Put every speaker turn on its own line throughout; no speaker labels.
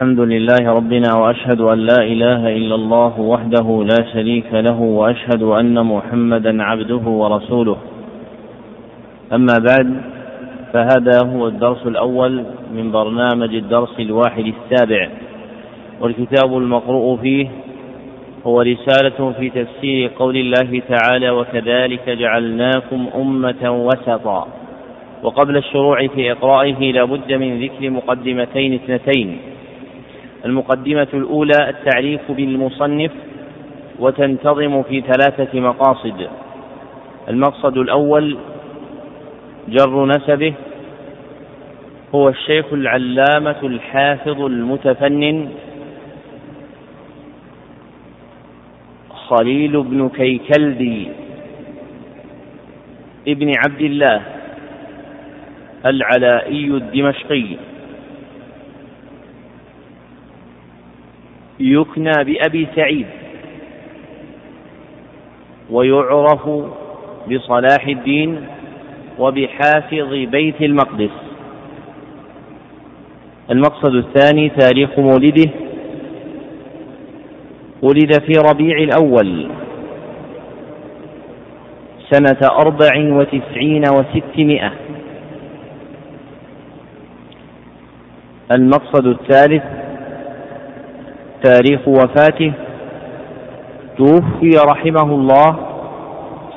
الحمد لله ربنا واشهد ان لا اله الا الله وحده لا شريك له واشهد ان محمدا عبده ورسوله اما بعد فهذا هو الدرس الاول من برنامج الدرس الواحد السابع والكتاب المقروء فيه هو رساله في تفسير قول الله تعالى وكذلك جعلناكم امه وسطا وقبل الشروع في إقرائه لابد من ذكر مقدمتين اثنتين المقدمة الأولى التعريف بالمصنف وتنتظم في ثلاثة مقاصد المقصد الأول جر نسبه هو الشيخ العلامة الحافظ المتفنن خليل بن كيكلدي ابن عبد الله العلائي الدمشقي يكنى بأبي سعيد ويعرف بصلاح الدين وبحافظ بيت المقدس المقصد الثاني تاريخ مولده ولد في ربيع الأول سنة أربع وتسعين وستمائة المقصد الثالث تاريخ وفاته توفي رحمه الله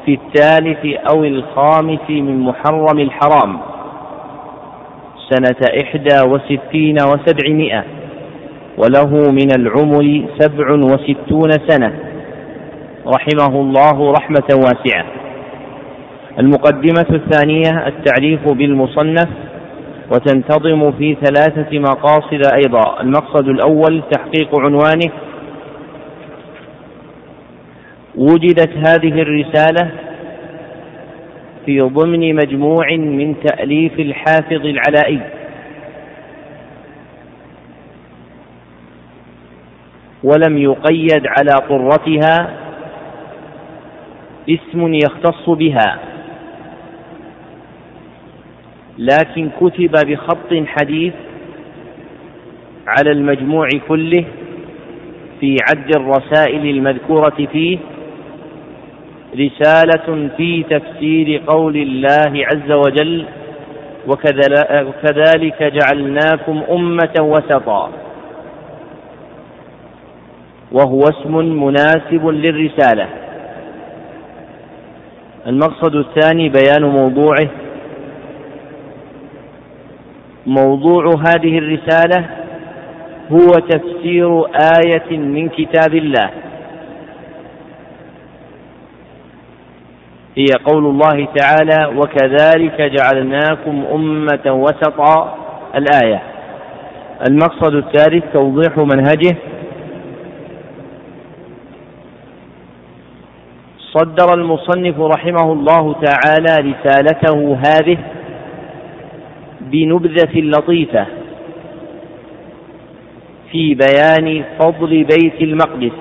في الثالث أو الخامس من محرم الحرام سنة إحدى وستين وسبعمائة وله من العمر سبع وستون سنة رحمه الله رحمة واسعة المقدمة الثانية التعريف بالمصنف وتنتظم في ثلاثة مقاصد أيضا المقصد الأول تحقيق عنوانه وجدت هذه الرسالة في ضمن مجموع من تأليف الحافظ العلائي ولم يقيد على قرتها اسم يختص بها لكن كتب بخط حديث على المجموع كله في عد الرسائل المذكورة فيه رسالة في تفسير قول الله عز وجل وكذلك جعلناكم أمة وسطا وهو اسم مناسب للرسالة المقصد الثاني بيان موضوعه موضوع هذه الرسالة هو تفسير آية من كتاب الله هي قول الله تعالى وكذلك جعلناكم أمة وسطا الآية المقصد الثالث توضيح منهجه صدر المصنف رحمه الله تعالى رسالته هذه بنبذة لطيفة في بيان فضل بيت المقدس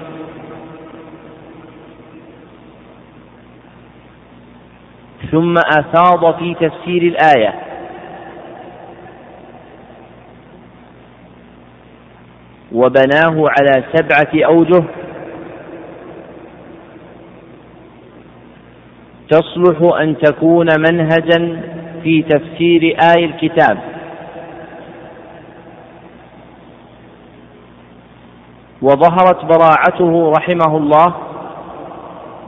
ثم أفاض في تفسير الآية وبناه على سبعة أوجه تصلح أن تكون منهجا في تفسير آي الكتاب وظهرت براعته رحمه الله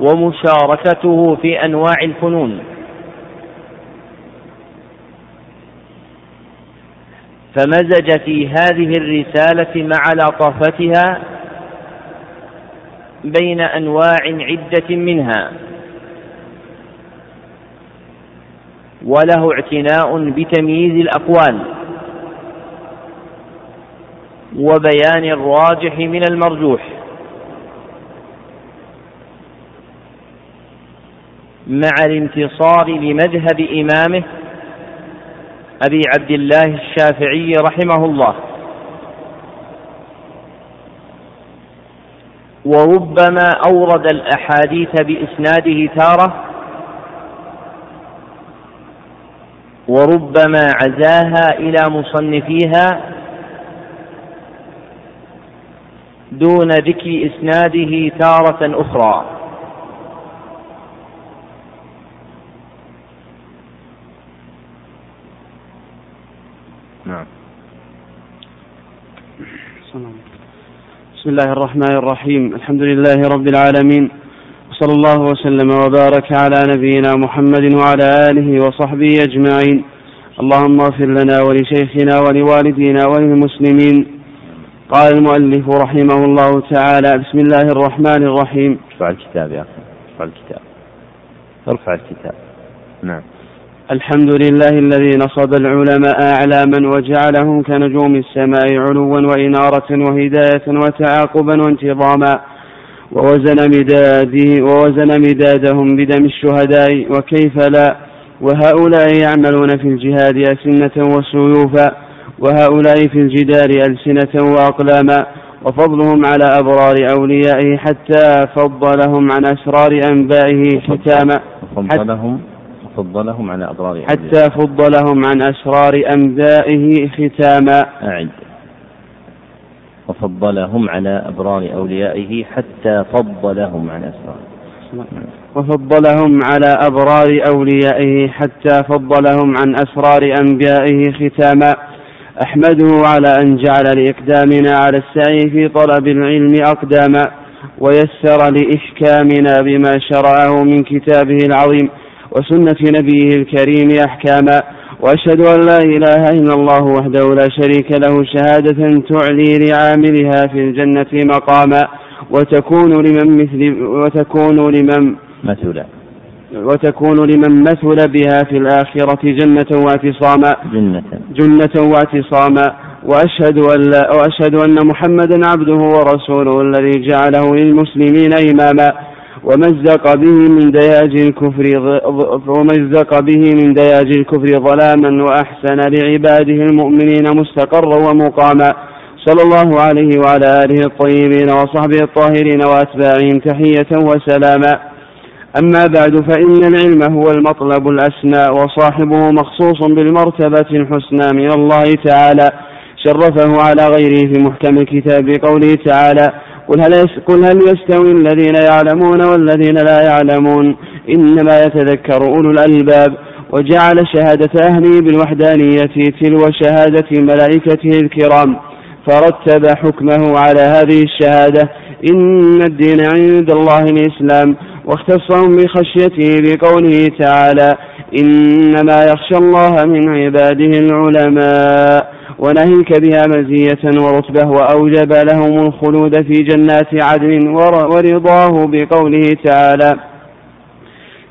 ومشاركته في أنواع الفنون فمزج في هذه الرسالة مع لطافتها بين أنواع عدة منها وله اعتناء بتمييز الأقوال وبيان الراجح من المرجوح مع الانتصار لمذهب إمامه أبي عبد الله الشافعي رحمه الله وربما أورد الأحاديث بإسناده تارة وربما عزاها إلى مصنفيها دون ذكر إسناده تارة أخرى
نعم بسم الله الرحمن الرحيم الحمد لله رب العالمين وصلى الله وسلم وبارك على نبينا محمد وعلى آله وصحبه أجمعين اللهم اغفر لنا ولشيخنا ولوالدينا وللمسلمين قال المؤلف رحمه الله تعالى بسم الله الرحمن الرحيم
ارفع الكتاب يا أخي ارفع الكتاب ارفع الكتاب نعم
الحمد لله الذي نصب العلماء أعلاما وجعلهم كنجوم السماء علوا وإنارة وهداية وتعاقبا وانتظاما ووزن مداده ووزن مدادهم بدم الشهداء وكيف لا وهؤلاء يعملون في الجهاد أسنة وسيوفا وهؤلاء في الجدار ألسنة وأقلاما وفضلهم على أبرار أوليائه حتى فضلهم عن أسرار أنبائه ختاما
فضلهم فضلهم على أبرار
حتى فضلهم عن أسرار أنبائه ختاما أعد
وفضلهم على أبرار أوليائه حتى فضلهم عن أسرار
وفضلهم على أبرار أوليائه حتى فضلهم عن أسرار أنبيائه ختاما أحمده على أن جعل لإقدامنا على السعي في طلب العلم أقداما ويسر لإحكامنا بما شرعه من كتابه العظيم وسنة نبيه الكريم أحكاما وأشهد أن لا إله إلا الله وحده لا شريك له شهادة تعلي لعاملها في الجنة مقاما وتكون لمن مثل وتكون لمن
مثلا
وتكون لمن مثل بها في الآخرة جنة واعتصاما جنة
جنة
واعتصاما وأشهد أن لا وأشهد أن محمدا عبده ورسوله الذي جعله للمسلمين إماما ومزق به من دياج الكفر ومزق به من دياج الكفر ظلاما وأحسن لعباده المؤمنين مستقرا ومقاما صلى الله عليه وعلى آله الطيبين وصحبه الطاهرين وأتباعهم تحية وسلاما أما بعد فإن العلم هو المطلب الأسنى وصاحبه مخصوص بالمرتبة الحسنى من الله تعالى شرفه على غيره في محكم الكتاب بقوله تعالى قل هل, قل هل يستوي الذين يعلمون والذين لا يعلمون إنما يتذكر أولو الألباب وجعل شهادة أهله بالوحدانية تلو شهادة ملائكته الكرام فرتب حكمه على هذه الشهادة إن الدين عند الله الإسلام واختصهم بخشيته بقوله تعالى إنما يخشى الله من عباده العلماء ونهيك بها مزية ورتبة وأوجب لهم الخلود في جنات عدن ورضاه بقوله تعالى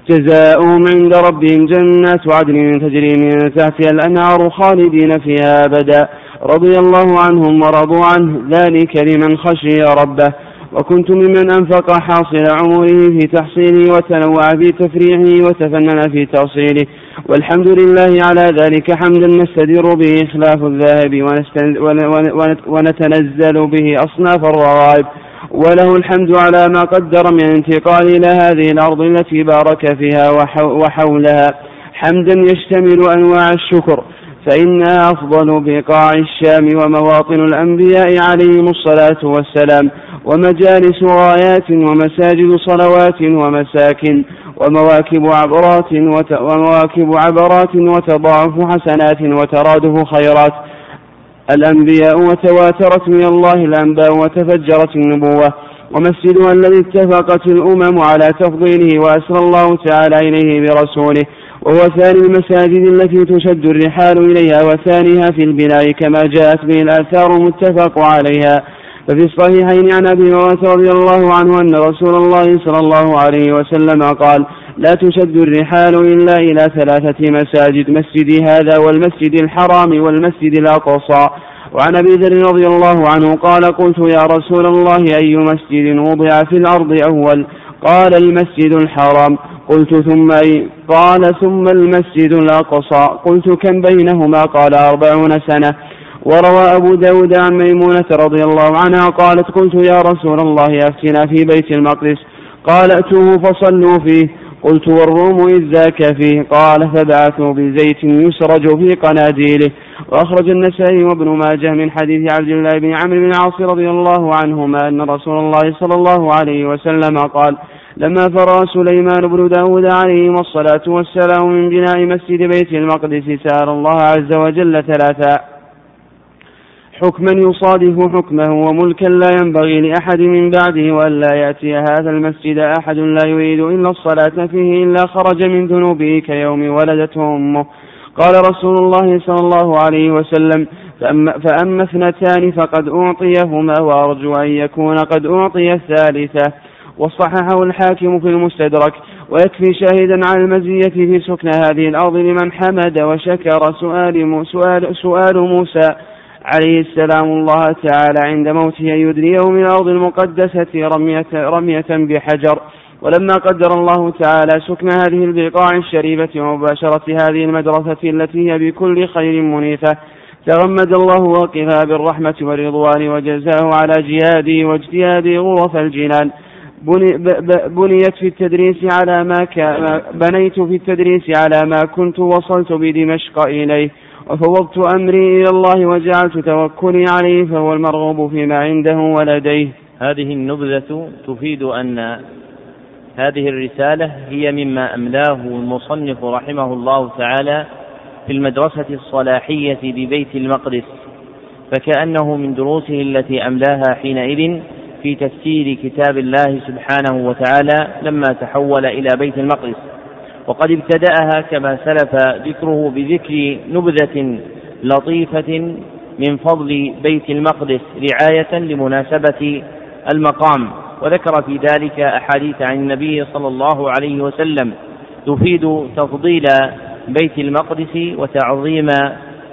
جزاؤهم عند ربهم جنات عدن تجري من تحتها الأنهار خالدين فيها أبدا رضي الله عنهم ورضوا عنه ذلك لمن خشي ربه وكنت ممن أنفق حاصل عمره في تحصيله وتنوع في تفريعه وتفنن في تأصيله والحمد لله على ذلك حمدا نستدر به إخلاف الذهب ونتنزل به أصناف الرغائب وله الحمد على ما قدر من انتقال إلى هذه الأرض التي بارك فيها وحولها حمدا يشتمل أنواع الشكر فإنها أفضل بقاع الشام ومواطن الأنبياء عليهم الصلاة والسلام ومجالس رايات ومساجد صلوات ومساكن ومواكب عبرات وت... ومواكب عبرات وتضاعف حسنات وترادف خيرات الأنبياء وتواترت من الله الأنباء وتفجرت النبوة ومسجدها الذي اتفقت الأمم على تفضيله وأسرى الله تعالى إليه برسوله وهو ثاني المساجد التي تشد الرحال إليها وثانيها في البناء كما جاءت به الآثار المتفق عليها ففي الصحيحين عن ابي هريره رضي الله عنه ان رسول الله صلى الله عليه وسلم قال لا تشد الرحال الا الى ثلاثه مساجد مسجدي هذا والمسجد الحرام والمسجد الاقصى وعن ابي ذر رضي الله عنه قال قلت يا رسول الله اي مسجد وضع في الارض اول قال المسجد الحرام قلت ثم أي قال ثم المسجد الأقصى قلت كم بينهما قال أربعون سنة وروى أبو داود عن ميمونة رضي الله عنها قالت قلت يا رسول الله أفتنا في بيت المقدس قال أتوه فصلوا فيه قلت والروم إذ ذاك فيه قال فبعثوا بزيت يسرج في قناديله وأخرج النسائي وابن ماجه من حديث عبد الله بن عمرو بن العاص رضي الله عنهما أن رسول الله صلى الله عليه وسلم قال لما فرغ سليمان بن داود عليهما الصلاة والسلام من بناء مسجد بيت المقدس سأل الله عز وجل ثلاثا حكما يصادف حكمه وملكا لا ينبغي لأحد من بعده وألا يأتي هذا المسجد أحد لا يريد إلا الصلاة فيه إلا خرج من ذنوبه كيوم ولدته أمه قال رسول الله صلى الله عليه وسلم فأما, فأما اثنتان فقد أعطيهما وأرجو أن يكون قد أعطي الثالثة وصححه الحاكم في المستدرك ويكفي شاهدا على المزية في سكن هذه الأرض لمن حمد وشكر سؤال, سؤال, سؤال موسى عليه السلام الله تعالى عند موته أن يدنيه من الأرض المقدسة رمية, رمية بحجر ولما قدر الله تعالى سكن هذه البقاع الشريفة ومباشرة هذه المدرسة التي هي بكل خير منيفة تغمد الله وقفها بالرحمة والرضوان وجزاه على جهاده واجتهاده غرف الجنان بنيت في التدريس على ما بنيت في التدريس على ما كنت وصلت بدمشق إليه وفوضت أمري إلى الله وجعلت توكلي عليه فهو المرغوب فيما عنده ولديه
هذه النبذة تفيد أن هذه الرسالة هي مما أملاه المصنف رحمه الله تعالى في المدرسة الصلاحية ببيت المقدس فكأنه من دروسه التي أملاها حينئذ في تفسير كتاب الله سبحانه وتعالى لما تحول إلى بيت المقدس وقد ابتدأها كما سلف ذكره بذكر نبذة لطيفة من فضل بيت المقدس رعاية لمناسبة المقام وذكر في ذلك أحاديث عن النبي صلى الله عليه وسلم تفيد تفضيل بيت المقدس وتعظيم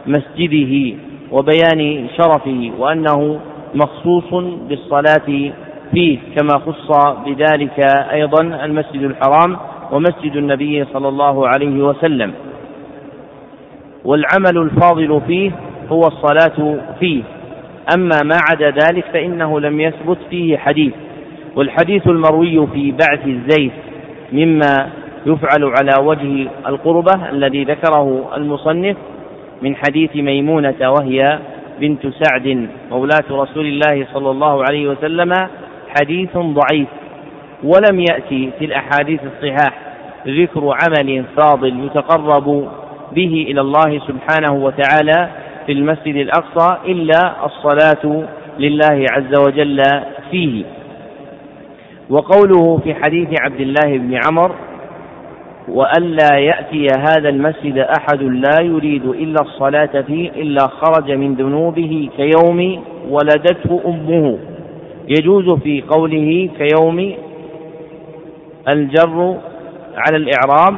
مسجده وبيان شرفه وأنه مخصوص بالصلاة فيه كما خص بذلك أيضا المسجد الحرام ومسجد النبي صلى الله عليه وسلم والعمل الفاضل فيه هو الصلاة فيه أما ما عدا ذلك فإنه لم يثبت فيه حديث والحديث المروي في بعث الزيت مما يفعل على وجه القربة الذي ذكره المصنف من حديث ميمونة وهي بنت سعد مولاة رسول الله صلى الله عليه وسلم حديث ضعيف ولم يأتي في الأحاديث الصحاح ذكر عمل فاضل يتقرب به إلى الله سبحانه وتعالى في المسجد الأقصى إلا الصلاة لله عز وجل فيه وقوله في حديث عبد الله بن عمر وألا يأتي هذا المسجد أحد لا يريد إلا الصلاة فيه إلا خرج من ذنوبه كيوم ولدته أمه يجوز في قوله كيوم الجر على الإعراب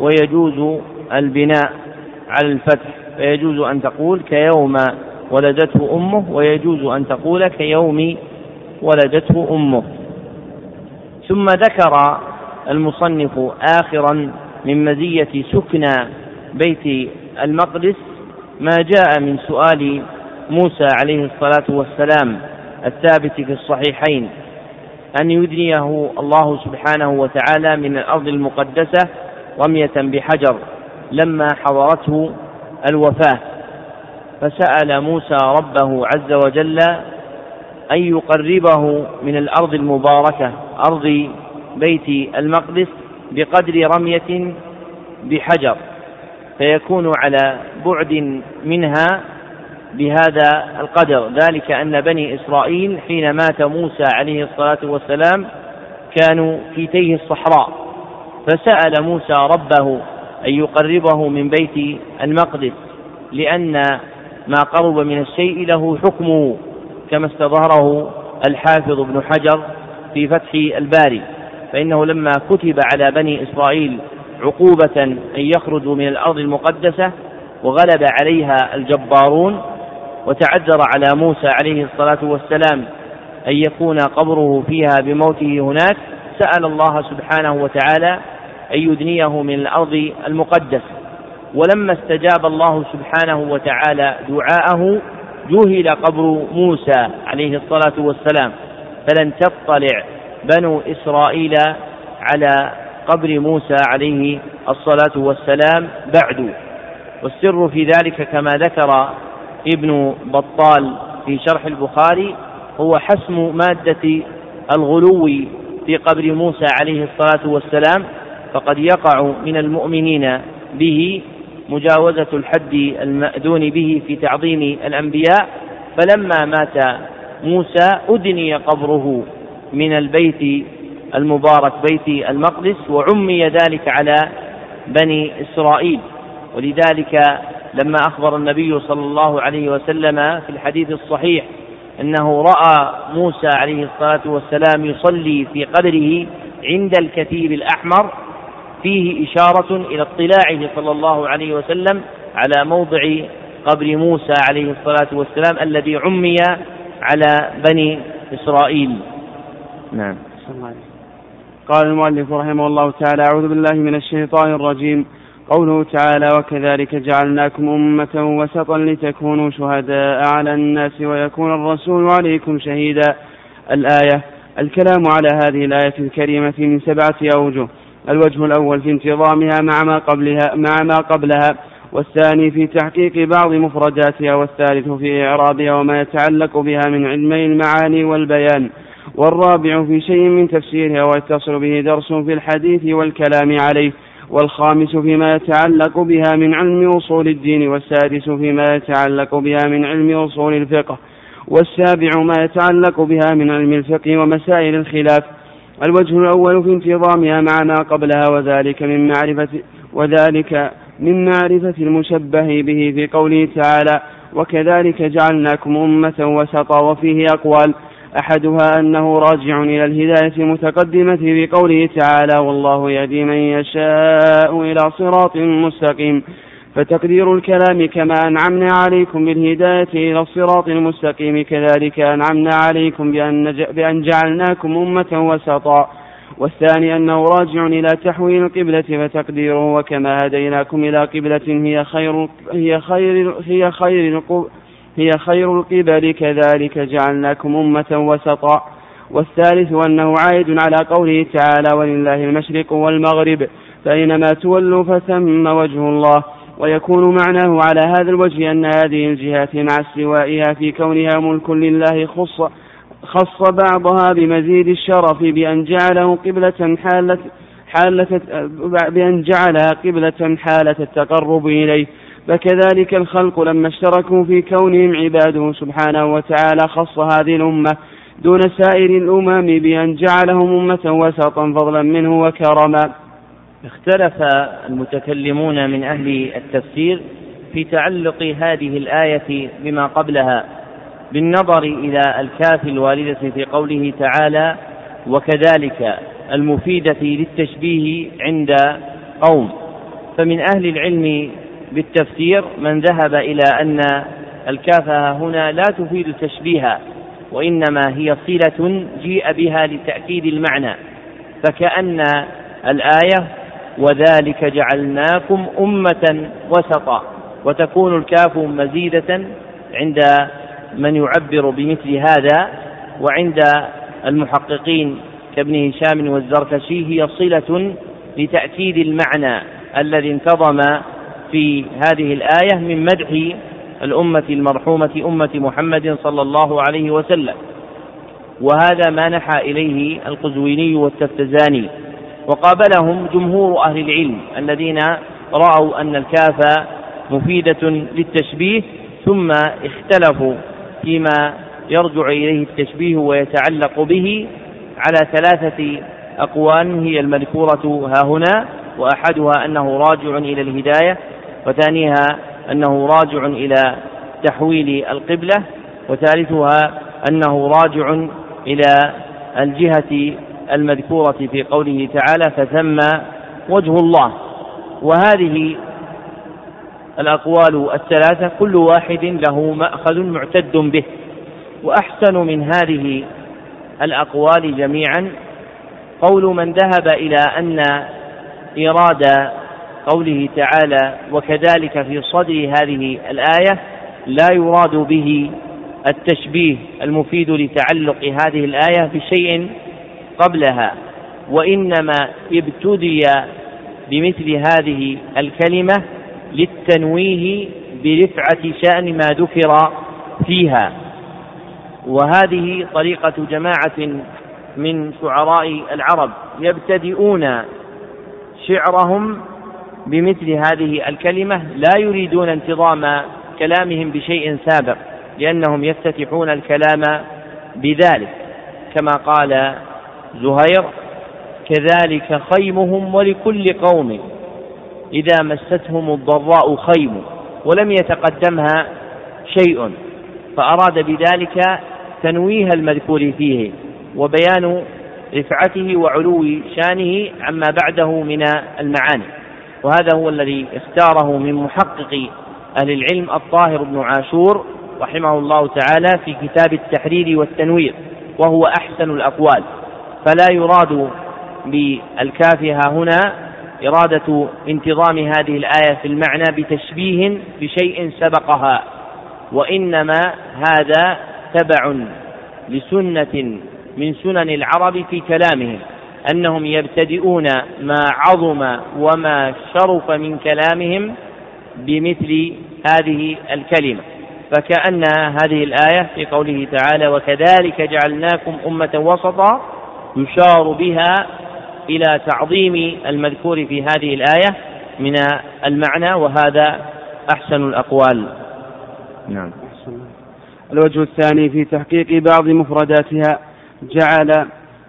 ويجوز البناء على الفتح فيجوز أن تقول كيوم ولدته أمه ويجوز أن تقول كيوم ولدته أمه ثم ذكر المصنف آخرا من مزية سكنى بيت المقدس ما جاء من سؤال موسى عليه الصلاة والسلام الثابت في الصحيحين أن يدنيه الله سبحانه وتعالى من الأرض المقدسة رمية بحجر لما حضرته الوفاة فسأل موسى ربه عز وجل أن يقربه من الأرض المباركة أرض بيت المقدس بقدر رمية بحجر فيكون على بعد منها بهذا القدر ذلك أن بني إسرائيل حين مات موسى عليه الصلاة والسلام كانوا في تيه الصحراء فسأل موسى ربه أن يقربه من بيت المقدس لأن ما قرب من الشيء له حكمه كما استظهره الحافظ ابن حجر في فتح الباري فإنه لما كتب على بني إسرائيل عقوبة أن يخرجوا من الأرض المقدسة وغلب عليها الجبارون وتعذر على موسى عليه الصلاة والسلام أن يكون قبره فيها بموته هناك سأل الله سبحانه وتعالى أن يدنيه من الأرض المقدسة ولما استجاب الله سبحانه وتعالى دعاءه جهل قبر موسى عليه الصلاة والسلام فلن تطلع بنو إسرائيل على قبر موسى عليه الصلاة والسلام بعد والسر في ذلك كما ذكر ابن بطال في شرح البخاري هو حسم مادة الغلو في قبر موسى عليه الصلاة والسلام فقد يقع من المؤمنين به مجاوزة الحد المأذون به في تعظيم الأنبياء فلما مات موسى أدني قبره من البيت المبارك بيت المقدس وعمي ذلك على بني إسرائيل ولذلك لما أخبر النبي صلى الله عليه وسلم في الحديث الصحيح أنه رأى موسى عليه الصلاة والسلام يصلي في قدره عند الكثيب الأحمر فيه إشارة إلى اطلاعه صلى الله عليه وسلم على موضع قبر موسى عليه الصلاة والسلام الذي عمي على بني إسرائيل نعم
قال المؤلف رحمه الله تعالى أعوذ بالله من الشيطان الرجيم قوله تعالى وكذلك جعلناكم أمة وسطا لتكونوا شهداء على الناس ويكون الرسول عليكم شهيدا الآية الكلام على هذه الآية الكريمة من سبعة أوجه الوجه الأول في انتظامها مع ما قبلها مع ما قبلها والثاني في تحقيق بعض مفرداتها والثالث في إعرابها وما يتعلق بها من علمي المعاني والبيان والرابع في شيء من تفسيرها ويتصل به درس في الحديث والكلام عليه والخامس فيما يتعلق بها من علم أصول الدين والسادس فيما يتعلق بها من علم أصول الفقه والسابع ما يتعلق بها من علم الفقه ومسائل الخلاف الوجه الأول في انتظامها مع ما قبلها وذلك من معرفة وذلك من معرفة المشبه به في قوله تعالى وكذلك جعلناكم أمة وسطا وفيه أقوال أحدها أنه راجع إلى الهداية المتقدمة بقوله تعالى والله يهدي من يشاء إلى صراط مستقيم فتقدير الكلام كما أنعمنا عليكم بالهداية إلى الصراط المستقيم كذلك أنعمنا عليكم بأن, بأن جعلناكم أمة وسطا والثاني أنه راجع إلى تحويل القبلة فتقديره وكما هديناكم إلى قبلة هي خير هي خير هي خير هي خير القبل كذلك جعلناكم أمة وسطا والثالث أنه عائد على قوله تعالى ولله المشرق والمغرب فأينما تولوا فثم وجه الله ويكون معناه على هذا الوجه أن هذه الجهات مع استوائها في كونها ملك لله خص خص بعضها بمزيد الشرف بأن جعله قبلة حالة حالة بأن جعلها قبلة حالة التقرب إليه فكذلك الخلق لما اشتركوا في كونهم عباده سبحانه وتعالى خص هذه الأمة دون سائر الأمم بأن جعلهم أمة وسطا فضلا منه وكرما
اختلف المتكلمون من أهل التفسير في تعلق هذه الآية بما قبلها بالنظر إلى الكاف الواردة في قوله تعالى وكذلك المفيدة للتشبيه عند قوم فمن أهل العلم بالتفسير من ذهب إلى أن الكافة هنا لا تفيد تشبيها وإنما هي صلة جيء بها لتأكيد المعنى فكأن الآية وذلك جعلناكم أمة وسطا وتكون الكاف مزيدة عند من يعبر بمثل هذا وعند المحققين كابن هشام والزركشي هي صلة لتأكيد المعنى الذي انتظم في هذه الآية من مدح الأمة المرحومة أمة محمد صلى الله عليه وسلم وهذا ما نحى إليه القزويني والتفتزاني وقابلهم جمهور أهل العلم الذين رأوا أن الكاف مفيدة للتشبيه ثم اختلفوا فيما يرجع إليه التشبيه ويتعلق به على ثلاثة أقوال هي المذكورة ها هنا وأحدها أنه راجع إلى الهداية وثانيها أنه راجع إلى تحويل القبلة وثالثها أنه راجع إلى الجهة المذكورة في قوله تعالى فثم وجه الله وهذه الأقوال الثلاثة كل واحد له مأخذ معتد به وأحسن من هذه الأقوال جميعا قول من ذهب إلى أن إيراد قوله تعالى وكذلك في صدر هذه الايه لا يراد به التشبيه المفيد لتعلق هذه الايه بشيء قبلها وانما ابتدي بمثل هذه الكلمه للتنويه برفعه شان ما ذكر فيها وهذه طريقه جماعه من شعراء العرب يبتدئون شعرهم بمثل هذه الكلمة لا يريدون انتظام كلامهم بشيء سابق لأنهم يفتتحون الكلام بذلك كما قال زهير كذلك خيمهم ولكل قوم إذا مستهم الضراء خيم ولم يتقدمها شيء فأراد بذلك تنويه المذكور فيه وبيان رفعته وعلو شانه عما بعده من المعاني وهذا هو الذي اختاره من محقق أهل العلم الطاهر بن عاشور رحمه الله تعالى في كتاب التحرير والتنوير وهو أحسن الأقوال فلا يراد بالكافها هنا إرادة انتظام هذه الآية في المعنى بتشبيه بشيء سبقها وإنما هذا تبع لسنة من سنن العرب في كلامهم أنهم يبتدئون ما عظم وما شرف من كلامهم بمثل هذه الكلمة فكأن هذه الآية في قوله تعالى وكذلك جعلناكم أمة وسطا يشار بها إلى تعظيم المذكور في هذه الآية من المعنى وهذا أحسن الأقوال
نعم الوجه الثاني في تحقيق بعض مفرداتها جعل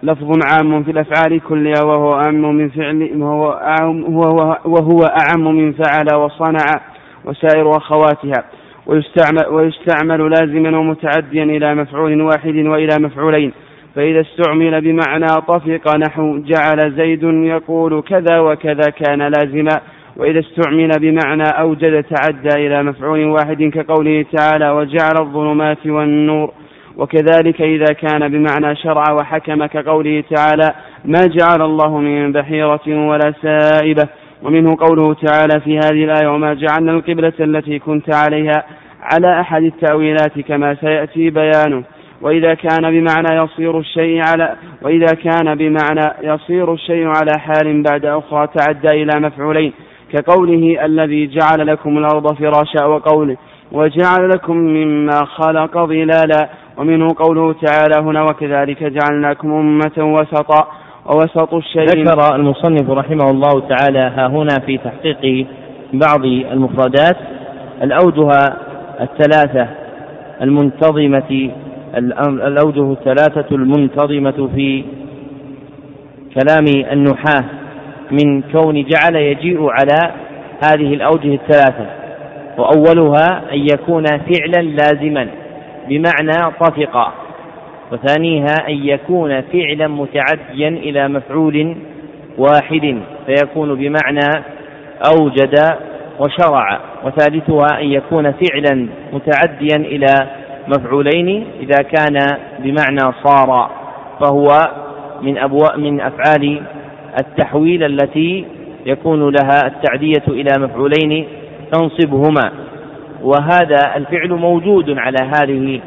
لفظ عام في الأفعال كلها وهو أعم من فعل وهو أعم وهو, وهو أعم من فعل وصنع وسائر أخواتها ويستعمل, ويستعمل لازما ومتعديا إلى مفعول واحد وإلى مفعولين فإذا استعمل بمعنى طفق نحو جعل زيد يقول كذا وكذا كان لازما وإذا استعمل بمعنى أوجد تعدى إلى مفعول واحد كقوله تعالى وجعل الظلمات والنور وكذلك إذا كان بمعنى شرع وحكم كقوله تعالى ما جعل الله من بحيرة ولا سائبة ومنه قوله تعالى في هذه الآية وما جعلنا القبلة التي كنت عليها على أحد التأويلات كما سيأتي بيانه وإذا كان بمعنى يصير الشيء على وإذا كان بمعنى يصير الشيء على حال بعد أخرى تعدى إلى مفعولين كقوله الذي جعل لكم الأرض فراشا وقوله وجعل لكم مما خلق ظلالا ومنه قوله تعالى هنا وكذلك جعلناكم أمة وسطا ووسط
الشيء ذكر المصنف رحمه الله تعالى ها هنا في تحقيق بعض المفردات الأوجه الثلاثة المنتظمة الأوجه الثلاثة المنتظمة في كلام النحاة من كون جعل يجيء على هذه الأوجه الثلاثة وأولها أن يكون فعلا لازما بمعنى طفق وثانيها أن يكون فعلا متعديا إلى مفعول واحد فيكون بمعنى أوجد وشرع وثالثها أن يكون فعلا متعديا إلى مفعولين إذا كان بمعنى صار فهو من أبواء من أفعال التحويل التي يكون لها التعدية إلى مفعولين تنصبهما وهذا الفعل موجود على هذه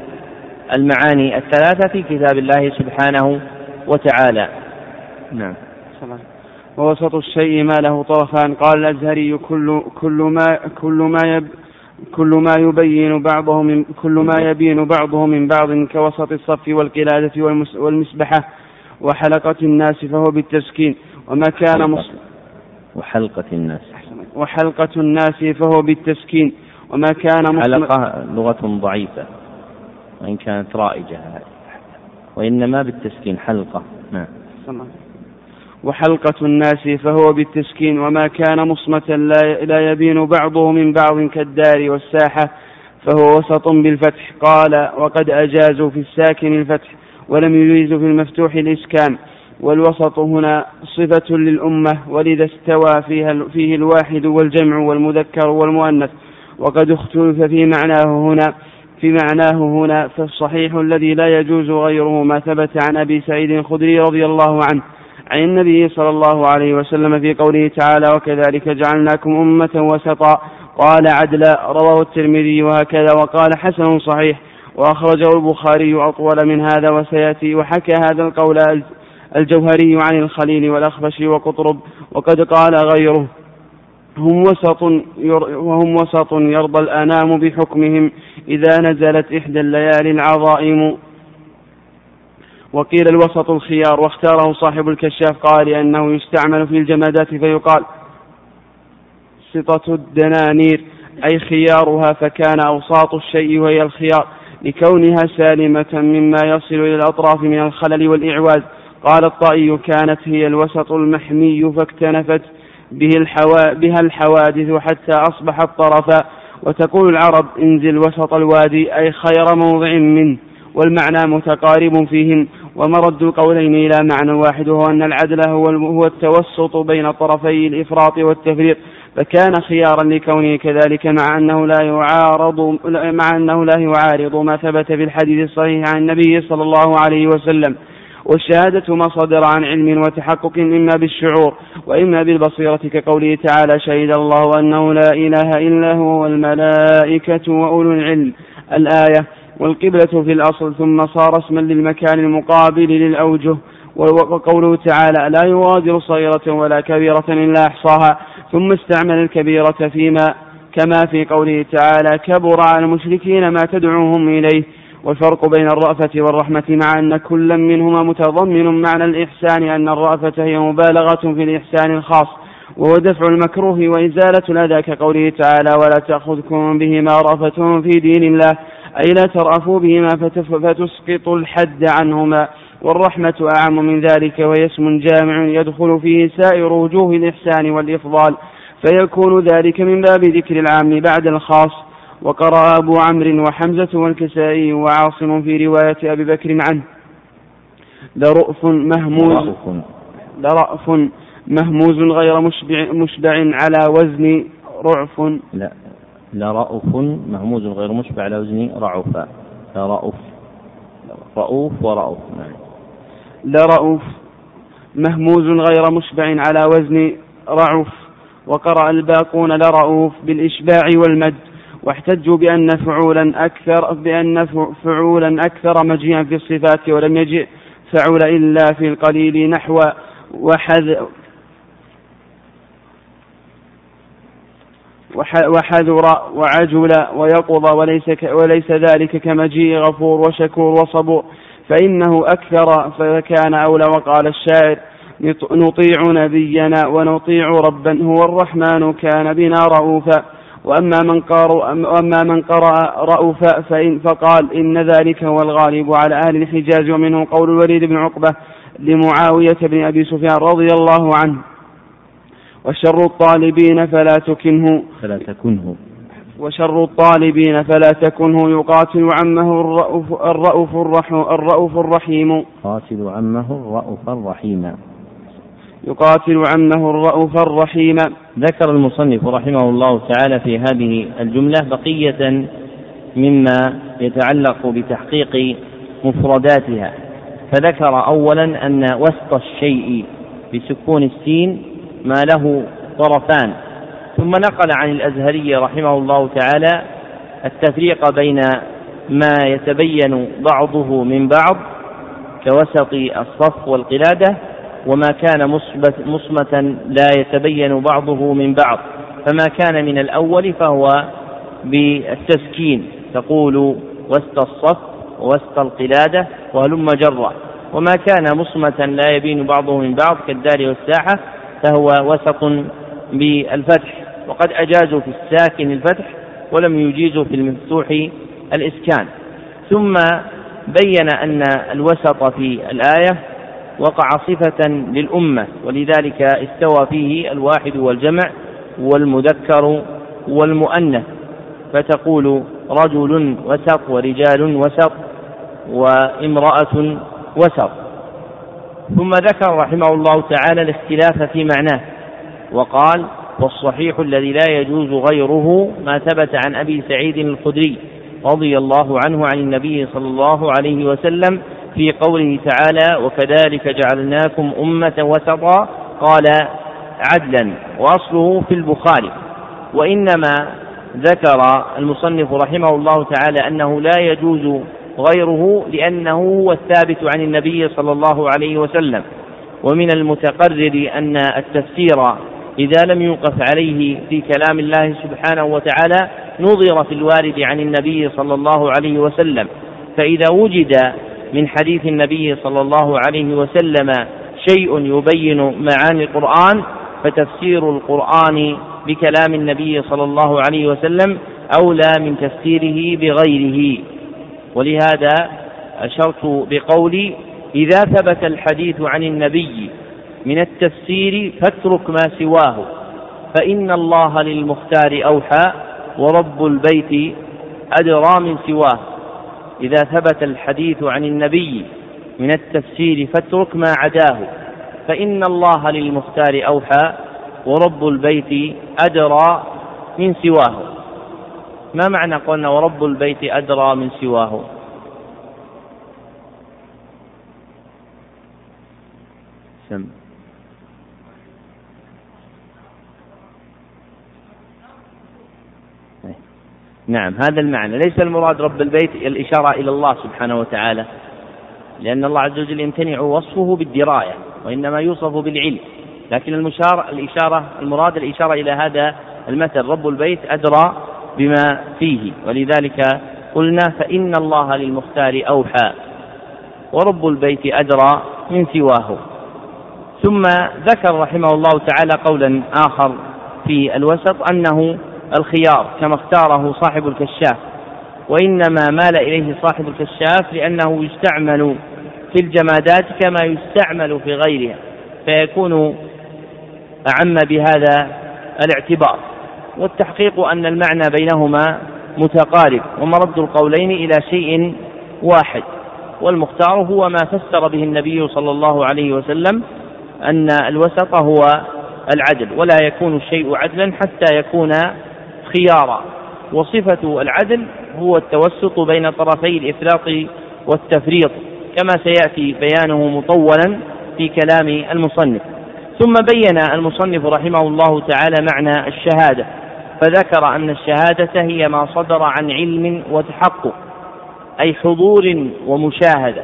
المعاني الثلاثة في كتاب الله سبحانه وتعالى نعم
ووسط الشيء ما له طرفان قال الأزهري كل كل ما كل ما يب كل ما يبين بعضه من كل ما يبين بعضه من بعض كوسط الصف والقلادة والمسبحة وحلقة الناس فهو بالتسكين وما كان مص
وحلقة الناس
وحلقة الناس فهو بالتسكين وما كان
حلقة لغة ضعيفة وإن كانت رائجة وإنما بالتسكين حلقة نعم
وحلقة الناس فهو بالتسكين وما كان مصمة لا يبين بعضه من بعض كالدار والساحة فهو وسط بالفتح قال وقد أجازوا في الساكن الفتح ولم يجيزوا في المفتوح الإسكان والوسط هنا صفة للأمة ولذا استوى فيها فيه الواحد والجمع والمذكر والمؤنث وقد اختلف في معناه هنا في معناه هنا فالصحيح الذي لا يجوز غيره ما ثبت عن أبي سعيد الخدري رضي الله عنه عن النبي صلى الله عليه وسلم في قوله تعالى وكذلك جعلناكم أمة وسطا قال عدلا رواه الترمذي وهكذا وقال حسن صحيح وأخرجه البخاري أطول من هذا وسيأتي وحكى هذا القول الجوهري عن الخليل والاخبش وقطرب وقد قال غيره هم وسط وهم وسط يرضى الأنام بحكمهم إذا نزلت إحدى الليالي العظائم وقيل الوسط الخيار واختاره صاحب الكشاف قال لأنه يستعمل في الجمادات فيقال سطة الدنانير أي خيارها فكان أوساط الشيء وهي الخيار لكونها سالمة مما يصل إلى الأطراف من الخلل والإعواز قال الطائي كانت هي الوسط المحمي فاكتنفت به الحوا... بها الحوادث حتى أصبح الطرف وتقول العرب انزل وسط الوادي أي خير موضع منه والمعنى متقارب فيهم ومرد القولين إلى معنى واحد وهو أن العدل هو, هو التوسط بين طرفي الإفراط والتفريط فكان خيارا لكونه كذلك مع أنه لا يعارض مع أنه لا يعارض ما ثبت في الحديث الصحيح عن النبي صلى الله عليه وسلم والشهادة ما صدر عن علم وتحقق إما بالشعور وإما بالبصيرة كقوله تعالى شهد الله أنه لا إله إلا هو والملائكة وأولو العلم الآية والقبلة في الأصل ثم صار اسما للمكان المقابل للأوجه وقوله تعالى لا يغادر صغيرة ولا كبيرة إلا أحصاها ثم استعمل الكبيرة فيما كما في قوله تعالى كبر على المشركين ما تدعوهم إليه والفرق بين الرأفة والرحمة مع أن كلا منهما متضمن معنى الإحسان أن الرأفة هي مبالغة في الإحسان الخاص وهو دفع المكروه وإزالة الأذى كقوله تعالى ولا تأخذكم بهما رأفة في دين الله أي لا ترأفوا بهما فتسقط الحد عنهما والرحمة أعم من ذلك وهي اسم جامع يدخل فيه سائر وجوه الإحسان والإفضال فيكون ذلك من باب ذكر العام بعد الخاص وقرأ أبو عمرو وحمزة والكسائي وعاصم في رواية أبي بكر عنه درؤف مهموز لرأف مهموز غير مشبع, مشبع على وزن رعف لا
لرأف مهموز غير مشبع على وزن رعف لرأف رؤوف ورؤوف نعم
لرؤوف مهموز غير مشبع على وزن رعف وقرأ الباقون لرؤوف بالإشباع والمد واحتجوا بأن فعولا أكثر بأن فعولا أكثر مجيئا في الصفات ولم يجئ فعول إلا في القليل نحو وحذ وحذر وعجل ويقظ وليس وليس ذلك كمجيء غفور وشكور وصبور فإنه أكثر فكان أولى وقال الشاعر نطيع نبينا ونطيع ربا هو الرحمن كان بنا رؤوفا وأما من قرأ وأما من قرأ رؤوف فإن فقال إن ذلك هو الغالب على أهل الحجاز ومنهم قول الوليد بن عقبة لمعاوية بن أبي سفيان رضي الله عنه وشر الطالبين فلا تكنه
فلا تكنه
وشر الطالبين فلا تكنه يقاتل عمه الرؤوف الرؤوف الرحيم
قاتل عمه الرؤوف الرحيم يقاتل عمه الرؤوف الرحيم ذكر المصنف رحمه الله تعالى في هذه الجملة بقية مما يتعلق بتحقيق مفرداتها فذكر أولا أن وسط الشيء بسكون السين ما له طرفان ثم نقل عن الأزهري رحمه الله تعالى التفريق بين ما يتبين بعضه من بعض كوسط الصف والقلاده وما كان مصمة لا يتبين بعضه من بعض فما كان من الأول فهو بالتسكين تقول وسط الصف وسط القلادة وهلم جرة وما كان مصمة لا يبين بعضه من بعض كالدار والساحة فهو وسط بالفتح وقد أجازوا في الساكن الفتح ولم يجيزوا في المفتوح الإسكان ثم بين أن الوسط في الآية وقع صفة للأمة ولذلك استوى فيه الواحد والجمع والمذكر والمؤنث فتقول رجل وسط ورجال وسط وامرأة وسط ثم ذكر رحمه الله تعالى الاختلاف في معناه وقال والصحيح الذي لا يجوز غيره ما ثبت عن أبي سعيد الخدري رضي الله عنه عن النبي صلى الله عليه وسلم في قوله تعالى وكذلك جعلناكم أمة وسطا قال عدلا وأصله في البخاري وإنما ذكر المصنف رحمه الله تعالى أنه لا يجوز غيره لأنه هو الثابت عن النبي صلى الله عليه وسلم ومن المتقرر أن التفسير إذا لم يوقف عليه في كلام الله سبحانه وتعالى نظر في الوارد عن النبي صلى الله عليه وسلم فإذا وجد من حديث النبي صلى الله عليه وسلم شيء يبين معاني القرآن فتفسير القرآن بكلام النبي صلى الله عليه وسلم أولى من تفسيره بغيره ولهذا أشرت بقولي إذا ثبت الحديث عن النبي من التفسير فاترك ما سواه فإن الله للمختار أوحى ورب البيت أدرى من سواه إذا ثبت الحديث عن النبي من التفسير فاترك ما عداه فإن الله للمختار أوحى ورب البيت أدرى من سواه ما معنى قولنا ورب البيت أدرى من سواه سم نعم هذا المعنى ليس المراد رب البيت الإشارة إلى الله سبحانه وتعالى لأن الله عز وجل يمتنع وصفه بالدراية وإنما يوصف بالعلم لكن المشار الإشارة المراد الإشارة إلى هذا المثل رب البيت أدرى بما فيه ولذلك قلنا فإن الله للمختار أوحى ورب البيت أدرى من سواه ثم ذكر رحمه الله تعالى قولا آخر في الوسط أنه الخيار كما اختاره صاحب الكشاف وإنما مال إليه صاحب الكشاف لأنه يستعمل في الجمادات كما يستعمل في غيرها فيكون أعم بهذا الاعتبار والتحقيق أن المعنى بينهما متقارب ومرد القولين إلى شيء واحد والمختار هو ما فسر به النبي صلى الله عليه وسلم أن الوسط هو العدل ولا يكون الشيء عدلا حتى يكون خيارا وصفة العدل هو التوسط بين طرفي الإفراط والتفريط كما سيأتي بيانه مطولا في كلام المصنف ثم بين المصنف رحمه الله تعالى معنى الشهادة فذكر أن الشهادة هي ما صدر عن علم وتحقق أي حضور ومشاهدة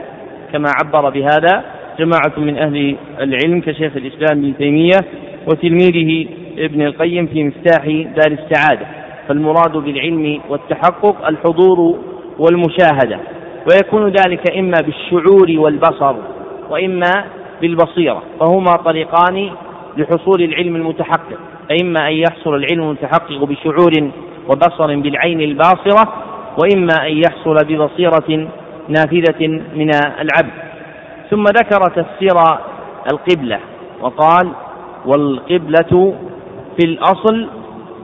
كما عبر بهذا جماعة من أهل العلم كشيخ الإسلام ابن تيمية وتلميذه ابن القيم في مفتاح دار السعادة فالمراد بالعلم والتحقق الحضور والمشاهدة ويكون ذلك إما بالشعور والبصر وإما بالبصيرة فهما طريقان لحصول العلم المتحقق فإما أن يحصل العلم المتحقق بشعور وبصر بالعين الباصرة وإما أن يحصل ببصيرة نافذة من العبد ثم ذكر تفسير القبلة وقال والقبلة في الأصل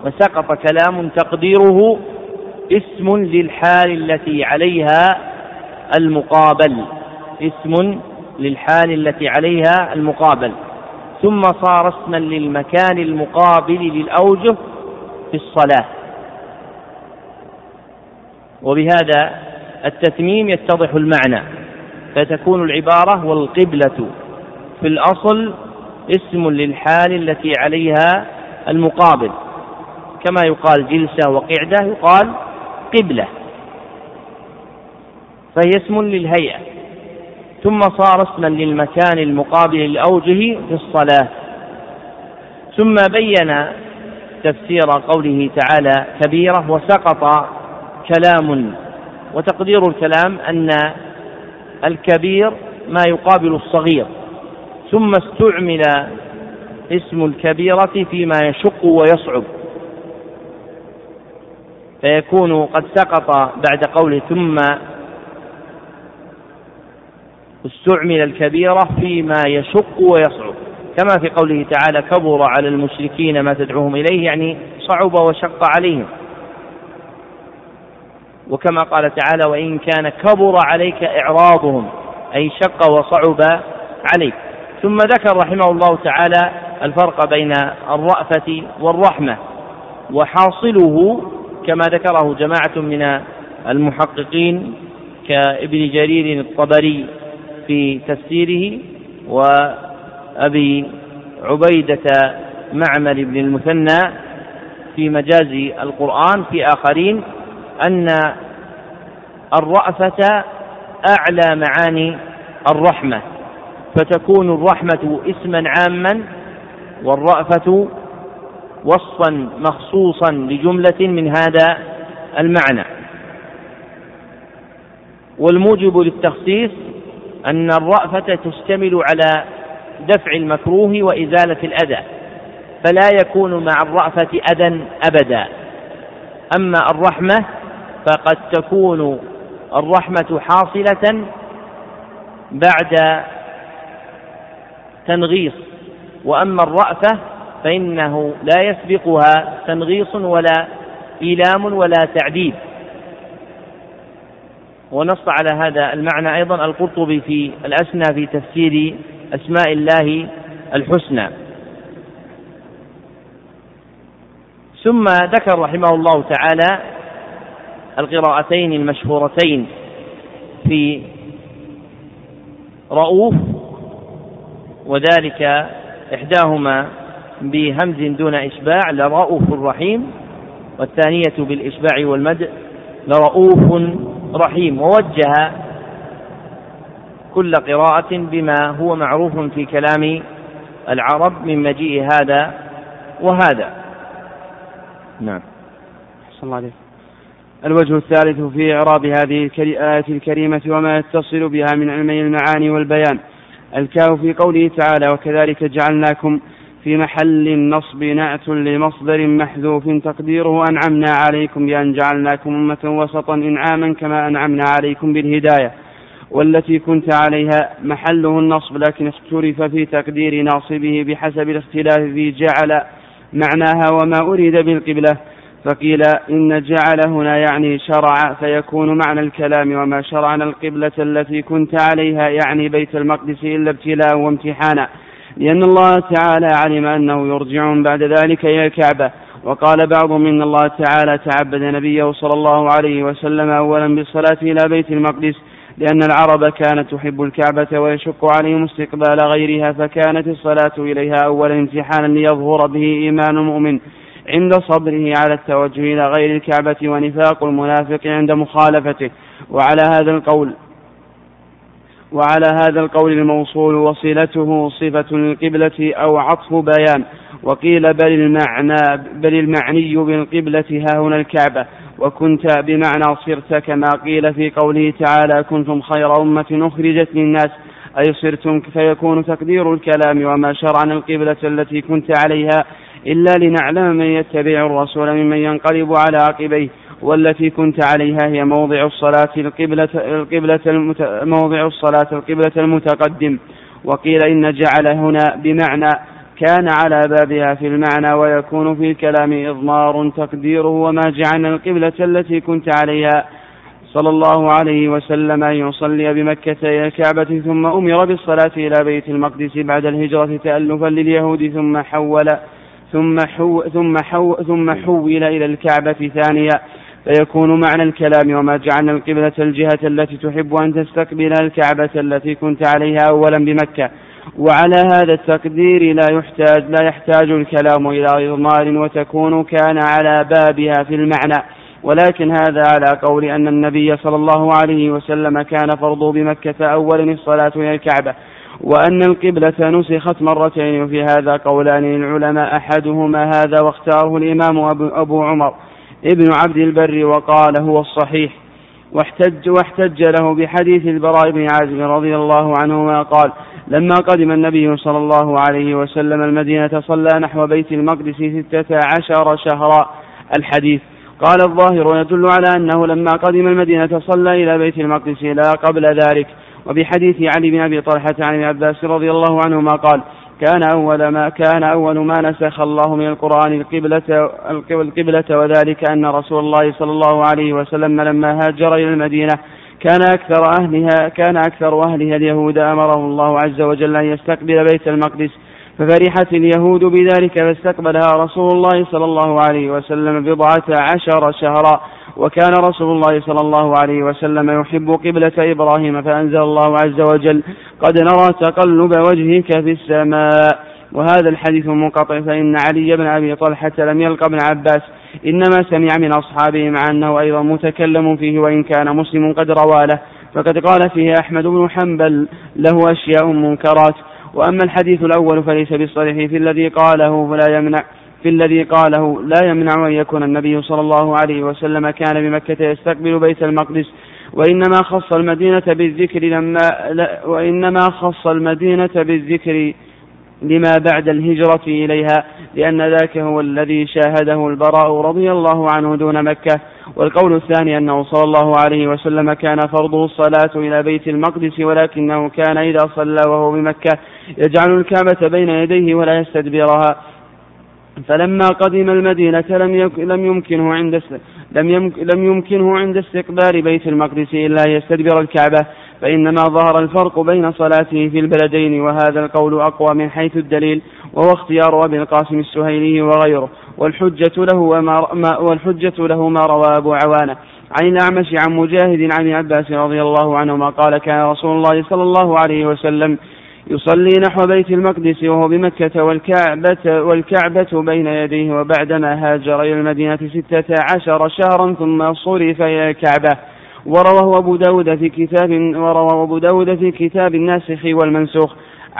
وسقط كلام تقديره اسم للحال التي عليها المقابل اسم للحال التي عليها المقابل ثم صار اسما للمكان المقابل للأوجه في الصلاة وبهذا التتميم يتضح المعنى فتكون العبارة والقبلة في الأصل اسم للحال التي عليها المقابل كما يقال جلسة وقعدة يقال قبلة فهي اسم للهيئة ثم صار اسما للمكان المقابل لأوجه في الصلاة ثم بين تفسير قوله تعالى كبيرة وسقط كلام وتقدير الكلام أن الكبير ما يقابل الصغير ثم استعمل اسم الكبيرة فيما يشق ويصعب فيكون قد سقط بعد قوله ثم استعمل الكبيرة فيما يشق ويصعب كما في قوله تعالى كبر على المشركين ما تدعوهم إليه يعني صعب وشق عليهم وكما قال تعالى وإن كان كبر عليك إعراضهم أي شق وصعب عليك ثم ذكر رحمه الله تعالى الفرق بين الرأفة والرحمة وحاصله كما ذكره جماعة من المحققين كابن جرير الطبري في تفسيره وأبي عبيدة معمر بن المثنى في مجاز القرآن في آخرين أن الرأفة أعلى معاني الرحمة فتكون الرحمة اسما عاما والرأفة وصفا مخصوصا لجملة من هذا المعنى والموجب للتخصيص أن الرأفة تشتمل على دفع المكروه وإزالة الأذى فلا يكون مع الرأفة أذى أبدا أما الرحمة فقد تكون الرحمة حاصلة بعد تنغيص وأما الرأفة فإنه لا يسبقها تنغيص ولا إيلام ولا تعديل ونص على هذا المعنى أيضا القرطبي في الأسنى في تفسير أسماء الله الحسنى ثم ذكر رحمه الله تعالى القراءتين المشهورتين في رؤوف وذلك إحداهما بهمز دون إشباع لرؤوف رحيم والثانية بالإشباع والمد لرؤوف رحيم ووجه كل قراءة بما هو معروف في كلام العرب من مجيء هذا وهذا
نعم أحسن الله عليه الوجه الثالث في إعراب هذه الآية الكريمة وما يتصل بها من علمي المعاني والبيان الكاف في قوله تعالى وكذلك جعلناكم في محل النصب نعت لمصدر محذوف تقديره أنعمنا عليكم بأن جعلناكم أمة وسطا إنعاما كما أنعمنا عليكم بالهداية والتي كنت عليها محله النصب لكن اختلف في تقدير ناصبه بحسب الاختلاف في جعل معناها وما أريد بالقبلة فقيل إن جعل هنا يعني شرع فيكون معنى الكلام وما شرعنا القبلة التي كنت عليها يعني بيت المقدس إلا ابتلاء وامتحانا لأن الله تعالى علم أنه يرجعهم بعد ذلك إلى الكعبة وقال بعضهم إن الله تعالى تعبد نبيه صلى الله عليه وسلم أولا بالصلاة إلى بيت المقدس لأن العرب كانت تحب الكعبة ويشق عليهم استقبال غيرها فكانت الصلاة إليها أولا امتحانا ليظهر به إيمان المؤمن عند صبره على التوجه إلى غير الكعبة ونفاق المنافق عند مخالفته وعلى هذا القول وعلى هذا القول الموصول وصلته صفة القبلة أو عطف بيان وقيل بل المعنى بل المعني بالقبلة ها هنا الكعبة وكنت بمعنى صرت كما قيل في قوله تعالى كنتم خير أمة أخرجت للناس أي صرتم فيكون تقدير الكلام وما شرعنا القبلة التي كنت عليها إلا لنعلم من يتبع الرسول ممن ينقلب على عقبيه والتي كنت عليها هي موضع الصلاة القبلة القبلة المت... موضع الصلاة القبلة المتقدم وقيل إن جعل هنا بمعنى كان على بابها في المعنى ويكون في الكلام إضمار تقديره وما جعلنا القبلة التي كنت عليها صلى الله عليه وسلم أن يصلي بمكة إلى الكعبة ثم أمر بالصلاة إلى بيت المقدس بعد الهجرة تألفا لليهود ثم حول ثم حو ثم حو ثم حول إلى الكعبة ثانية فيكون معنى الكلام وما جعلنا القبلة الجهة التي تحب أن تستقبل الكعبة التي كنت عليها أولا بمكة وعلى هذا التقدير لا يحتاج لا يحتاج الكلام إلى إضمار وتكون كان على بابها في المعنى ولكن هذا على قول أن النبي صلى الله عليه وسلم كان فرضه بمكة أولا الصلاة إلى الكعبة وأن القبلة نسخت مرتين وفي هذا قولان للعلماء أحدهما هذا واختاره الإمام أبو عمر ابن عبد البر وقال هو الصحيح واحتج, واحتج له بحديث البراء بن عازب رضي الله عنهما قال لما قدم النبي صلى الله عليه وسلم المدينة صلى نحو بيت المقدس ستة عشر شهرا الحديث قال الظاهر يدل على أنه لما قدم المدينة صلى إلى بيت المقدس لا قبل ذلك وبحديث علي بن أبي طلحة عن ابن عباس رضي الله عنهما قال كان أول ما كان أول ما نسخ الله من القرآن القبلة القبلة وذلك أن رسول الله صلى الله عليه وسلم لما هاجر إلى المدينة كان أكثر أهلها كان أكثر أهلها اليهود أمره الله عز وجل أن يستقبل بيت المقدس ففرحت اليهود بذلك فاستقبلها رسول الله صلى الله عليه وسلم بضعة عشر شهرا وكان رسول الله صلى الله عليه وسلم يحب قبلة إبراهيم فأنزل الله عز وجل قد نرى تقلب وجهك في السماء وهذا الحديث منقطع فإن علي بن أبي طلحة لم يلقى ابن عباس إنما سمع من أصحابه مع أنه أيضا متكلم فيه وإن كان مسلم قد روى له فقد قال فيه أحمد بن حنبل له أشياء منكرات وأما الحديث الأول فليس بالصريح في الذي قاله فلا يمنع في الذي قاله لا يمنع أن يكون النبي صلى الله عليه وسلم كان بمكة يستقبل بيت المقدس وإنما خص المدينة بالذكر لما وإنما خص المدينة بالذكر لما بعد الهجرة إليها لأن ذاك هو الذي شاهده البراء رضي الله عنه دون مكة والقول الثاني أنه صلى الله عليه وسلم كان فرضه الصلاة إلى بيت المقدس ولكنه كان إذا صلى وهو بمكة يجعل الكعبة بين يديه ولا يستدبرها فلما قدم المدينة لم يك... لم يمكنه عند لم, لم يمكنه عند استقبال بيت المقدس إلا يستدبر الكعبة فإنما ظهر الفرق بين صلاته في البلدين وهذا القول أقوى من حيث الدليل وهو اختيار أبي القاسم السهيلي وغيره والحجة له وما, ما... والحجة له ما روى أبو عوانة عن الأعمش عن مجاهد عن عباس رضي الله عنهما قال كان رسول الله صلى الله عليه وسلم يصلي نحو بيت المقدس وهو بمكة والكعبة والكعبة بين يديه وبعدما هاجر إلى المدينة ستة عشر شهرا ثم صرف إلى الكعبة ورواه أبو داود في كتاب ورواه أبو داود في كتاب الناسخ والمنسوخ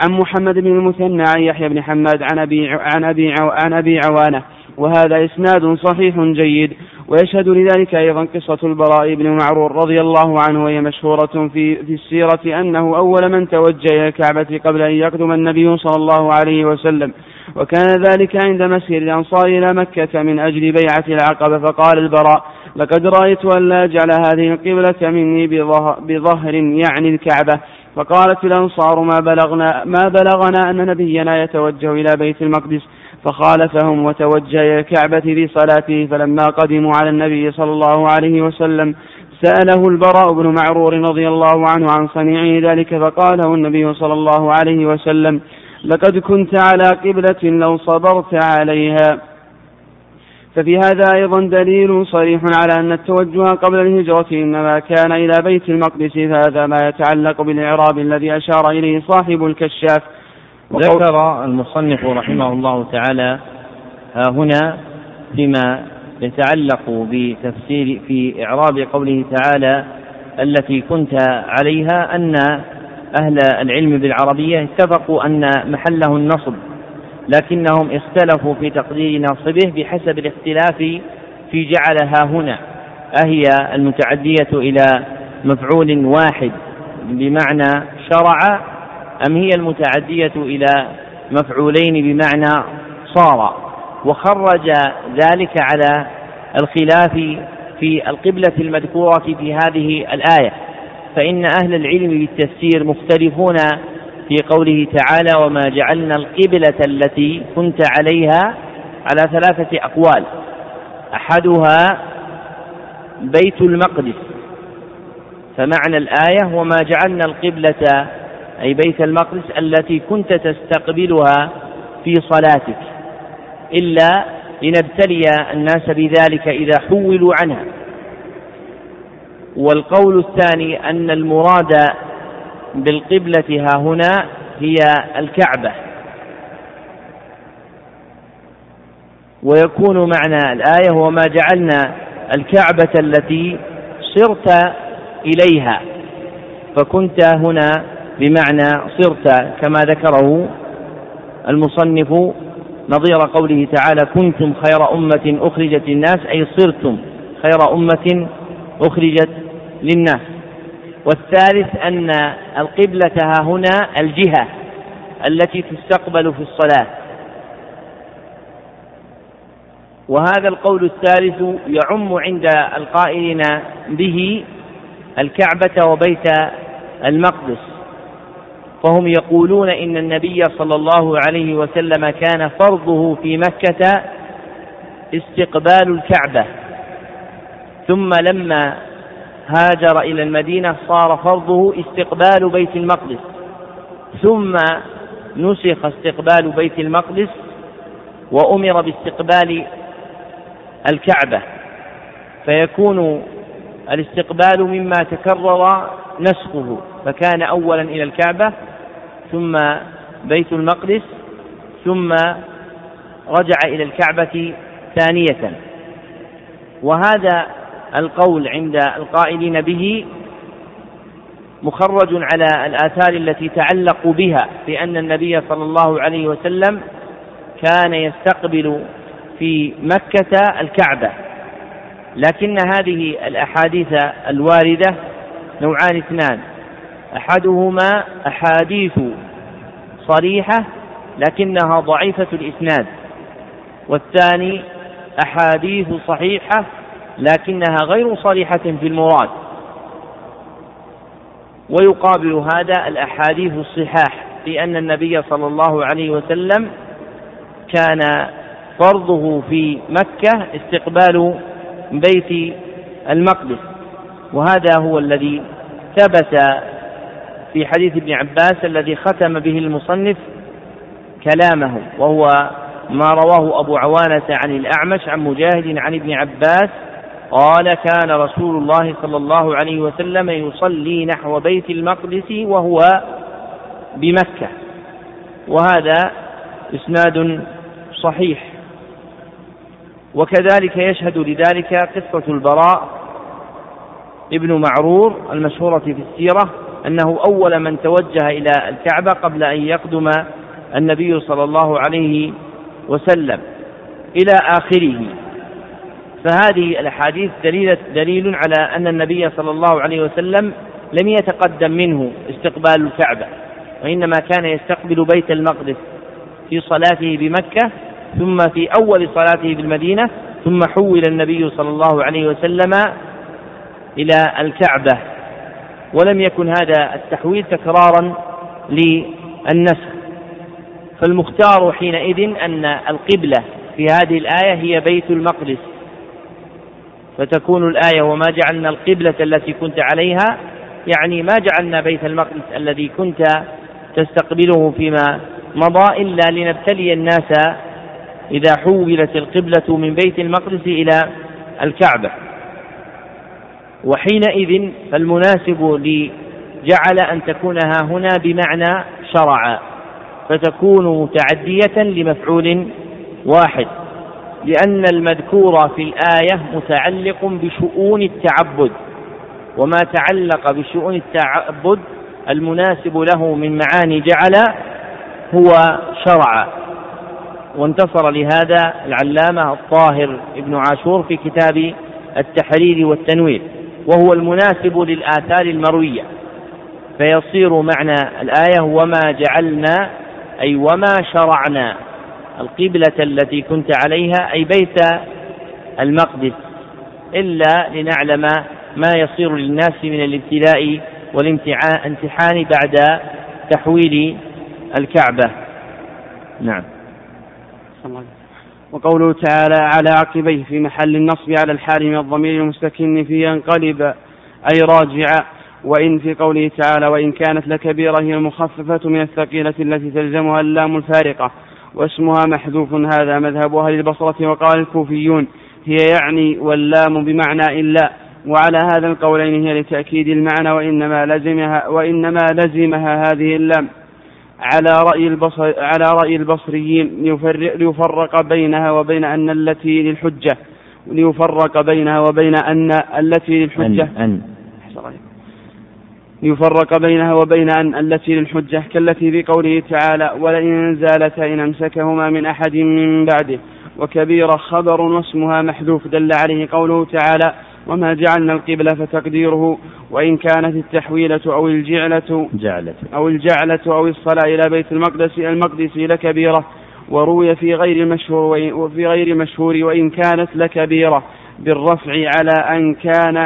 عن محمد بن المثنى عن يحيى بن حماد عن أبي عن أبي عن أبي عوانة وهذا إسناد صحيح جيد ويشهد لذلك أيضا قصة البراء بن معرور رضي الله عنه وهي مشهورة في, في السيرة أنه أول من توجه إلى الكعبة قبل أن يقدم النبي صلى الله عليه وسلم وكان ذلك عند مسير الأنصار إلى مكة من أجل بيعة العقبة فقال البراء لقد رأيت أن لا أجعل هذه القبلة مني بظهر يعني الكعبة فقالت الأنصار ما بلغنا ما بلغنا أن نبينا يتوجه إلى بيت المقدس فخالفهم وتوجه إلى الكعبة في صلاته فلما قدموا على النبي صلى الله عليه وسلم سأله البراء بن معرور رضي الله عنه عن صنيعه ذلك فقاله النبي صلى الله عليه وسلم لقد كنت على قبلة لو صبرت عليها ففي هذا أيضا دليل صريح على أن التوجه قبل الهجرة إنما كان إلى بيت المقدس فهذا ما يتعلق بالإعراب الذي أشار إليه صاحب الكشاف
ذكر المصنف رحمه الله تعالى ها هنا فيما يتعلق بتفسير في إعراب قوله تعالى التي كنت عليها أن أهل العلم بالعربية اتفقوا أن محله النصب لكنهم اختلفوا في تقدير ناصبه بحسب الاختلاف في جعلها هنا أهي المتعدية إلى مفعول واحد بمعنى شرع أم هي المتعدية إلى مفعولين بمعنى صار وخرج ذلك على الخلاف في القبلة المذكورة في هذه الآية فإن أهل العلم بالتفسير مختلفون في قوله تعالى وما جعلنا القبلة التي كنت عليها على ثلاثة أقوال أحدها بيت المقدس فمعنى الآية وما جعلنا القبلة أي بيت المقدس التي كنت تستقبلها في صلاتك إلا لنبتلي الناس بذلك إذا حولوا عنها والقول الثاني أن المراد بالقبلة ها هنا هي الكعبة ويكون معنى الآية هو ما جعلنا الكعبة التي صرت إليها فكنت هنا بمعنى صرت كما ذكره المصنف نظير قوله تعالى كنتم خير أمة أخرجت للناس أي صرتم خير أمة أخرجت للناس والثالث أن القبلة ها هنا الجهة التي تستقبل في الصلاة وهذا القول الثالث يعم عند القائلين به الكعبة وبيت المقدس فهم يقولون إن النبي صلى الله عليه وسلم كان فرضه في مكة استقبال الكعبة ثم لما هاجر إلى المدينة صار فرضه استقبال بيت المقدس ثم نسخ استقبال بيت المقدس وأمر باستقبال الكعبة فيكون الاستقبال مما تكرر نسخه فكان أولا إلى الكعبة ثم بيت المقدس ثم رجع إلى الكعبة ثانية وهذا القول عند القائلين به مخرج على الآثار التي تعلق بها بأن النبي صلى الله عليه وسلم كان يستقبل في مكة الكعبة لكن هذه الأحاديث الواردة نوعان اثنان احدهما احاديث صريحه لكنها ضعيفه الاسناد والثاني احاديث صحيحه لكنها غير صريحه في المراد ويقابل هذا الاحاديث الصحاح بان النبي صلى الله عليه وسلم كان فرضه في مكه استقبال بيت المقدس وهذا هو الذي ثبت في حديث ابن عباس الذي ختم به المصنف كلامه وهو ما رواه أبو عوانة عن الأعمش عن مجاهد عن ابن عباس قال كان رسول الله صلى الله عليه وسلم يصلي نحو بيت المقدس وهو بمكة وهذا إسناد صحيح وكذلك يشهد لذلك قصة البراء ابن معرور المشهورة في السيرة أنه أول من توجه إلى الكعبة قبل أن يقدم النبي صلى الله عليه وسلم إلى آخره فهذه الأحاديث دليل, دليل على أن النبي صلى الله عليه وسلم لم يتقدم منه استقبال الكعبة وإنما كان يستقبل بيت المقدس في صلاته بمكة ثم في أول صلاته بالمدينة ثم حول النبي صلى الله عليه وسلم إلى الكعبة ولم يكن هذا التحويل تكرارا للنسخ فالمختار حينئذ أن القبلة في هذه الآية هي بيت المقدس فتكون الآية وما جعلنا القبلة التي كنت عليها يعني ما جعلنا بيت المقدس الذي كنت تستقبله فيما مضى إلا لنبتلي الناس إذا حولت القبلة من بيت المقدس إلى الكعبة وحينئذ فالمناسب لجعل أن تكون ها هنا بمعنى شرعا فتكون متعدية لمفعول واحد لأن المذكور في الآية متعلق بشؤون التعبد وما تعلق بشؤون التعبد المناسب له من معاني جعل هو شرعا وانتصر لهذا العلامة الطاهر ابن عاشور في كتاب التحرير والتنوير وهو المناسب للآثار المروية فيصير معنى الآية وما جعلنا أي وما شرعنا القبلة التي كنت عليها أي بيت المقدس إلا لنعلم ما يصير للناس من الابتلاء والامتحان بعد تحويل الكعبة
نعم وقوله تعالى على عقبيه في محل النصب على الحال من الضمير المستكن في ينقلب أي راجع وإن في قوله تعالى وإن كانت لكبيرة هي المخففة من الثقيلة التي تلزمها اللام الفارقة واسمها محذوف هذا مذهب أهل البصرة وقال الكوفيون هي يعني واللام بمعنى إلا وعلى هذا القولين هي لتأكيد المعنى وإنما لزمها وإنما لزمها هذه اللام على رأي البصر على رأي البصريين ليفرق بينها وبين أن التي للحجة ليفرق بينها وبين أن التي للحجة أن, أن يفرق بينها وبين أن التي للحجة كالتي في قوله تعالى ولئن زالتا إن أمسكهما من أحد من بعده وكبيرة خبر واسمها محذوف دل عليه قوله تعالى وما جعلنا القبلة فتقديره وإن كانت التحويلة أو الجعلة جعلة أو الجعلة أو الصلاة إلى بيت المقدس المقدس لكبيرة وروي في غير المشهور وفي غير مشهور وإن كانت لكبيرة بالرفع على أن كان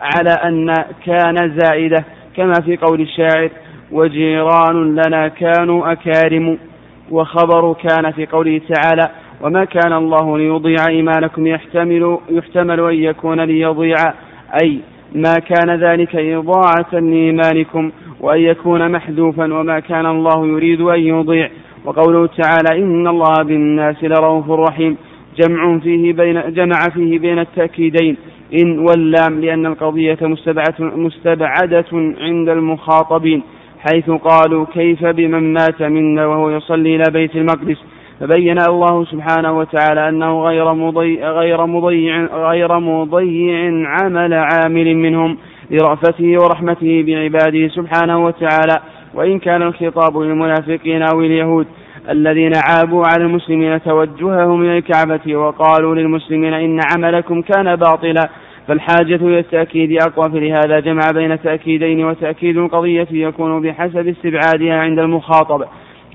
على أن كان زائدة كما في قول الشاعر وجيران لنا كانوا أكارم وخبر كان في قوله تعالى وما كان الله ليضيع إيمانكم يحتمل يحتمل أن يكون ليضيع أي ما كان ذلك إضاعة لإيمانكم وأن يكون محذوفا وما كان الله يريد أن يضيع وقوله تعالى إن الله بالناس لرؤوف رحيم جمع فيه بين جمع فيه بين التأكيدين إن واللام لأن القضية مستبعدة عند المخاطبين حيث قالوا كيف بمن مات منا وهو يصلي إلى بيت المقدس فبين الله سبحانه وتعالى أنه غير مضيع غير مضيع غير مضيع عمل عامل منهم لرأفته ورحمته بعباده سبحانه وتعالى وإن كان الخطاب للمنافقين أو اليهود الذين عابوا على المسلمين توجههم إلى الكعبة وقالوا للمسلمين إن عملكم كان باطلا فالحاجة إلى التأكيد أقوى فلهذا جمع بين تأكيدين وتأكيد القضية يكون بحسب استبعادها عند المخاطب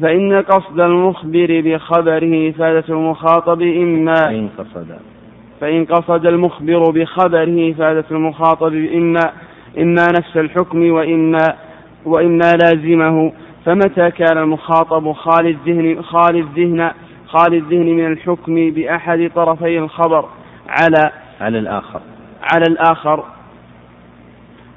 فإن قصد المخبر بخبره إفادة المخاطب إما فإن قصد فإن قصد المخبر بخبره إفادة المخاطب إما إما نفس الحكم وإما وإما لازمه فمتى كان المخاطب خالي الذهن خالي الذهن خالي الذهن من الحكم بأحد طرفي الخبر على
على الآخر
على الآخر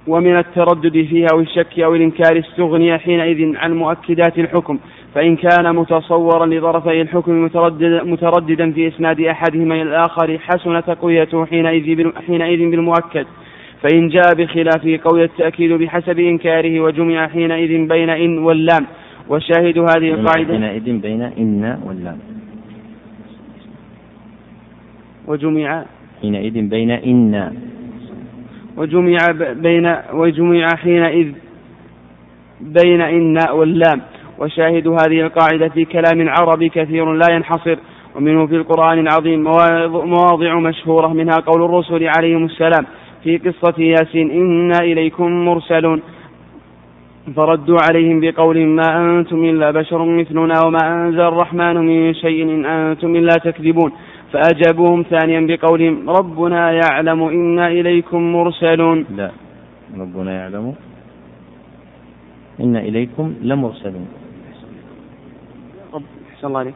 ومن التردد فيها والشك أو الإنكار استغني حينئذ عن مؤكدات الحكم فإن كان متصورا لطرفي الحكم مترددا, مترددا في إسناد أحدهما إلى الآخر حسن تقويته حينئذ حينئذ بالمؤكد فإن جاء بخلافه قوي التأكيد بحسب إنكاره وجمع حينئذ بين إن واللام والشاهد هذه
القاعدة حينئذ بين
إن واللام وجمع حينئذ بين
إن
وجمع بين وجمع حينئذ بين إن واللام وشاهد هذه القاعدة في كلام عربي كثير لا ينحصر ومنه في القرآن العظيم مواضع مشهورة منها قول الرسل عليهم السلام في قصة ياسين إنا إليكم مرسلون فردوا عليهم بقول ما أنتم إلا بشر مثلنا وما أنزل الرحمن من شيء إن أنتم إلا تكذبون فأجابوهم ثانيا بقولهم ربنا يعلم إنا إليكم مرسلون لا
ربنا يعلم إنا إليكم لمرسلون
أحسن الله عليك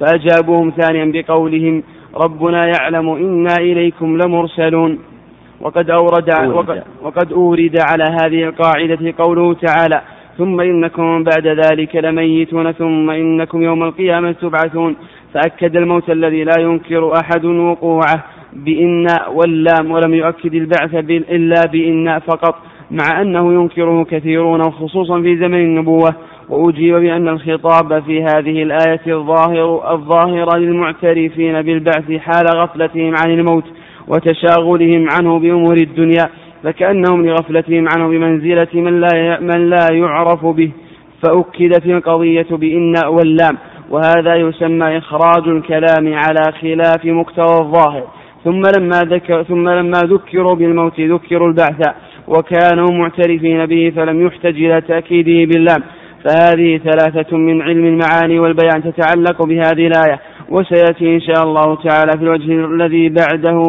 فأجابوهم ثانيا بقولهم ربنا يعلم إنا إليكم لمرسلون وقد أورد أورد. وقد أورد على هذه القاعدة قوله تعالى ثم إنكم بعد ذلك لميتون ثم إنكم يوم القيامة تبعثون فأكد الموت الذي لا ينكر أحد وقوعه بإن واللام ولم يؤكد البعث إلا بإن فقط مع أنه ينكره كثيرون وخصوصا في زمن النبوة وأجيب بأن الخطاب في هذه الآية الظاهر الظاهر للمعترفين بالبعث حال غفلتهم عن الموت وتشاغلهم عنه بأمور الدنيا فكأنهم لغفلتهم عنه بمنزلة من لا من لا يعرف به فأكدت القضية بإن واللام وهذا يسمى إخراج الكلام على خلاف مقتضى الظاهر ثم لما ذكر ثم لما ذكروا بالموت ذكروا البعث وكانوا معترفين به فلم يحتج إلى تأكيده باللام فهذه ثلاثة من علم المعاني والبيان تتعلق بهذه الآية وسيأتي إن شاء الله تعالى في الوجه الذي بعده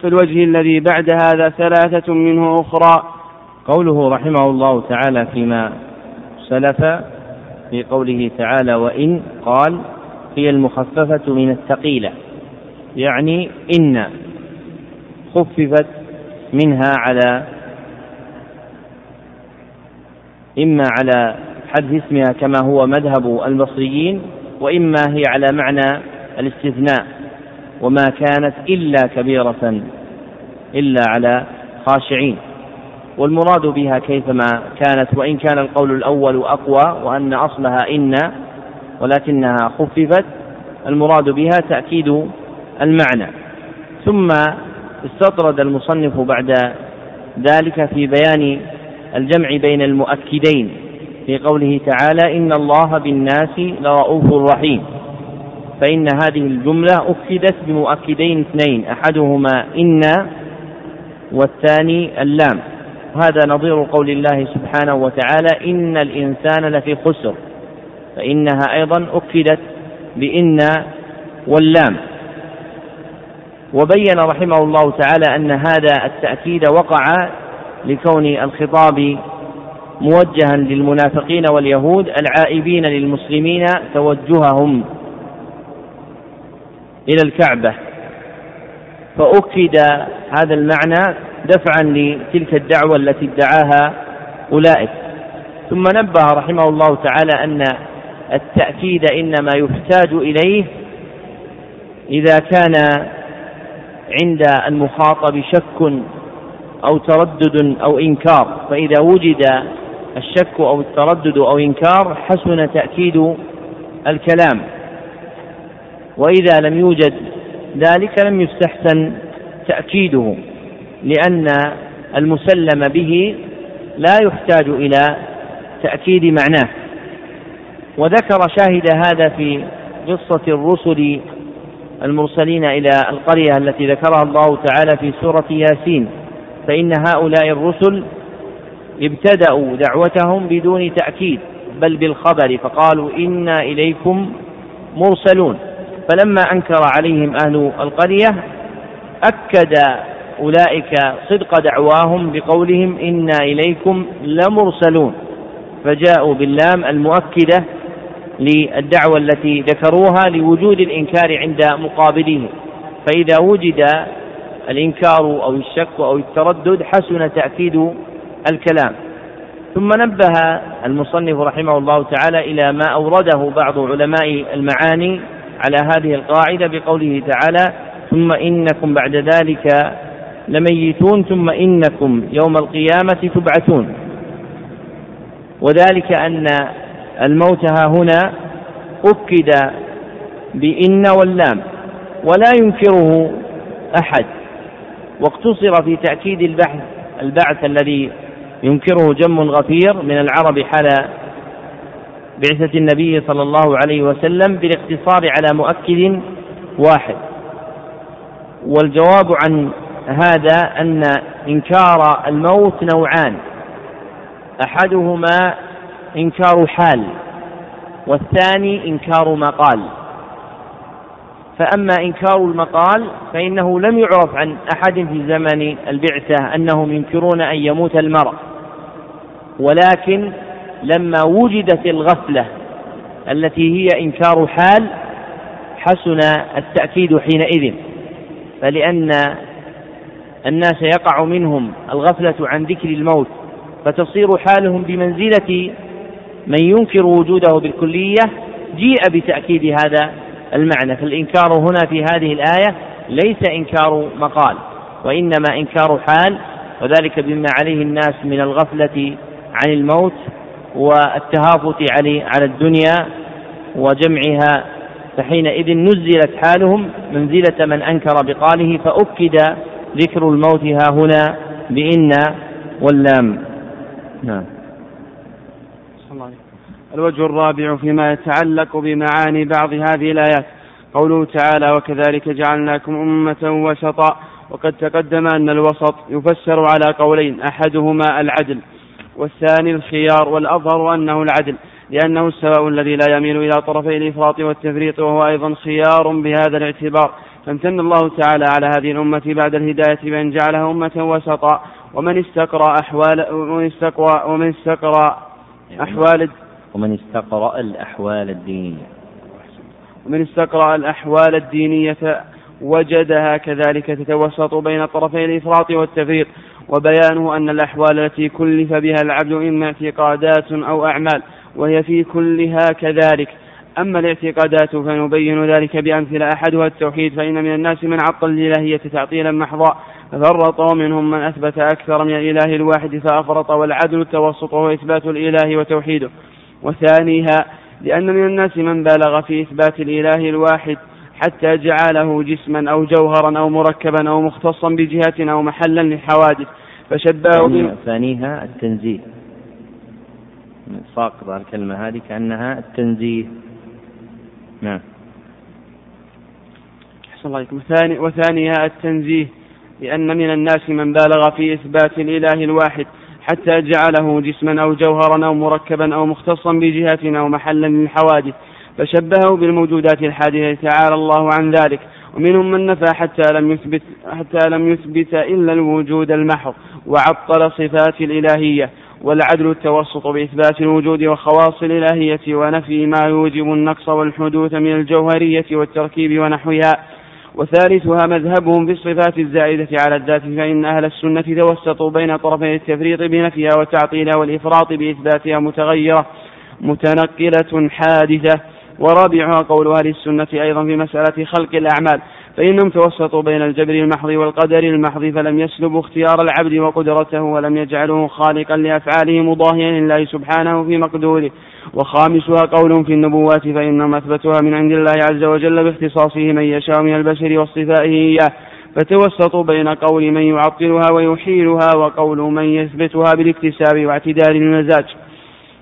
في الوجه الذي بعد هذا ثلاثة منه أخرى
قوله رحمه الله تعالى فيما سلف في قوله تعالى وإن قال هي المخففة من الثقيلة يعني إن خففت منها على إما على حذف اسمها كما هو مذهب البصريين وإما هي على معنى الاستثناء وما كانت إلا كبيرة إلا على خاشعين والمراد بها كيفما كانت وإن كان القول الأول أقوى وأن أصلها إن ولكنها خففت المراد بها تأكيد المعنى ثم استطرد المصنف بعد ذلك في بيان الجمع بين المؤكدين في قوله تعالى إن الله بالناس لرؤوف رحيم فإن هذه الجملة أكدت بمؤكدين اثنين أحدهما إن والثاني اللام هذا نظير قول الله سبحانه وتعالى إن الإنسان لفي خسر فإنها أيضا أكدت بإن واللام وبين رحمه الله تعالى أن هذا التأكيد وقع لكون الخطاب موجها للمنافقين واليهود العائبين للمسلمين توجههم إلى الكعبة فأكد هذا المعنى دفعا لتلك الدعوة التي ادعاها أولئك ثم نبه رحمه الله تعالى أن التأكيد إنما يحتاج إليه إذا كان عند المخاطب شك أو تردد أو إنكار فإذا وجد الشك أو التردد أو إنكار حسن تأكيد الكلام وإذا لم يوجد ذلك لم يستحسن تأكيده لأن المسلم به لا يحتاج إلى تأكيد معناه وذكر شاهد هذا في قصة الرسل المرسلين إلى القرية التي ذكرها الله تعالى في سورة ياسين فإن هؤلاء الرسل ابتدأوا دعوتهم بدون تأكيد بل بالخبر فقالوا إنا إليكم مرسلون فلما أنكر عليهم أهل القرية أكد أولئك صدق دعواهم بقولهم إنا إليكم لمرسلون فجاءوا باللام المؤكدة للدعوة التي ذكروها لوجود الإنكار عند مقابلهم فإذا وجد الإنكار أو الشك أو التردد حسن تأكيد الكلام ثم نبه المصنف رحمه الله تعالى إلى ما أورده بعض علماء المعاني على هذه القاعدة بقوله تعالى ثم إنكم بعد ذلك لميتون ثم إنكم يوم القيامة تبعثون وذلك أن الموت ها هنا أكد بإن واللام ولا ينكره أحد واقتصر في تأكيد البحث البعث الذي ينكره جم غفير من العرب حال بعثة النبي صلى الله عليه وسلم بالاقتصار على مؤكد واحد والجواب عن هذا أن إنكار الموت نوعان أحدهما إنكار حال والثاني إنكار مقال فأما إنكار المقال فإنه لم يعرف عن أحد في زمن البعثة أنهم ينكرون أن يموت المرء ولكن لما وجدت الغفله التي هي انكار حال حسن التاكيد حينئذ فلان الناس يقع منهم الغفله عن ذكر الموت فتصير حالهم بمنزله من ينكر وجوده بالكليه جيء بتاكيد هذا المعنى فالانكار هنا في هذه الايه ليس انكار مقال وانما انكار حال وذلك بما عليه الناس من الغفله عن الموت والتهافت عليه على الدنيا وجمعها فحينئذ نزلت حالهم منزلة من أنكر بقاله فأكد ذكر الموت ها هنا بإن واللام نعم
الوجه الرابع فيما يتعلق بمعاني بعض هذه الآيات قوله تعالى وكذلك جعلناكم أمة وسطا وقد تقدم أن الوسط يفسر على قولين أحدهما العدل والثاني الخيار والأظهر أنه العدل لأنه السواء الذي لا يميل إلى طرفي الإفراط والتفريط وهو أيضا خيار بهذا الاعتبار فامتن الله تعالى على هذه الأمة بعد الهداية بأن جعلها أمة وسطا ومن استقرأ أحوال
ومن
استقرأ ومن استقرأ أحوال ومن
استقرأ الأحوال الدينية
ومن استقرأ الأحوال الدينية وجدها كذلك تتوسط بين طرفي الإفراط والتفريط وبيانه أن الأحوال التي كلف بها العبد إما اعتقادات أو أعمال وهي في كلها كذلك أما الاعتقادات فنبين ذلك بأمثلة أحدها التوحيد فإن من الناس من عطل الإلهية تعطيلا محضا فرط ومنهم من أثبت أكثر من الإله الواحد فأفرط والعدل التوسط هو إثبات الإله وتوحيده وثانيها لأن من الناس من بالغ في إثبات الإله الواحد حتى جعله جسما أو جوهرا أو مركبا أو مختصا بجهة أو محلا للحوادث فشبهه
بما ثانيها التنزيه ساقطة الكلمة هذه كأنها التنزيه نعم أحسن
الله وثاني وثانيها التنزيه لأن من الناس من بالغ في إثبات الإله الواحد حتى جعله جسما أو جوهرا أو مركبا أو مختصا بجهة أو محلا للحوادث فشبهه بالموجودات الحادثة تعالى الله عن ذلك ومنهم من نفى حتى لم يثبت حتى لم يثبت إلا الوجود المحض وعطل صفات الإلهية والعدل التوسط بإثبات الوجود وخواص الإلهية ونفي ما يوجب النقص والحدوث من الجوهرية والتركيب ونحوها وثالثها مذهبهم في الصفات الزائدة على الذات فإن أهل السنة توسطوا بين طرفي التفريط بنفيها وتعطيلها والإفراط بإثباتها متغيرة متنقلة حادثة ورابعها قول أهل السنة أيضا في مسألة خلق الأعمال فإنهم توسطوا بين الجبر المحض والقدر المحض فلم يسلبوا اختيار العبد وقدرته ولم يجعلوه خالقا لأفعاله مضاهيا لله سبحانه في مقدوره وخامسها قول في النبوات فإنهم أثبتوها من عند الله عز وجل باختصاصه من يشاء من البشر واصطفائه إياه فتوسطوا بين قول من يعطلها ويحيلها وقول من يثبتها بالاكتساب واعتدال المزاج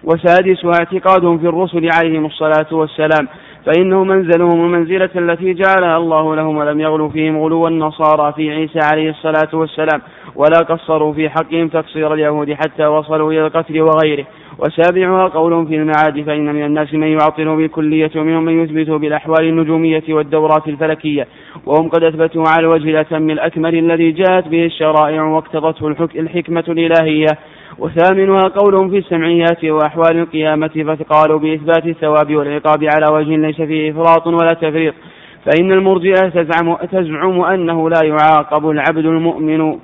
وسادسها اعتقادهم في الرسل عليهم الصلاة والسلام فإنه منزلهم المنزلة التي جعلها الله لهم ولم يغلوا فيهم غلو النصارى في عيسى عليه الصلاة والسلام ولا قصروا في حقهم تقصير اليهود حتى وصلوا إلى القتل وغيره وسابعها قولهم في المعاد فإن من الناس من يعطل بالكلية ومنهم من يثبت بالأحوال النجومية والدورات الفلكية وهم قد أثبتوا على الوجه الأتم الأكمل الذي جاءت به الشرائع واقتضته الحكمة الإلهية وثامنها قولهم في السمعيات وأحوال القيامة فقالوا بإثبات الثواب والعقاب على وجه ليس فيه إفراط ولا تفريط فإن المرجئة تزعم, تزعم أنه لا يعاقب العبد المؤمن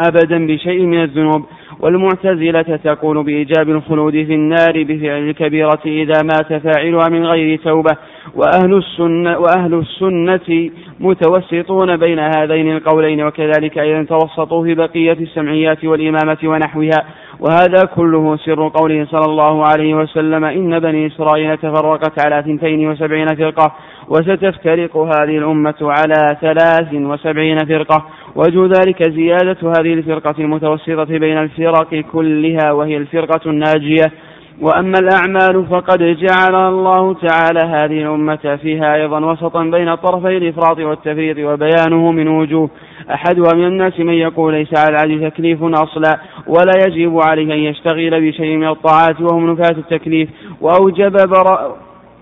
أبدا بشيء من الذنوب والمعتزلة تقول بإيجاب الخلود في النار بفعل الكبيرة إذا مات فاعلها من غير توبة وأهل السنة, وأهل السنة متوسطون بين هذين القولين وكذلك أيضا توسطوا في بقية السمعيات والإمامة ونحوها وهذا كله سر قوله صلى الله عليه وسلم إن بني إسرائيل تفرقت على ثنتين وسبعين فرقة وستفترق هذه الأمة على ثلاث وسبعين فرقة وجو ذلك زيادة هذه الفرقة المتوسطة بين الفرق كلها وهي الفرقة الناجية وأما الأعمال فقد جعل الله تعالى هذه الأمة فيها أيضا وسطا بين طرفي الإفراط والتفريط وبيانه من وجوه أحدها من الناس من يقول ليس على العبد تكليف أصلا ولا يجب عليه أن يشتغل بشيء من الطاعات وهم نفاة التكليف وأوجب برا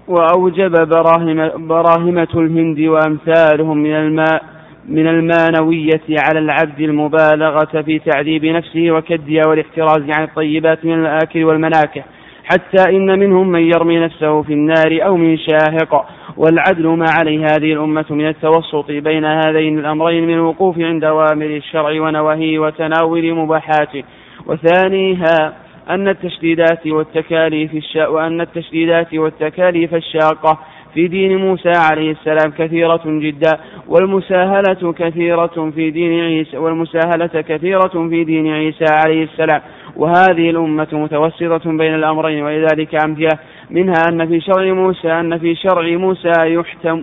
وأوجب براهمة, براهمة الهند وأمثالهم من الماء من المانوية على العبد المبالغة في تعذيب نفسه وكدها والاحتراز عن الطيبات من الآكل والمناكح حتى إن منهم من يرمي نفسه في النار أو من شاهق والعدل ما عليه هذه الأمة من التوسط بين هذين الأمرين من الوقوف عند أوامر الشرع ونواهيه وتناول مباحاته وثانيها أن التشديدات والتكاليف الشا... وأن التشديدات والتكاليف الشاقة في دين موسى عليه السلام كثيرة جدا والمساهلة كثيرة في دين عيسى والمساهلة كثيرة في دين عيسى عليه السلام وهذه الأمة متوسطة بين الأمرين ولذلك أمثلة منها أن في شرع موسى أن في شرع موسى يحتم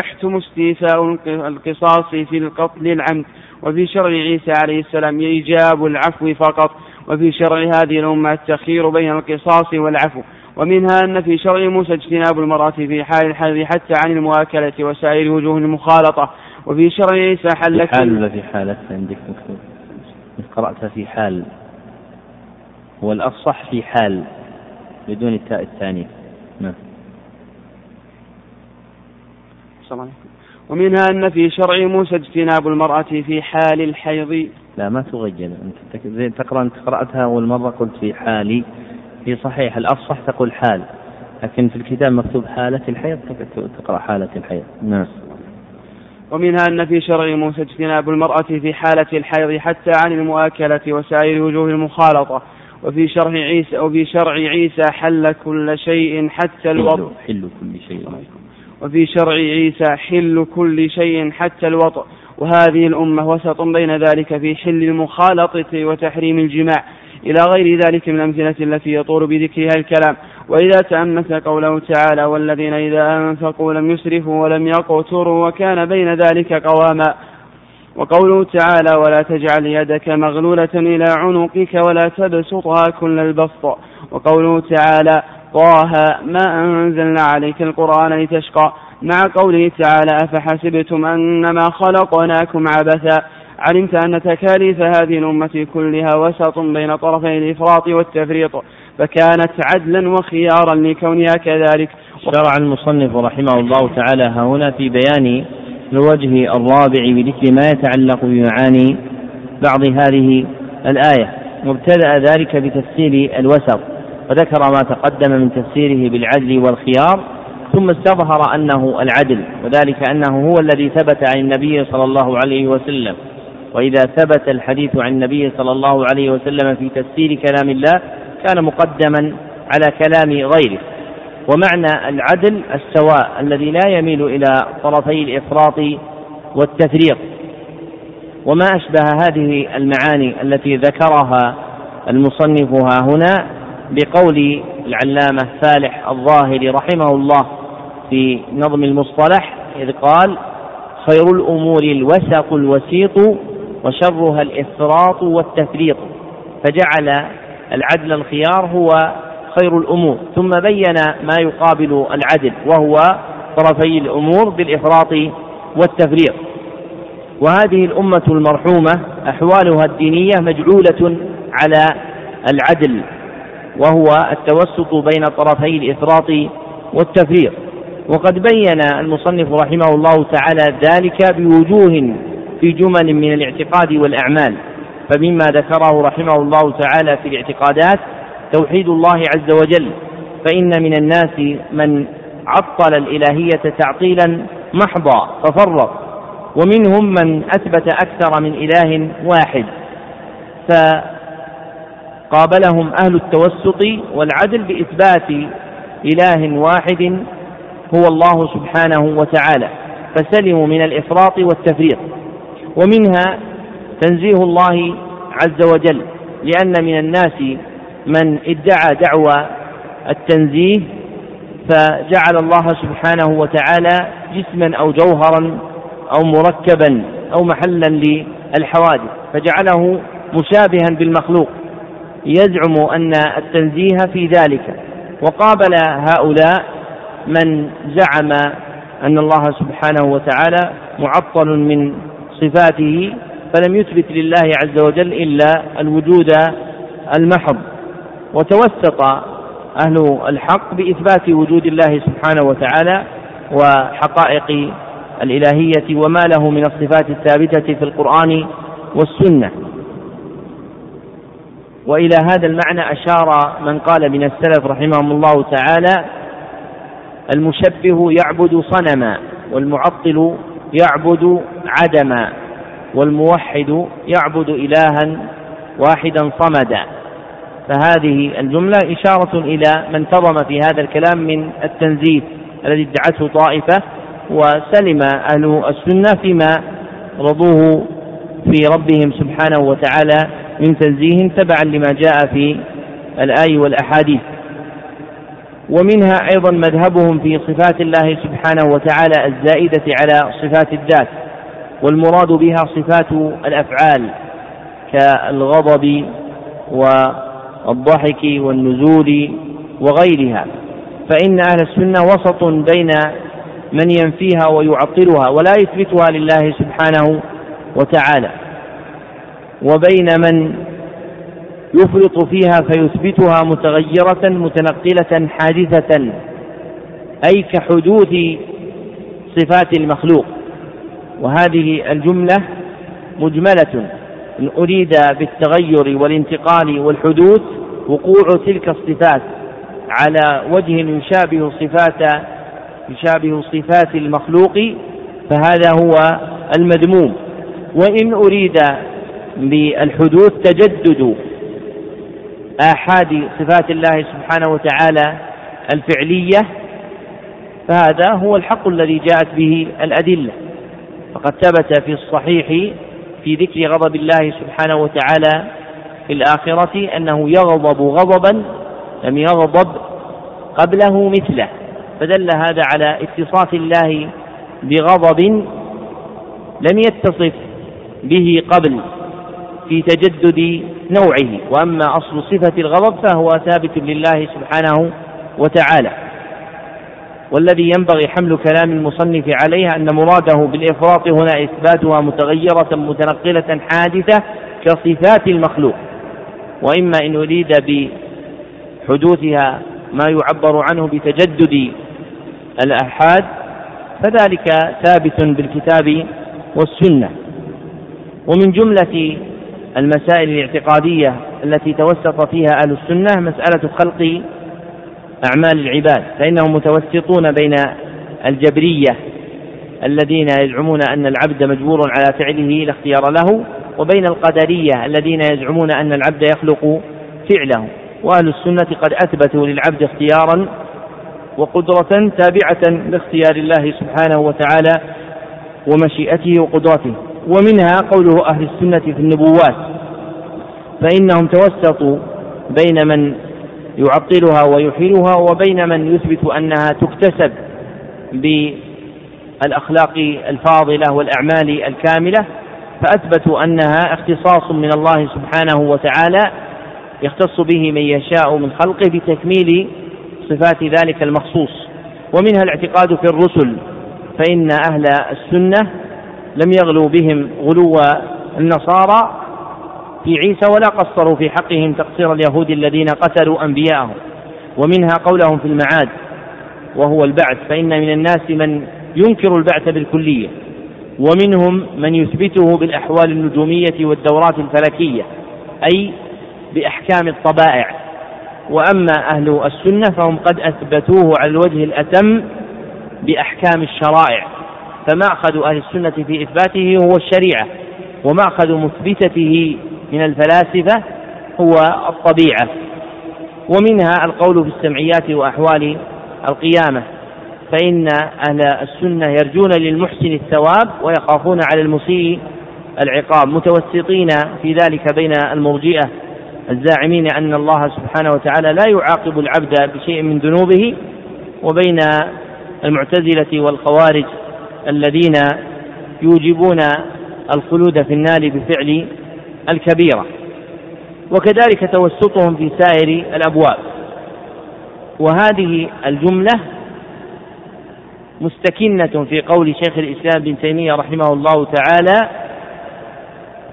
يحتم استيفاء القصاص في القتل العمد وفي شرع عيسى عليه السلام إيجاب العفو فقط وفي شرع هذه الأمة التخيير بين القصاص والعفو ومنها أن في شرع موسى اجتناب المرأة في حال الحذر حتى عن المواكلة وسائر وجوه المخالطة وفي شرع عيسى حل
حال ولا في حالة عندك مكتوب قرأتها في حال والأفصح في حال بدون التاء الثانية نعم
ومنها أن في شرع موسى اجتناب المرأة في حال الحيض
لا ما تغير أنت تقرأ أنت قرأتها أول مرة قلت في حالي في صحيح الأفصح تقول حال لكن في الكتاب مكتوب حالة الحيض تقرأ حالة الحيض نعم
ومنها أن في شرع موسى اجتناب المرأة في حالة الحيض حتى عن المؤاكلة وسائر وجوه المخالطة وفي شرع عيسى وفي شرع عيسى حل كل شيء حتى
الوضوء حل كل شيء
وفي شرع عيسى حل كل شيء حتى الوطء وهذه الأمة وسط بين ذلك في حل المخالطة وتحريم الجماع إلى غير ذلك من الأمثلة التي يطول بذكرها الكلام وإذا تأمس قوله تعالى والذين إذا أنفقوا لم يسرفوا ولم يقتروا وكان بين ذلك قواما وقوله تعالى ولا تجعل يدك مغلولة إلى عنقك ولا تبسطها كل البسط وقوله تعالى طه ما أنزلنا عليك القرآن لتشقى مع قوله تعالى أفحسبتم أنما خلقناكم عبثا علمت أن تكاليف هذه الأمة كلها وسط بين طرفي الإفراط والتفريط فكانت عدلا وخيارا لكونها كذلك
شرع المصنف رحمه الله تعالى ها هنا في بيان الوجه الرابع بذكر ما يتعلق بمعاني بعض هذه الآية وابتدأ ذلك بتفسير الوسط وذكر ما تقدم من تفسيره بالعدل والخيار ثم استظهر أنه العدل وذلك أنه هو الذي ثبت عن النبي صلى الله عليه وسلم وإذا ثبت الحديث عن النبي صلى الله عليه وسلم في تفسير كلام الله كان مقدما على كلام غيره ومعنى العدل السواء الذي لا يميل إلى طرفي الإفراط والتفريط وما أشبه هذه المعاني التي ذكرها المصنف ها هنا بقول العلامة فالح الظاهري رحمه الله في نظم المصطلح إذ قال خير الأمور الوسق الوسيط وشرها الإفراط والتفريط فجعل العدل الخيار هو خير الأمور ثم بين ما يقابل العدل وهو طرفي الأمور بالإفراط والتفريط وهذه الأمة المرحومة أحوالها الدينية مجعولة على العدل وهو التوسط بين طرفي الإفراط والتفريط وقد بين المصنف رحمه الله تعالى ذلك بوجوه في جمل من الاعتقاد والأعمال فمما ذكره رحمه الله تعالى في الاعتقادات توحيد الله عز وجل فإن من الناس من عطل الإلهية تعطيلا محضا ففرط ومنهم من أثبت أكثر من إله واحد فقابلهم أهل التوسط والعدل بإثبات إله واحد هو الله سبحانه وتعالى فسلموا من الإفراط والتفريط ومنها تنزيه الله عز وجل لأن من الناس من ادعى دعوى التنزيه فجعل الله سبحانه وتعالى جسما أو جوهرا أو مركبا أو محلا للحوادث فجعله مشابها بالمخلوق يزعم أن التنزيه في ذلك وقابل هؤلاء من زعم أن الله سبحانه وتعالى معطل من صفاته فلم يثبت لله عز وجل إلا الوجود المحض وتوسط أهل الحق بإثبات وجود الله سبحانه وتعالى وحقائق الإلهية وما له من الصفات الثابتة في القرآن والسنة وإلى هذا المعنى أشار من قال من السلف رحمهم الله تعالى المشبه يعبد صنما والمعطل يعبد عدما والموحد يعبد إلها واحدا صمدا فهذه الجملة إشارة إلى ما انتظم في هذا الكلام من التنزيه الذي ادعته طائفة وسلم أهل السنة فيما رضوه في ربهم سبحانه وتعالى من تنزيه تبعا لما جاء في الآي والأحاديث ومنها أيضا مذهبهم في صفات الله سبحانه وتعالى الزائدة على صفات الذات والمراد بها صفات الأفعال كالغضب والضحك والنزول وغيرها فإن أهل السنة وسط بين من ينفيها ويعطلها ولا يثبتها لله سبحانه وتعالى وبين من يفرط فيها فيثبتها متغيرة متنقلة حادثة أي كحدوث صفات المخلوق وهذه الجملة مجملة إن أريد بالتغير والانتقال والحدوث وقوع تلك الصفات على وجه يشابه صفات يشابه صفات المخلوق فهذا هو المذموم وإن أريد بالحدوث تجدد آحاد صفات الله سبحانه وتعالى الفعلية فهذا هو الحق الذي جاءت به الأدلة فقد ثبت في الصحيح في ذكر غضب الله سبحانه وتعالى في الآخرة أنه يغضب غضبا لم يغضب قبله مثله فدل هذا على اتصاف الله بغضب لم يتصف به قبل في تجدد نوعه واما اصل صفه الغضب فهو ثابت لله سبحانه وتعالى والذي ينبغي حمل كلام المصنف عليها ان مراده بالافراط هنا اثباتها متغيره متنقله حادثه كصفات المخلوق واما ان اريد بحدوثها ما يعبر عنه بتجدد الآحاد فذلك ثابت بالكتاب والسنة ومن جملة المسائل الاعتقادية التي توسط فيها أهل السنة مسألة خلق أعمال العباد فإنهم متوسطون بين الجبرية الذين يزعمون أن العبد مجبور على فعله لا اختيار له وبين القدرية الذين يزعمون أن العبد يخلق فعله وأهل السنة قد أثبتوا للعبد اختيارا وقدرة تابعة لاختيار الله سبحانه وتعالى ومشيئته وقدرته ومنها قوله أهل السنة في النبوات فإنهم توسطوا بين من يعطلها ويحيلها وبين من يثبت أنها تكتسب بالأخلاق الفاضلة والأعمال الكاملة فأثبتوا أنها اختصاص من الله سبحانه وتعالى يختص به من يشاء من خلقه بتكميل صفات ذلك المخصوص ومنها الاعتقاد في الرسل فإن أهل السنة لم يغلوا بهم غلو النصارى في عيسى ولا قصروا في حقهم تقصير اليهود الذين قتلوا انبياءهم ومنها قولهم في المعاد وهو البعث فان من الناس من ينكر البعث بالكليه ومنهم من يثبته بالاحوال النجوميه والدورات الفلكيه اي باحكام الطبائع واما اهل السنه فهم قد اثبتوه على الوجه الاتم باحكام الشرائع فمأخذ أهل السنة في إثباته هو الشريعة ومأخذ مثبتته من الفلاسفة هو الطبيعة ومنها القول في السمعيات وأحوال القيامة فإن أهل السنة يرجون للمحسن الثواب ويخافون على المسيء العقاب متوسطين في ذلك بين المرجئة الزاعمين أن الله سبحانه وتعالى لا يعاقب العبد بشيء من ذنوبه وبين المعتزلة والخوارج الذين يوجبون الخلود في النار بفعل الكبيرة وكذلك توسطهم في سائر الأبواب وهذه الجملة مستكنة في قول شيخ الإسلام ابن تيمية رحمه الله تعالى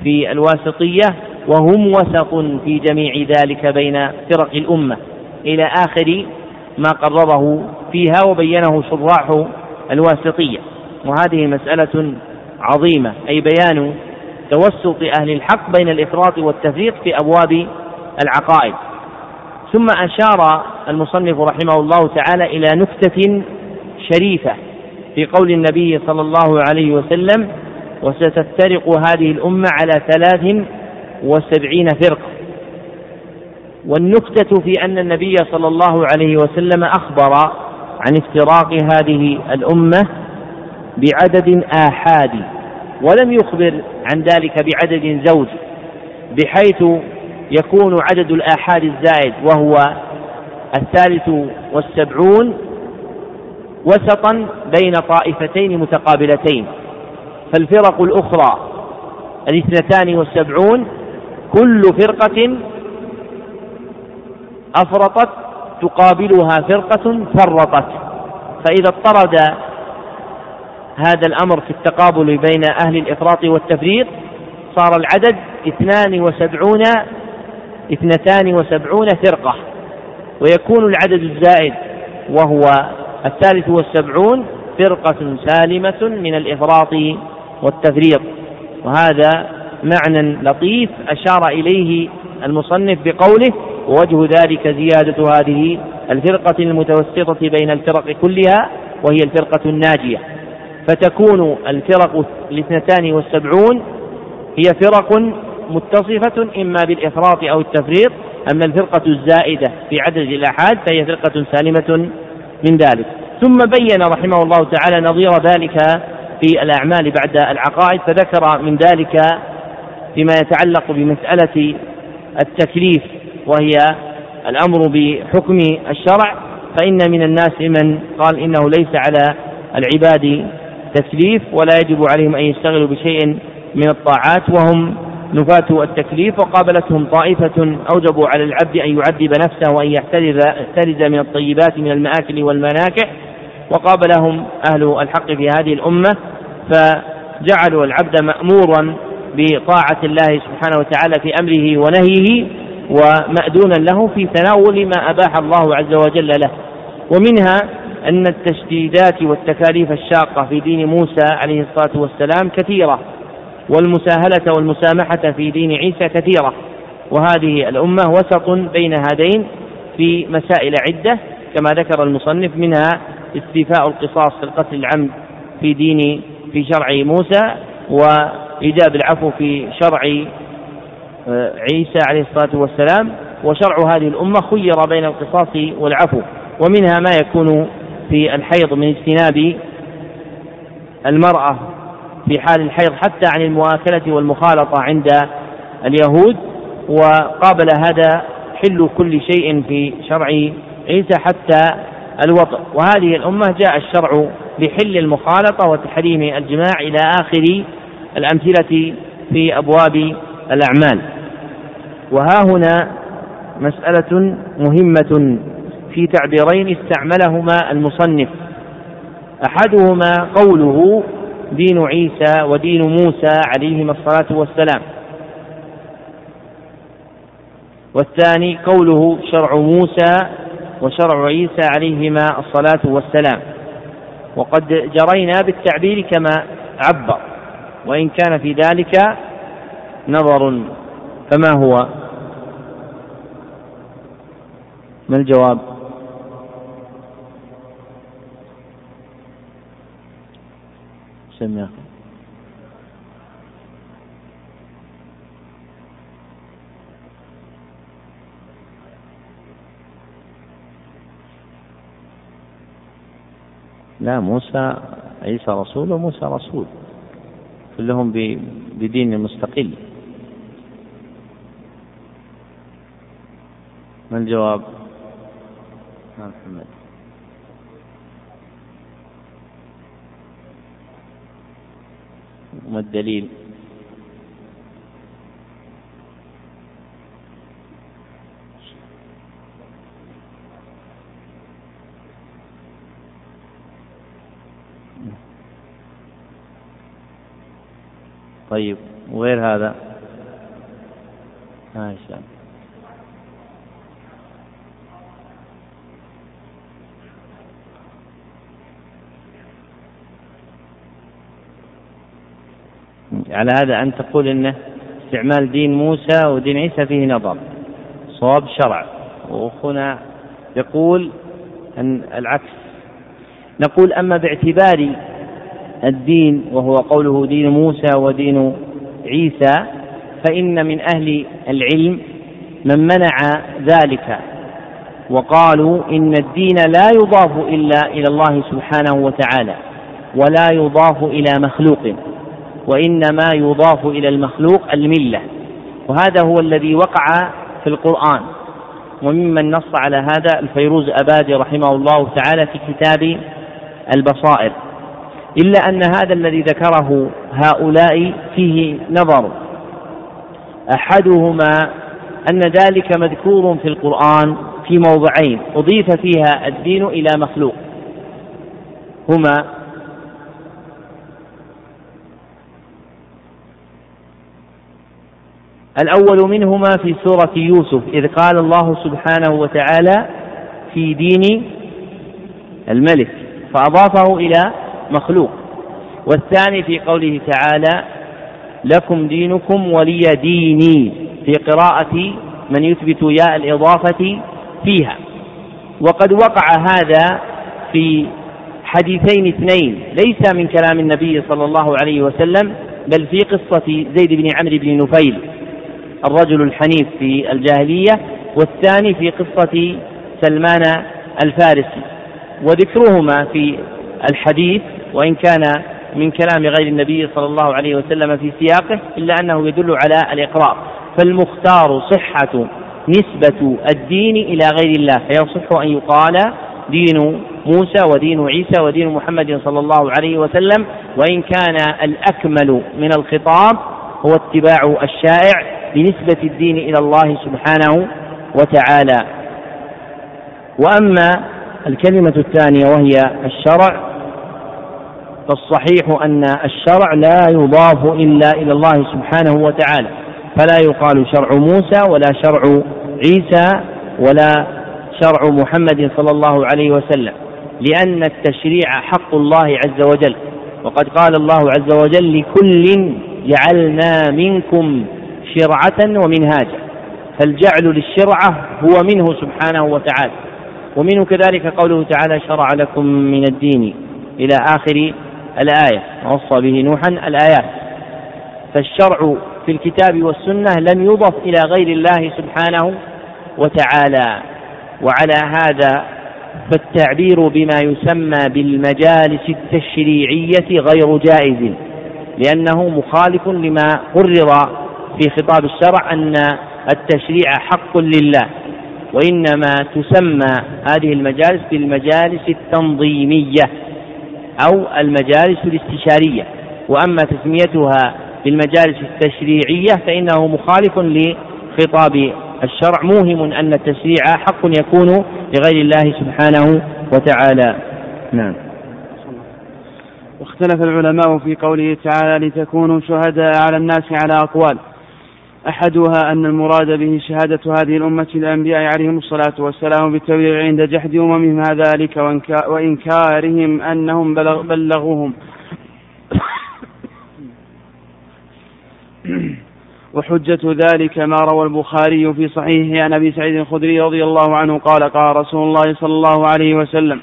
في الواسطية وهم وسط في جميع ذلك بين فرق الأمة إلى آخر ما قرره فيها وبينه شراح الواسطية وهذه مسألة عظيمة أي بيان توسط أهل الحق بين الإفراط والتفريط في أبواب العقائد ثم أشار المصنف رحمه الله تعالى إلى نكتة شريفة في قول النبي صلى الله عليه وسلم وستفترق هذه الأمة على ثلاث وسبعين فرقة والنكتة في أن النبي صلى الله عليه وسلم أخبر عن افتراق هذه الأمة بعدد آحاد ولم يخبر عن ذلك بعدد زوج بحيث يكون عدد الآحاد الزائد وهو الثالث والسبعون وسطا بين طائفتين متقابلتين فالفرق الأخرى الاثنتان والسبعون كل فرقة أفرطت تقابلها فرقة فرطت فإذا اضطرد هذا الأمر في التقابل بين أهل الإفراط والتفريط صار العدد اثنان وسبعون اثنتان وسبعون فرقة ويكون العدد الزائد وهو الثالث والسبعون فرقة سالمة من الإفراط والتفريط وهذا معنى لطيف أشار إليه المصنف بقوله ووجه ذلك زيادة هذه الفرقة المتوسطة بين الفرق كلها وهي الفرقة الناجية فتكون الفرق الاثنتان والسبعون هي فرق متصفة إما بالإفراط أو التفريط أما الفرقة الزائدة في عدد الآحاد فهي فرقة سالمة من ذلك ثم بين رحمه الله تعالى نظير ذلك في الأعمال بعد العقائد فذكر من ذلك فيما يتعلق بمسألة التكليف وهي الأمر بحكم الشرع فإن من الناس من قال إنه ليس على العباد تكليف ولا يجب عليهم أن يشتغلوا بشيء من الطاعات وهم نفاة التكليف وقابلتهم طائفة أوجبوا على العبد أن يعذب نفسه وأن يحترز من الطيبات من المآكل والمناكح وقابلهم أهل الحق في هذه الأمة فجعلوا العبد مأمورا بطاعة الله سبحانه وتعالى في أمره ونهيه ومأذونا له في تناول ما أباح الله عز وجل له ومنها أن التشديدات والتكاليف الشاقة في دين موسى عليه الصلاة والسلام كثيرة والمساهلة والمسامحة في دين عيسى كثيرة وهذه الأمة وسط بين هذين في مسائل عدة كما ذكر المصنف منها استيفاء القصاص في القتل العمد في دين في شرع موسى وإيجاب العفو في شرع آه، عيسى عليه الصلاة والسلام وشرع هذه الأمة خير بين القصاص والعفو ومنها ما يكون في الحيض من اجتناب المرأة في حال الحيض حتى عن المواكلة والمخالطة عند اليهود وقابل هذا حل كل شيء في شرع عيسى حتى الوطء وهذه الأمة جاء الشرع بحل المخالطة وتحريم الجماع إلى آخر الأمثلة في أبواب الأعمال وها هنا مسألة مهمة في تعبيرين استعملهما المصنف احدهما قوله دين عيسى ودين موسى عليهما الصلاه والسلام والثاني قوله شرع موسى وشرع عيسى عليهما الصلاه والسلام وقد جرينا بالتعبير كما عبر وان كان في ذلك نظر فما هو ما الجواب سمع لا موسى عيسى رسول وموسى رسول كلهم بدين مستقل ما الجواب نعم، محمد ما الدليل طيب وغير هذا ما شاء الله على هذا أن تقول أنه استعمال دين موسى ودين عيسى فيه نظر صواب شرع وأخونا يقول أن العكس نقول أما باعتبار الدين وهو قوله دين موسى ودين عيسى فإن من أهل العلم من منع ذلك وقالوا إن الدين لا يضاف إلا إلى الله سبحانه وتعالى ولا يضاف إلى مخلوق وإنما يضاف إلى المخلوق الملة وهذا هو الذي وقع في القرآن وممن نص على هذا الفيروز أبادي رحمه الله تعالى في كتاب البصائر إلا أن هذا الذي ذكره هؤلاء فيه نظر أحدهما أن ذلك مذكور في القرآن في موضعين أضيف فيها الدين إلى مخلوق هما الأول منهما في سورة يوسف إذ قال الله سبحانه وتعالى في دين الملك فأضافه إلى مخلوق والثاني في قوله تعالى لكم دينكم ولي ديني في قراءة من يثبت ياء الإضافة فيها وقد وقع هذا في حديثين اثنين ليس من كلام النبي صلى الله عليه وسلم بل في قصة زيد بن عمرو بن نفيل الرجل الحنيف في الجاهلية والثاني في قصة سلمان الفارسي وذكرهما في الحديث وإن كان من كلام غير النبي صلى الله عليه وسلم في سياقه إلا أنه يدل على الإقرار فالمختار صحة نسبة الدين إلى غير الله فيصح أن يقال دين موسى ودين عيسى ودين محمد صلى الله عليه وسلم وإن كان الأكمل من الخطاب هو اتباع الشائع بنسبة الدين إلى الله سبحانه وتعالى وأما الكلمة الثانية وهي الشرع فالصحيح أن الشرع لا يضاف إلا إلى الله سبحانه وتعالى فلا يقال شرع موسى ولا شرع عيسى ولا شرع محمد صلى الله عليه وسلم لأن التشريع حق الله عز وجل وقد قال الله عز وجل لكل جعلنا منكم شرعة ومنهاجا فالجعل للشرعة هو منه سبحانه وتعالى ومنه كذلك قوله تعالى شرع لكم من الدين إلى آخر الآية وصى به نوحا الآيات فالشرع في الكتاب والسنة لم يضف إلى غير الله سبحانه وتعالى وعلى هذا فالتعبير بما يسمى بالمجالس التشريعية غير جائز لأنه مخالف لما قرر في خطاب الشرع أن التشريع حق لله وإنما تسمى هذه المجالس بالمجالس التنظيمية أو المجالس الاستشارية وأما تسميتها بالمجالس التشريعية فإنه مخالف لخطاب الشرع موهم أن التشريع حق يكون لغير الله سبحانه وتعالى نعم
واختلف العلماء في قوله تعالى لتكونوا شهداء على الناس على أقوال أحدها أن المراد به شهادة هذه الأمة الأنبياء عليهم الصلاة والسلام بالتبليغ عند جحد أممهم ذلك وإنكارهم أنهم بلغ بلغوهم وحجة ذلك ما روى البخاري في صحيحه عن أبي سعيد الخدري رضي الله عنه قال قال رسول الله صلى الله عليه وسلم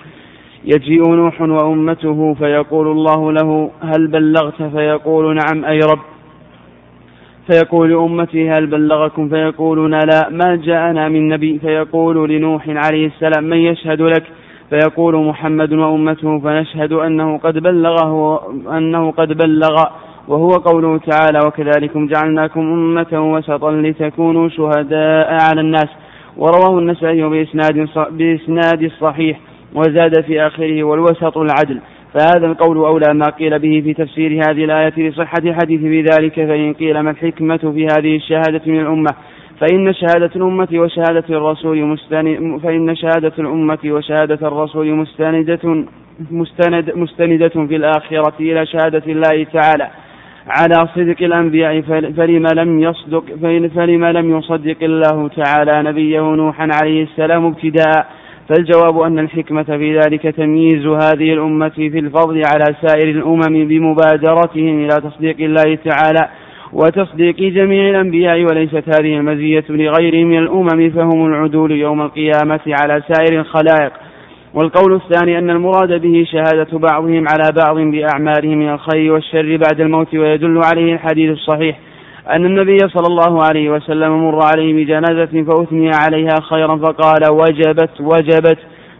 يجيء نوح وأمته فيقول الله له هل بلغت فيقول نعم أي رب فيقول أمتي هل بلغكم فيقولون لا ما جاءنا من نبي فيقول لنوح عليه السلام من يشهد لك فيقول محمد وأمته فنشهد أنه قد بلغه أنه قد بلغ وهو قوله تعالى وكذلكم جعلناكم أمة وسطا لتكونوا شهداء على الناس ورواه النسائي بإسناد بإسناد الصحيح وزاد في آخره والوسط العدل فهذا القول أولى ما قيل به في تفسير هذه الآية لصحة الحديث بذلك فإن قيل ما الحكمة في هذه الشهادة من الأمة فإن شهادة الأمة وشهادة الرسول مستند فإن شهادة الأمة وشهادة الرسول مستندة مستند مستندة في الآخرة إلى شهادة الله تعالى على صدق الأنبياء فلما لم يصدق فلما لم يصدق الله تعالى نبيه نوحا عليه السلام ابتداء فالجواب أن الحكمة في ذلك تمييز هذه الأمة في الفضل على سائر الأمم بمبادرتهم إلى تصديق الله تعالى وتصديق جميع الأنبياء وليست هذه المزية لغيرهم من الأمم فهم العدول يوم القيامة على سائر الخلائق والقول الثاني أن المراد به شهادة بعضهم على بعض بأعمالهم من الخير والشر بعد الموت ويدل عليه الحديث الصحيح أن النبي صلى الله عليه وسلم مر عليه بجنازة فأثني عليها خيرا فقال وجبت وجبت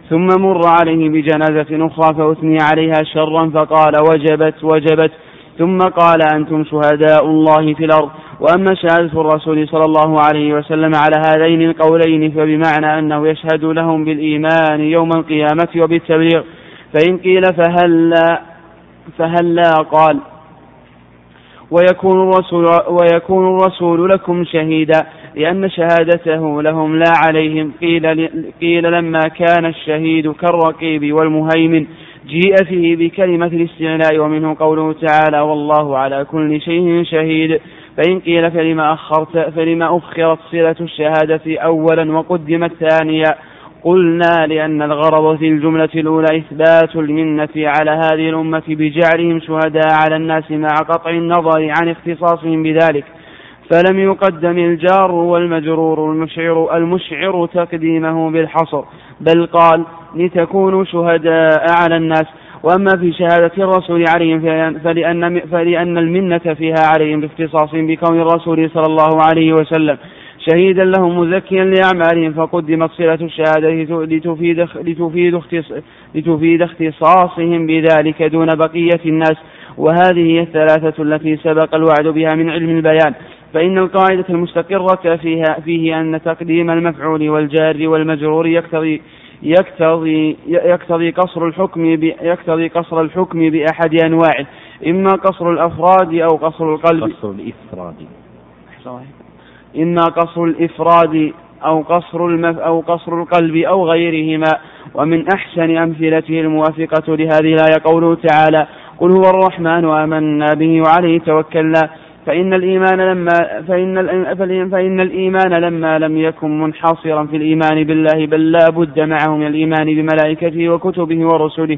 ثم مر عليه بجنازة أخرى فأثني عليها شرا فقال وجبت وجبت ثم قال أنتم شهداء الله في الأرض وأما شهادة الرسول صلى الله عليه وسلم على هذين القولين فبمعنى أنه يشهد لهم بالإيمان يوم القيامة وبالتبليغ فإن قيل فهلا فهلا قال ويكون الرسول, ويكون الرسول لكم شهيدا لأن شهادته لهم لا عليهم قيل, قيل لما كان الشهيد كالرقيب والمهيمن جيء فيه بكلمة الاستعلاء ومنه قوله تعالى والله على كل شيء شهيد فإن قيل فلما أخرت فلما أخرت صلة الشهادة أولا وقدمت ثانيا قلنا لأن الغرض في الجملة الأولى إثبات المنة على هذه الأمة بجعلهم شهداء على الناس مع قطع النظر عن اختصاصهم بذلك فلم يقدم الجار والمجرور المشعر المشعر تقديمه بالحصر بل قال لتكونوا شهداء على الناس وأما في شهادة الرسول عليهم فلأن, فلأن المنة فيها عليهم باختصاص بكون الرسول صلى الله عليه وسلم شهيدا لهم مزكيا لأعمالهم فقدمت صلة الشهادة لتفيد, لتفيد, لتفيد اختصاصهم بذلك دون بقية الناس وهذه هي الثلاثة التي سبق الوعد بها من علم البيان فإن القاعدة المستقرة فيها فيه أن تقديم المفعول والجار والمجرور يقتضي يقتضي يقتضي قصر الحكم يقتضي قصر الحكم بأحد أنواعه إما قصر الأفراد أو قصر القلب
قصر الإفراد
صحيح إما قصر الإفراد أو قصر المف أو قصر القلب أو غيرهما ومن أحسن أمثلته الموافقة لهذه الآية قوله تعالى قل هو الرحمن آمنا به وعليه توكلنا فإن الإيمان لما فإن فإن الإيمان لما لم يكن منحصرا في الإيمان بالله بل لا بد معه من الإيمان بملائكته وكتبه ورسله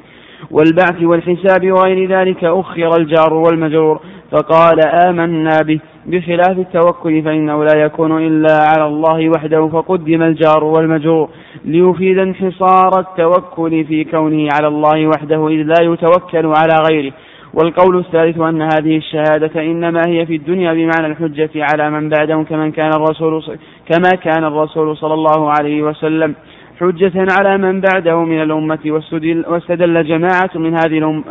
والبعث والحساب وغير ذلك أخر الجار والمجرور فقال آمنا به بخلاف التوكل فإنه لا يكون إلا على الله وحده فقدم الجار والمجرور ليفيد انحصار التوكل في كونه على الله وحده إذ لا يتوكل على غيره والقول الثالث أن هذه الشهادة إنما هي في الدنيا بمعنى الحجة على من بعدهم كمن كان الرسول كما كان الرسول صلى الله عليه وسلم حجة على من بعده من الأمة واستدل جماعة من هذه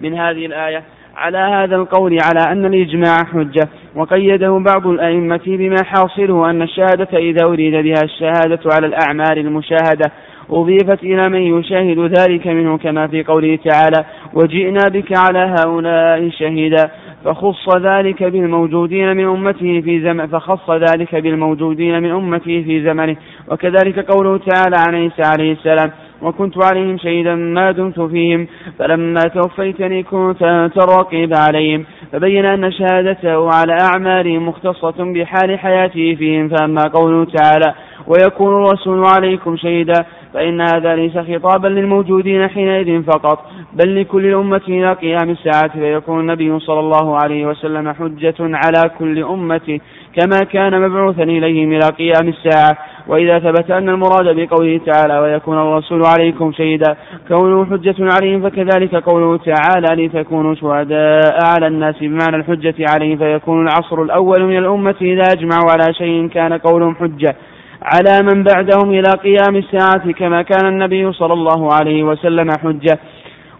من هذه الآية على هذا القول على أن الإجماع حجة وقيده بعض الأئمة بما حاصله أن الشهادة إذا أريد بها الشهادة على الأعمال المشاهدة أضيفت إلى من يشاهد ذلك منه كما في قوله تعالى وجئنا بك على هؤلاء شهيدا فخص ذلك بالموجودين من أمته في زمن فخص ذلك بالموجودين من أمته في زمنه وكذلك قوله تعالى عن عيسى عليه السلام وكنت عليهم شهيدا ما دمت فيهم فلما توفيتني كنت أنت الرقيب عليهم فبين أن شهادته على أعمالهم مختصة بحال حياته فيهم فأما قوله تعالى ويكون الرسول عليكم شهيدا فإن هذا ليس خطابا للموجودين حينئذ فقط بل لكل الأمة إلى قيام الساعة فيكون النبي صلى الله عليه وسلم حجة على كل أمة كما كان مبعوثا إليهم إلى قيام الساعة وإذا ثبت أن المراد بقوله تعالى ويكون الرسول عليكم شهيدا كونه حجة عليهم فكذلك قوله تعالى لتكونوا شهداء على الناس بمعنى الحجة عليهم فيكون العصر الأول من الأمة إذا أجمعوا على شيء كان قولهم حجة على من بعدهم إلى قيام الساعة كما كان النبي صلى الله عليه وسلم حجة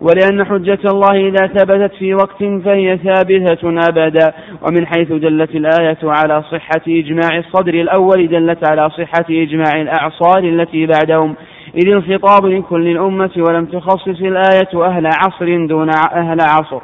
ولأن حجة الله إذا ثبتت في وقت فهي ثابتة أبدا ومن حيث دلت الآية على صحة إجماع الصدر الأول دلت على صحة إجماع الأعصار التي بعدهم إذ الخطاب لكل الأمة ولم تخصص الآية أهل عصر دون أهل عصر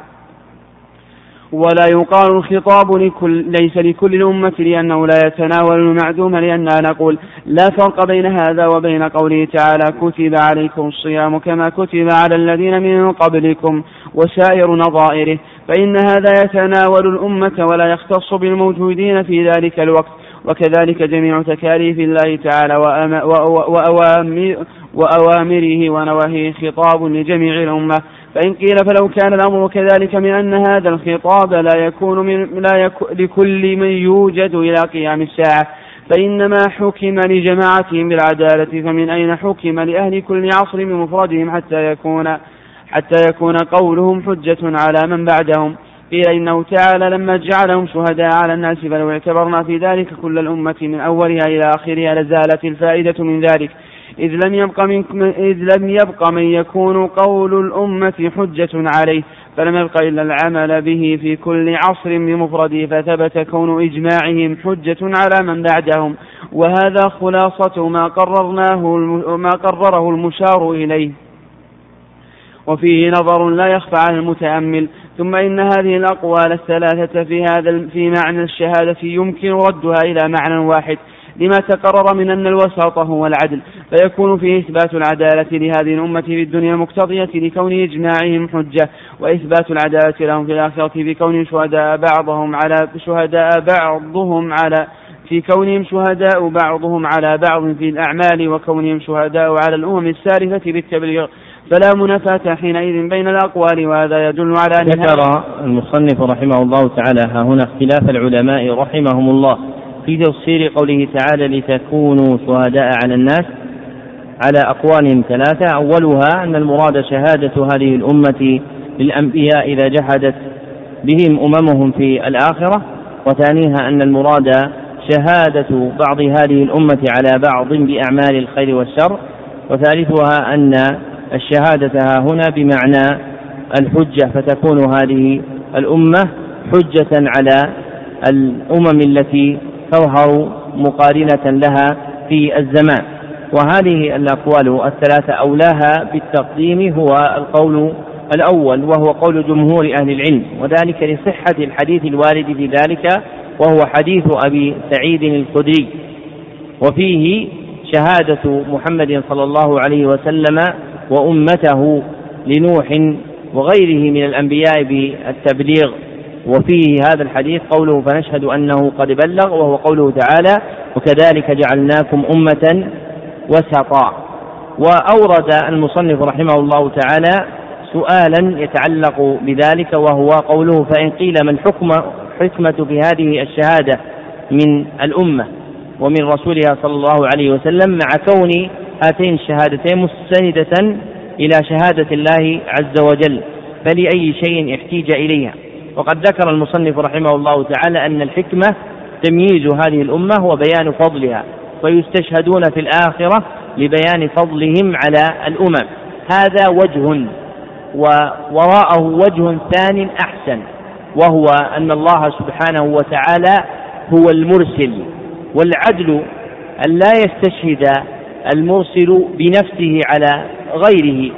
ولا يقال الخطاب لكل ليس لكل الأمة لأنه لا يتناول المعدوم لأننا نقول لا فرق بين هذا وبين قوله تعالى كتب عليكم الصيام كما كتب على الذين من قبلكم وسائر نظائره فإن هذا يتناول الأمة ولا يختص بالموجودين في ذلك الوقت وكذلك جميع تكاليف الله تعالى وأوامره ونواهيه خطاب لجميع الأمة فإن قيل فلو كان الأمر كذلك من أن هذا الخطاب لا يكون من لا يكون لكل من يوجد إلى قيام الساعة فإنما حكم لجماعتهم بالعدالة فمن أين حكم لأهل كل عصر بمفردهم حتى يكون حتى يكون قولهم حجة على من بعدهم قيل إنه تعالى لما جعلهم شهداء على الناس فلو اعتبرنا في ذلك كل الأمة من أولها إلى آخرها لزالت الفائدة من ذلك إذ لم يبق من إذ لم يبق من يكون قول الأمة حجة عليه فلم يبق إلا العمل به في كل عصر بمفرده فثبت كون إجماعهم حجة على من بعدهم وهذا خلاصة ما قررناه ما قرره المشار إليه وفيه نظر لا يخفى على المتأمل ثم إن هذه الأقوال الثلاثة في هذا في معنى الشهادة يمكن ردها إلى معنى واحد لما تقرر من أن الوساطة هو العدل فيكون فيه إثبات العدالة لهذه الأمة في الدنيا مقتضية لكون إجماعهم حجة وإثبات العدالة لهم في الآخرة بكون شهداء بعضهم على شهداء بعضهم على في كونهم شهداء بعضهم على بعض في الأعمال وكونهم شهداء على الأمم السالفة بالتبليغ فلا منافاة حينئذ بين الأقوال وهذا يدل
على أن ذكر المصنف رحمه الله تعالى ها هنا اختلاف العلماء رحمهم الله في تفسير قوله تعالى لتكونوا شهداء على الناس على أقوال ثلاثة أولها أن المراد شهادة هذه الأمة للأنبياء إذا جحدت بهم أممهم في الآخرة وثانيها أن المراد شهادة بعض هذه الأمة على بعض بأعمال الخير والشر وثالثها أن الشهادة ها هنا بمعنى الحجة فتكون هذه الأمة حجة على الأمم التي تظهر مقارنة لها في الزمان وهذه الأقوال الثلاثة أولاها بالتقديم هو القول الأول وهو قول جمهور أهل العلم وذلك لصحة الحديث الوارد في ذلك وهو حديث أبي سعيد الخدري وفيه شهادة محمد صلى الله عليه وسلم وأمته لنوح وغيره من الأنبياء بالتبليغ وفيه هذا الحديث قوله فنشهد أنه قد بلغ وهو قوله تعالى وكذلك جعلناكم أمة وسطا وأورد المصنف رحمه الله تعالى سؤالا يتعلق بذلك وهو قوله فإن قيل ما الحكمة حكمة في هذه الشهادة من الأمة ومن رسولها صلى الله عليه وسلم مع كون هاتين الشهادتين مستندة إلى شهادة الله عز وجل فلأي شيء احتيج إليها وقد ذكر المصنف رحمه الله تعالى أن الحكمة تمييز هذه الأمة وبيان فضلها فيستشهدون في الآخرة لبيان فضلهم على الأمم هذا وجه ووراءه وجه ثان أحسن وهو أن الله سبحانه وتعالى هو المرسل والعدل أن لا يستشهد المرسل بنفسه على غيره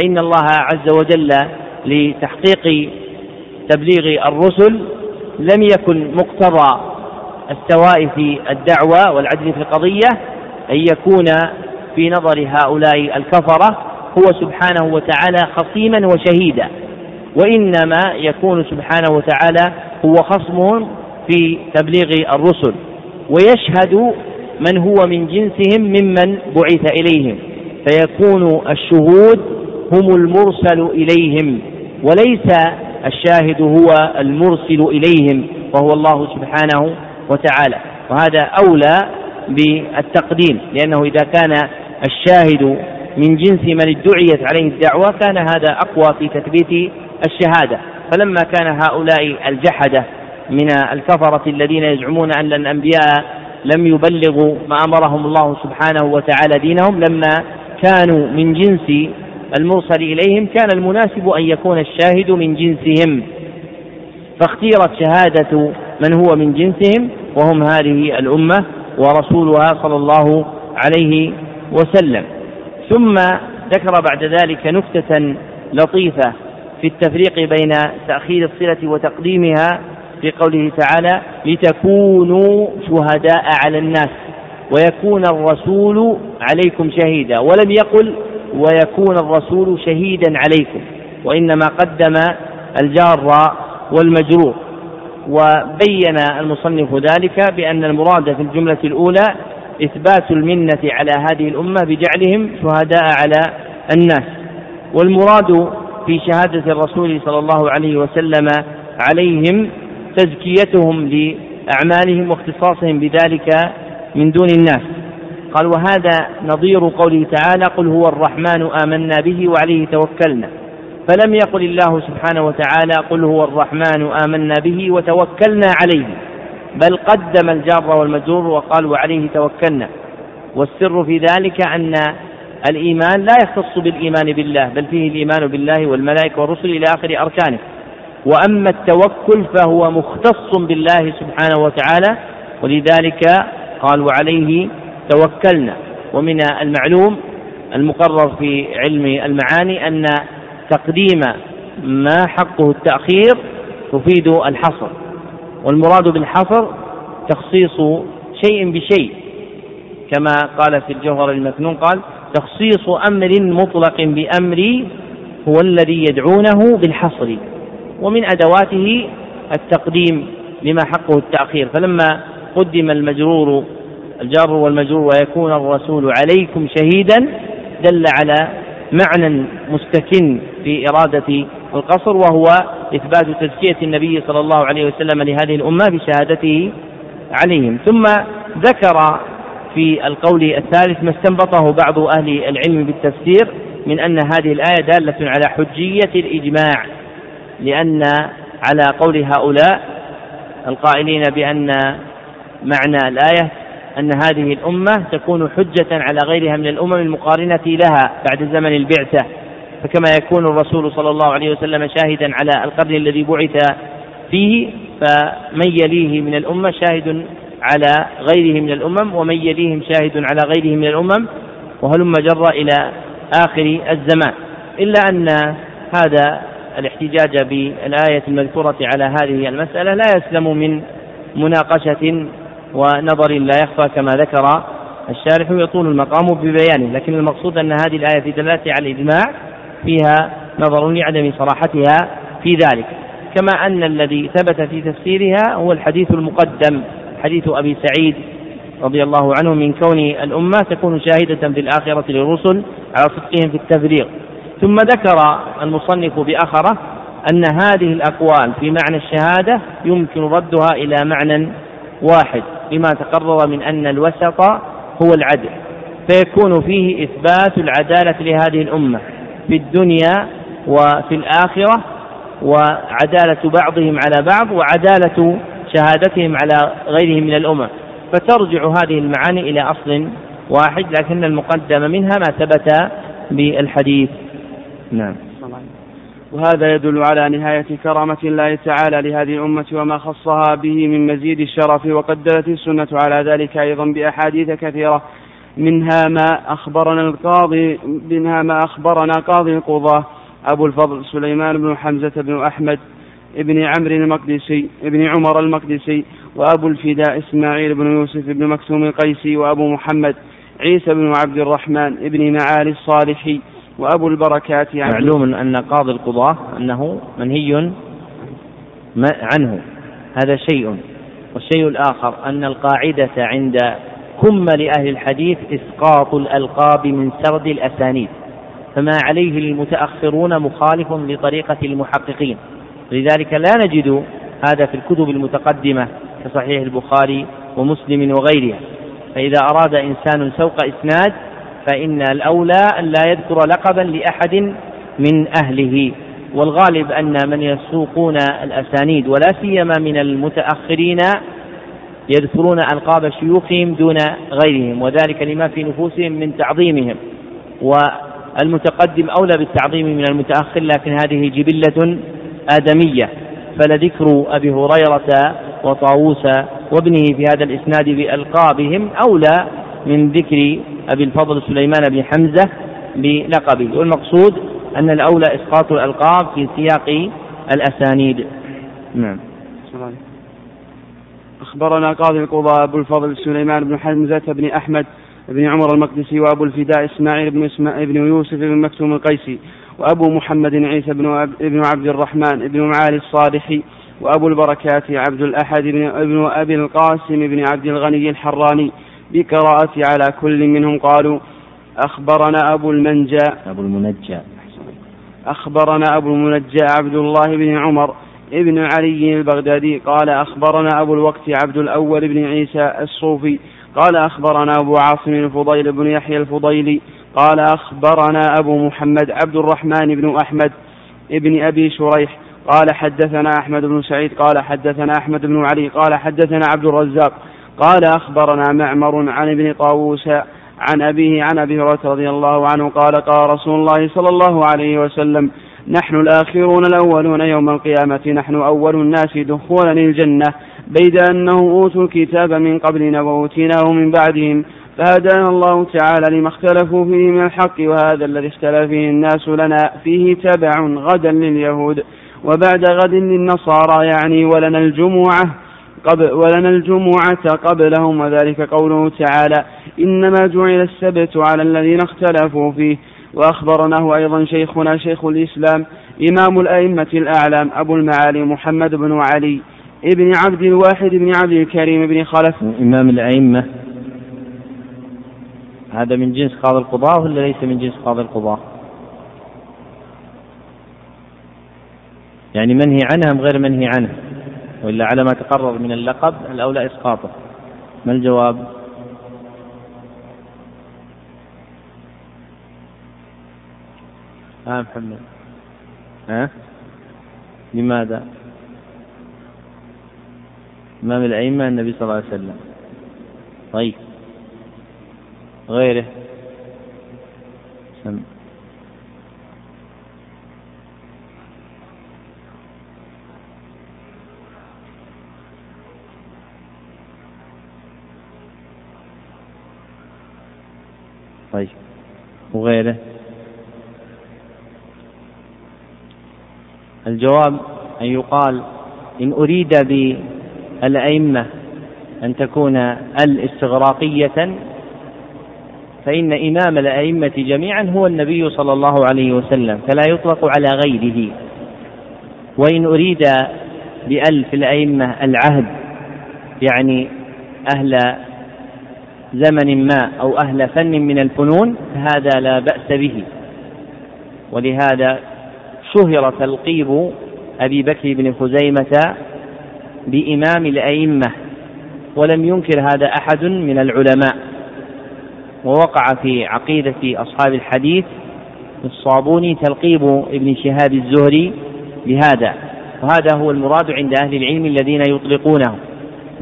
فإن الله عز وجل لتحقيق تبليغ الرسل لم يكن مقتضى السواء في الدعوة والعدل في القضية أن يكون في نظر هؤلاء الكفرة هو سبحانه وتعالى خصيما وشهيدا وإنما يكون سبحانه وتعالى هو خصمهم في تبليغ الرسل ويشهد من هو من جنسهم ممن بعث إليهم فيكون الشهود هم المرسل إليهم وليس الشاهد هو المرسل إليهم وهو الله سبحانه وتعالى وهذا أولى بالتقديم لأنه إذا كان الشاهد من جنس من ادعيت عليه الدعوة كان هذا أقوى في تثبيت الشهادة فلما كان هؤلاء الجحدة من الكفرة الذين يزعمون أن الأنبياء لم يبلغوا ما أمرهم الله سبحانه وتعالى دينهم لما كانوا من جنس المرسل إليهم كان المناسب أن يكون الشاهد من جنسهم فاختيرت شهادة من هو من جنسهم وهم هذه الأمة ورسولها صلى الله عليه وسلم ثم ذكر بعد ذلك نكتة لطيفة في التفريق بين تأخير الصلة وتقديمها في قوله تعالى لتكونوا شهداء على الناس ويكون الرسول عليكم شهيدا ولم يقل ويكون الرسول شهيدا عليكم وإنما قدم الجار والمجرور وبين المصنف ذلك بأن المراد في الجملة الأولى إثبات المنة على هذه الأمة بجعلهم شهداء على الناس والمراد في شهادة الرسول صلى الله عليه وسلم عليهم تزكيتهم لأعمالهم واختصاصهم بذلك من دون الناس قال وهذا نظير قوله تعالى قل هو الرحمن آمنا به وعليه توكلنا فلم يقل الله سبحانه وتعالى قل هو الرحمن آمنا به وتوكلنا عليه بل قدم الجار والمجرور وقال وعليه توكلنا والسر في ذلك أن الإيمان لا يختص بالإيمان بالله بل فيه الإيمان بالله والملائكة والرسل إلى آخر أركانه وأما التوكل فهو مختص بالله سبحانه وتعالى ولذلك قال وعليه توكلنا ومن المعلوم المقرر في علم المعاني أن تقديم ما حقه التأخير تفيد الحصر والمراد بالحصر تخصيص شيء بشيء كما قال في الجوهر المكنون قال تخصيص أمر مطلق بأمر هو الذي يدعونه بالحصر ومن أدواته التقديم لما حقه التأخير فلما قدم المجرور الجار والمجرور ويكون الرسول عليكم شهيدا دل على معنى مستكن في إرادة القصر وهو إثبات تزكية النبي صلى الله عليه وسلم لهذه الأمة بشهادته عليهم ثم ذكر في القول الثالث ما استنبطه بعض أهل العلم بالتفسير من أن هذه الآية دالة على حجية الإجماع لأن على قول هؤلاء القائلين بأن معنى الآية أن هذه الأمة تكون حجة على غيرها من الأمم المقارنة لها بعد زمن البعثة فكما يكون الرسول صلى الله عليه وسلم شاهدا على القرن الذي بعث فيه فمن يليه من الأمة شاهد على غيره من الأمم ومن يليهم شاهد على غيره من الأمم وهلم جر إلى آخر الزمان إلا أن هذا الاحتجاج بالآية المذكورة على هذه المسألة لا يسلم من مناقشة ونظر لا يخفى كما ذكر الشارح يطول المقام ببيانه لكن المقصود أن هذه الآية في دلالة على الإجماع فيها نظر لعدم صراحتها في ذلك كما أن الذي ثبت في تفسيرها هو الحديث المقدم حديث أبي سعيد رضي الله عنه من كون الأمة تكون شاهدة في الآخرة للرسل على صدقهم في التبليغ ثم ذكر المصنف بأخره أن هذه الأقوال في معنى الشهادة يمكن ردها إلى معنى واحد لما تقرر من أن الوسط هو العدل فيكون فيه إثبات العدالة لهذه الأمة في الدنيا وفي الآخرة وعدالة بعضهم على بعض وعدالة شهادتهم على غيرهم من الأمم فترجع هذه المعاني إلى أصل واحد لكن المقدم منها ما ثبت بالحديث نعم
وهذا يدل على نهاية كرامة الله تعالى لهذه الأمة وما خصها به من مزيد الشرف وقد دلت السنة على ذلك أيضا بأحاديث كثيرة منها ما أخبرنا القاضي منها ما أخبرنا قاضي القضاة أبو الفضل سليمان بن حمزة بن أحمد ابن عمرو المقدسي ابن عمر المقدسي وأبو الفداء إسماعيل بن يوسف بن مكتوم القيسي وأبو محمد عيسى بن عبد الرحمن ابن معالي الصالحي وأبو البركات
يعني معلوم أن قاضي القضاة أنه منهي عنه هذا شيء والشيء الآخر أن القاعدة عند كمل أهل الحديث إسقاط الألقاب من سرد الأسانيد فما عليه المتأخرون مخالف لطريقة المحققين لذلك لا نجد هذا في الكتب المتقدمة كصحيح البخاري ومسلم وغيرها فإذا أراد إنسان سوق إسناد فإن الأولى أن لا يذكر لقبا لأحد من أهله والغالب أن من يسوقون الأسانيد ولا سيما من المتأخرين يذكرون ألقاب شيوخهم دون غيرهم وذلك لما في نفوسهم من تعظيمهم والمتقدم أولى بالتعظيم من المتأخر لكن هذه جبلة آدمية فلذكر أبي هريرة وطاووس وابنه في هذا الإسناد بألقابهم أولى من ذكر أبي الفضل سليمان بن حمزة بلقبه والمقصود أن الأولى إسقاط الألقاب في سياق الأسانيد
نعم أخبرنا قاضي القضاء أبو الفضل سليمان بن حمزة بن أحمد بن عمر المقدسي وأبو الفداء إسماعيل بن, إسماعيل بن يوسف بن مكتوم القيسي وأبو محمد عيسى بن, بن عبد الرحمن بن معالي الصالحي وأبو البركات عبد الأحد بن ابن أبي القاسم بن عبد الغني الحراني بقراءة على كل منهم قالوا أخبرنا أبو المنجى أبو المنجى أخبرنا أبو المنجى عبد الله بن عمر ابن علي البغدادي قال أخبرنا أبو الوقت عبد الأول بن عيسى الصوفي قال أخبرنا أبو عاصم الفضيل بن يحيى الفضيلي قال أخبرنا أبو محمد عبد الرحمن بن أحمد ابن أبي شريح قال حدثنا أحمد بن سعيد قال حدثنا أحمد بن علي قال حدثنا عبد الرزاق قال أخبرنا معمر عن ابن طاووس عن أبيه عن أبي هريرة رضي الله عنه قال قال رسول الله صلى الله عليه وسلم نحن الآخرون الأولون يوم القيامة نحن أول الناس دخولا للجنة بيد أنهم أوتوا الكتاب من قبلنا وأوتيناه من بعدهم فهدانا الله تعالى لما اختلفوا فيه من الحق وهذا الذي اختلف فيه الناس لنا فيه تبع غدا لليهود وبعد غد للنصارى يعني ولنا الجمعة قبل ولنا الجمعة قبلهم وذلك قوله تعالى إنما جعل السبت على الذين اختلفوا فيه وأخبرناه أيضا شيخنا شيخ الإسلام إمام الأئمة الأعلام أبو المعالي محمد بن علي ابن عبد الواحد بن عبد الكريم بن خلف
إمام الأئمة هذا من جنس قاضي القضاة ولا ليس من جنس قاضي القضاة؟ يعني منهي عنها أم غير منهي عنها؟ وإلا على ما تقرر من اللقب الأولى إسقاطه ما الجواب؟ ها آه، محمد ها؟ لماذا؟ إمام الأئمة النبي صلى الله عليه وسلم طيب غيره سم. طيب وغيره الجواب أن يقال إن أريد بالأئمة أن تكون الاستغراقية فإن إمام الأئمة جميعا هو النبي صلى الله عليه وسلم فلا يطلق على غيره وإن أريد بألف الأئمة العهد يعني أهل زمن ما أو أهل فن من الفنون فهذا لا بأس به ولهذا شهر تلقيب أبي بكر بن خزيمة بإمام الأئمة ولم ينكر هذا أحد من العلماء ووقع في عقيدة أصحاب الحديث الصابوني تلقيب ابن شهاب الزهري بهذا وهذا هو المراد عند أهل العلم الذين يطلقونه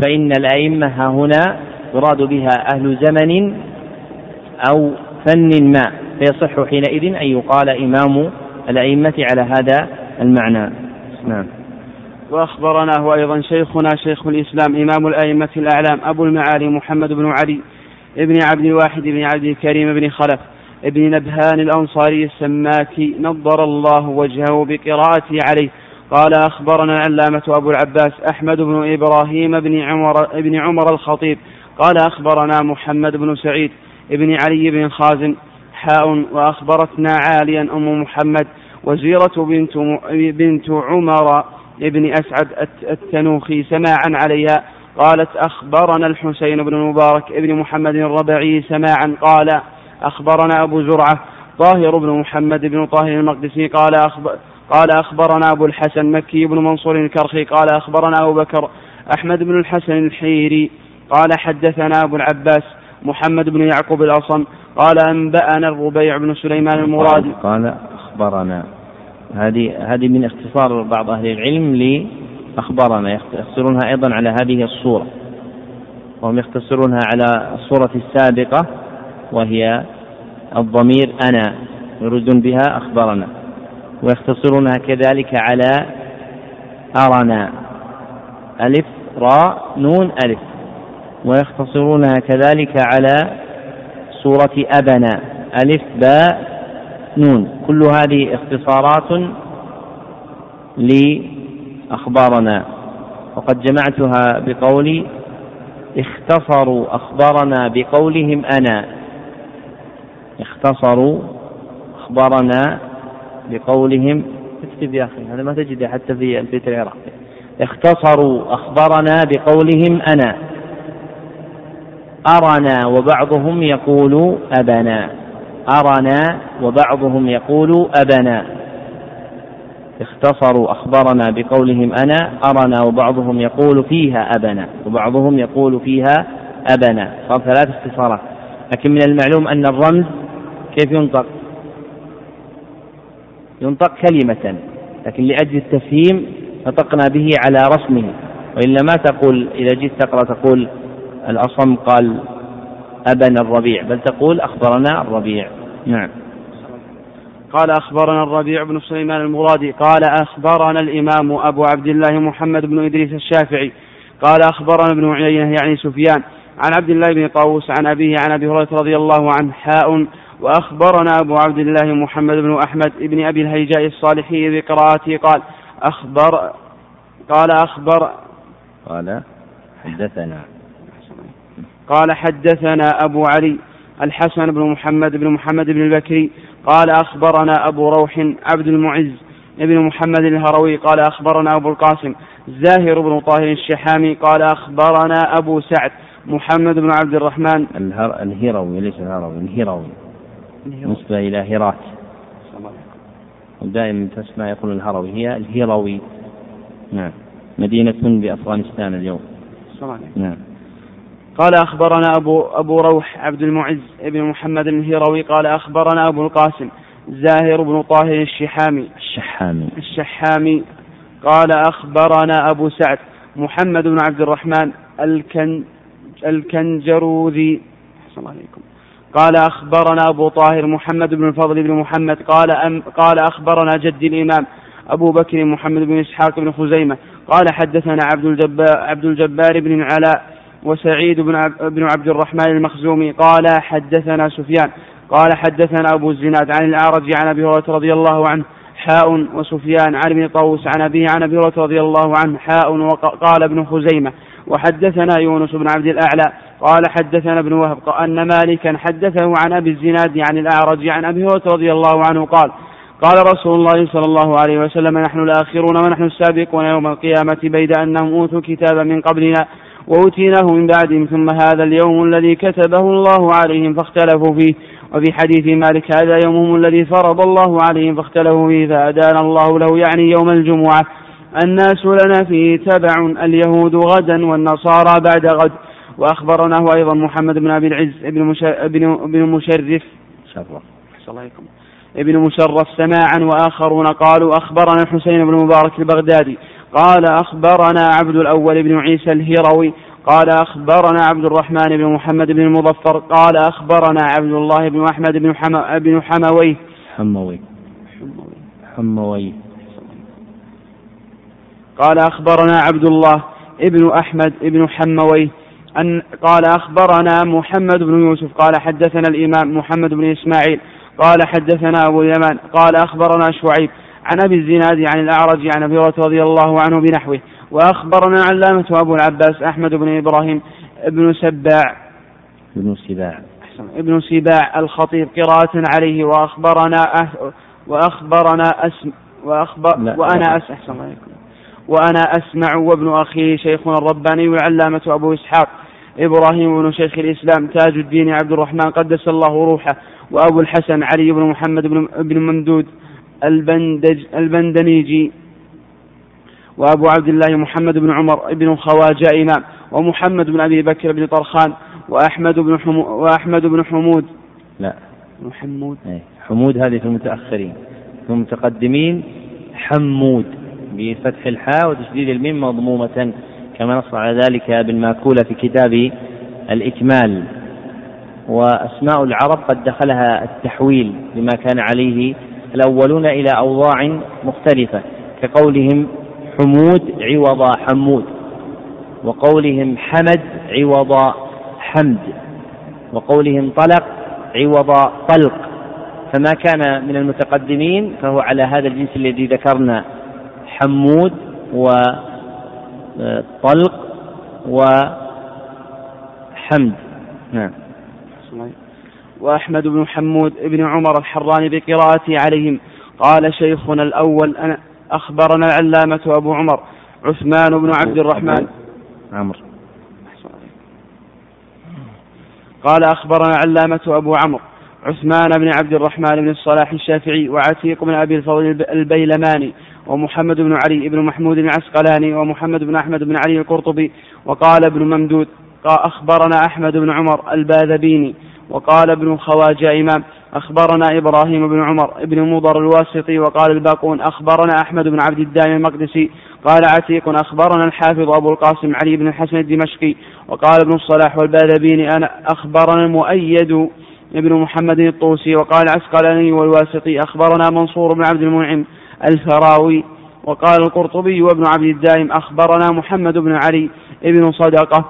فإن الأئمة هنا يراد بها أهل زمن أو فن ما فيصح حينئذ أن يقال إمام الأئمة على هذا المعنى نعم
وأخبرنا هو أيضا شيخنا شيخ الإسلام إمام الأئمة الأعلام أبو المعالي محمد بن علي ابن عبد الواحد بن عبد الكريم بن خلف ابن نبهان الأنصاري السماكي نضر الله وجهه بقراءته عليه قال أخبرنا العلامة أبو العباس أحمد بن إبراهيم بن عمر, بن عمر الخطيب قال أخبرنا محمد بن سعيد بن علي بن خازن حاء وأخبرتنا عاليا أم محمد وزيرة بنت, بنت عمر بن أسعد التنوخي سماعا عليها قالت أخبرنا الحسين بن المبارك بن محمد الربعي سماعا قال أخبرنا أبو زرعة طاهر بن محمد بن طاهر المقدسي قال أخبر قال أخبرنا أبو الحسن مكي بن منصور الكرخي قال أخبرنا أبو بكر أحمد بن الحسن الحيري قال حدثنا أبو العباس محمد بن يعقوب الأصم قال أنبأنا الربيع بن سليمان المرادي
قال أخبرنا هذه هذه من اختصار بعض أهل العلم لأخبرنا يختصرونها أيضا على هذه الصورة وهم يختصرونها على الصورة السابقة وهي الضمير أنا يردون بها أخبرنا ويختصرونها كذلك على أرنا ألف راء نون ألف ويختصرونها كذلك على سورة أبنا ألف باء نون كل هذه اختصارات لأخبارنا وقد جمعتها بقولي اختصروا أخبارنا بقولهم أنا اختصروا أخبارنا بقولهم اكتب يا أخي هذا ما تجده حتى في البيت العراقي اختصروا أخبارنا بقولهم أنا أرنا وبعضهم يقول أبنا أرنا وبعضهم يقول أبنا اختصروا أخبرنا بقولهم أنا أرنا وبعضهم يقول فيها أبنا وبعضهم يقول فيها أبنا صار ثلاث اختصارات لكن من المعلوم أن الرمز كيف ينطق ينطق كلمة لكن لأجل التفهيم نطقنا به على رسمه وإلا ما تقول إذا جيت تقرأ تقول الأصم قال أبنا الربيع بل تقول أخبرنا الربيع نعم
قال أخبرنا الربيع بن سليمان المرادي قال أخبرنا الإمام أبو عبد الله محمد بن إدريس الشافعي قال أخبرنا ابن عيينة يعني سفيان عن عبد الله بن طاووس عن أبيه عن أبي هريرة رضي الله عنه حاء وأخبرنا أبو عبد الله محمد بن أحمد بن أبي الهيجاء الصالحي بقراءته قال أخبر قال أخبر
قال حدثنا
قال حدثنا أبو علي الحسن بن محمد بن محمد بن البكري قال أخبرنا أبو روح عبد المعز بن محمد الهروي قال أخبرنا أبو القاسم زاهر بن طاهر الشحامي قال أخبرنا أبو سعد محمد بن عبد الرحمن
الهر... الهروي ليس الهروي الهروي نسبة إلى هرات ودائما تسمع يقول الهروي هي الهروي نعم مدينة بأفغانستان اليوم نعم
قال أخبرنا أبو, أبو روح عبد المعز بن محمد الهروي قال أخبرنا أبو القاسم زاهر بن طاهر الشحامي
الشحامي
الشحامي قال أخبرنا أبو سعد محمد بن عبد الرحمن الكن الكنجروذي أحسن الله عليكم قال أخبرنا أبو طاهر محمد بن الفضل بن محمد قال أم قال أخبرنا جدي الإمام أبو بكر محمد بن إسحاق بن خزيمة قال حدثنا عبد الجبار, عبد الجبار بن العلاء وسعيد بن عبد الرحمن المخزومي قال حدثنا سفيان قال حدثنا أبو الزناد عن الأعرج عن أبي هريرة رضي الله عنه حاء وسفيان عن ابن طوس عن أبيه عن أبي هريرة رضي الله عنه حاء وقال ابن خزيمة وحدثنا يونس بن عبد الأعلى قال حدثنا ابن وهب أن مالكا حدثه عن أبي الزناد عن الأعرج عن أبي هريرة رضي الله عنه قال قال رسول الله صلى الله عليه وسلم نحن الآخرون ونحن السابقون يوم القيامة بيد أنهم أوتوا الكتاب من قبلنا وأتيناه من بعدهم ثم هذا اليوم الذي كتبه الله عليهم فاختلفوا فيه وفي حديث مالك هذا يومهم الذي فرض الله عليهم فاختلفوا فيه فأدان الله له يعني يوم الجمعة الناس لنا فيه تبع اليهود غدا والنصارى بعد غد وأخبرناه أيضا محمد بن أبي العز بن, ابن... ابن مشرف ابن مشرف سماعا وآخرون قالوا أخبرنا الحسين بن مبارك البغدادي قال أخبرنا عبد الأول بن عيسى الهروي قال أخبرنا عبد الرحمن بن محمد بن المظفر قال أخبرنا عبد الله بن أحمد بن حم... بن حموي حموي حموي قال أخبرنا عبد الله ابن أحمد ابن حموي أن قال أخبرنا محمد بن يوسف قال حدثنا الإمام محمد بن إسماعيل قال حدثنا أبو اليمان قال أخبرنا شعيب عن أبي الزناد عن الأعرج عن أبي هريرة رضي الله عنه بنحوه وأخبرنا علامة أبو العباس أحمد بن إبراهيم بن سباع
بن سباع ابن سباع
الخطيب قراءة عليه وأخبرنا أه وأخبرنا أسم وأخبر لا وأنا اسمع أحسن وأنا أسمع وابن أخي شيخنا الرباني والعلامة أبو إسحاق إبراهيم بن شيخ الإسلام تاج الدين عبد الرحمن قدس الله روحه وأبو الحسن علي بن محمد بن ممدود البندج البندنيجي وأبو عبد الله محمد بن عمر بن خواجائنا ومحمد بن أبي بكر بن طرخان وأحمد بن حمو وأحمد بن حمود
لا
حمود
إيه. حمود هذه في المتأخرين في المتقدمين حمود بفتح الحاء وتشديد الميم مضمومة كما نص على ذلك ابن ماكولة في كتاب الإكمال وأسماء العرب قد دخلها التحويل لما كان عليه الأولون إلى أوضاع مختلفة كقولهم حمود عوض حمود وقولهم حمد عوض حمد وقولهم طلق عوض طلق فما كان من المتقدمين فهو على هذا الجنس الذي ذكرنا حمود وطلق آه، وحمد نعم
وأحمد بن حمود بن عمر الحراني بقراءته عليهم قال شيخنا الأول أنا أخبرنا العلامة أبو عمر عثمان بن عبد الرحمن عمر قال أخبرنا علامة أبو عمر عثمان بن عبد الرحمن بن الصلاح الشافعي وعتيق بن أبي الفضل البيلماني ومحمد بن علي بن محمود العسقلاني ومحمد بن أحمد بن علي القرطبي وقال ابن ممدود أخبرنا أحمد بن عمر الباذبيني وقال ابن خواجة إمام أخبرنا إبراهيم بن عمر بن مضر الواسطي وقال الباقون أخبرنا أحمد بن عبد الدائم المقدسي قال عتيق أخبرنا الحافظ أبو القاسم علي بن الحسن الدمشقي وقال ابن الصلاح والباذبيني أنا أخبرنا المؤيد بن محمد الطوسي وقال عسقلاني والواسطي أخبرنا منصور بن عبد المنعم الفراوي وقال القرطبي وابن عبد الدائم أخبرنا محمد بن علي بن صدقة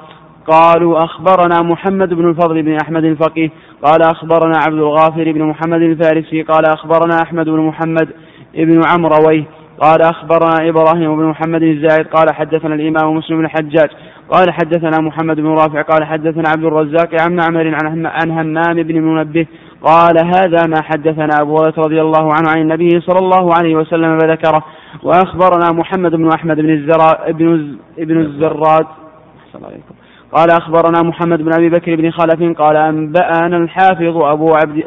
قالوا أخبرنا محمد بن الفضل بن أحمد الفقيه قال أخبرنا عبد الغافر بن محمد الفارسي قال أخبرنا أحمد بن محمد بن عمرويه قال أخبرنا إبراهيم بن محمد الزايد قال حدثنا الإمام مسلم بن الحجاج قال حدثنا محمد بن رافع قال حدثنا عبد الرزاق عن معمر عن همام بن منبه قال هذا ما حدثنا أبو هريرة رضي الله عنه عن النبي صلى الله عليه وسلم فذكره وأخبرنا محمد بن أحمد بن الزراد بن الزراد أحسن عليكم قال أخبرنا محمد بن أبي بكر بن خلف قال أنبأنا الحافظ أبو عبد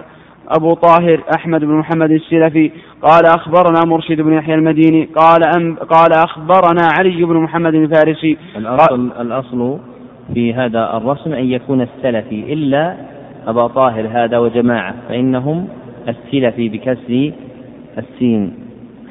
أبو طاهر أحمد بن محمد السلفي قال أخبرنا مرشد بن يحيى المديني قال أم قال أخبرنا علي بن محمد الفارسي
الأصل, الأصل في هذا الرسم أن يكون السلفي إلا أبا طاهر هذا وجماعة فإنهم السلفي بكسر السين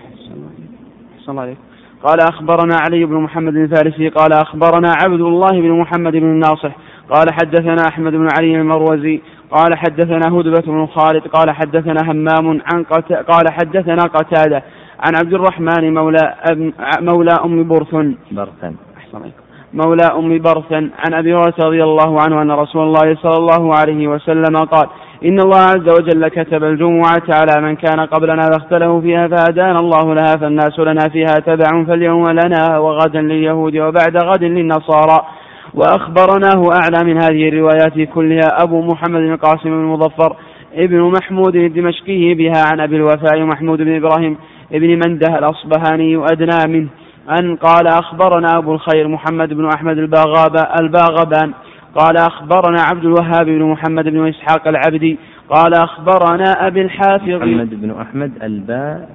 أحسن
الله عليك قال أخبرنا علي بن محمد الفارسي قال أخبرنا عبد الله بن محمد بن الناصح قال حدثنا أحمد بن علي المروزي قال حدثنا هدبة بن خالد قال حدثنا همام عن قت... قال حدثنا قتادة عن عبد الرحمن مولى أم... مولى أم برثن برثن أحسن مولى أم برثن عن أبي هريرة رضي الله عنه أن رسول الله صلى الله عليه وسلم قال إن الله عز وجل كتب الجمعة على من كان قبلنا فاختلفوا فيها فهدانا الله لها فالناس لنا فيها تبع فاليوم لنا وغدا لليهود وبعد غد للنصارى وأخبرناه أعلى من هذه الروايات كلها أبو محمد القاسم المظفر ابن محمود الدمشقي بها عن أبي الوفاء محمود بن إبراهيم ابن منده الأصبهاني وأدنى منه أن قال أخبرنا أبو الخير محمد بن أحمد الباغابة الباغبان قال أخبرنا عبد الوهاب بن محمد بن إسحاق العبدي قال أخبرنا أبي الحافظ
محمد بن أحمد الباء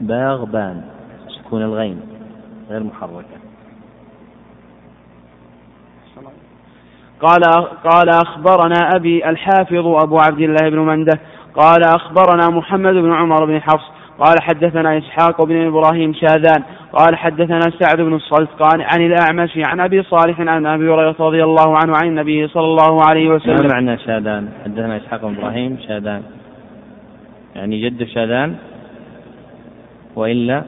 باغبان سكون الغين غير محركة
قال قال أخبرنا أبي الحافظ أبو عبد الله بن منده قال أخبرنا محمد بن عمر بن حفص قال حدثنا إسحاق بن إبراهيم شاذان قال حدثنا سعد بن الصلت قال عن الأعمش عن أبي صالح عن أبي هريرة رضي الله عنه عن النبي صلى الله عليه وسلم
ما معنى شادان حدثنا إسحاق بن إبراهيم شادان يعني جد شادان وإلا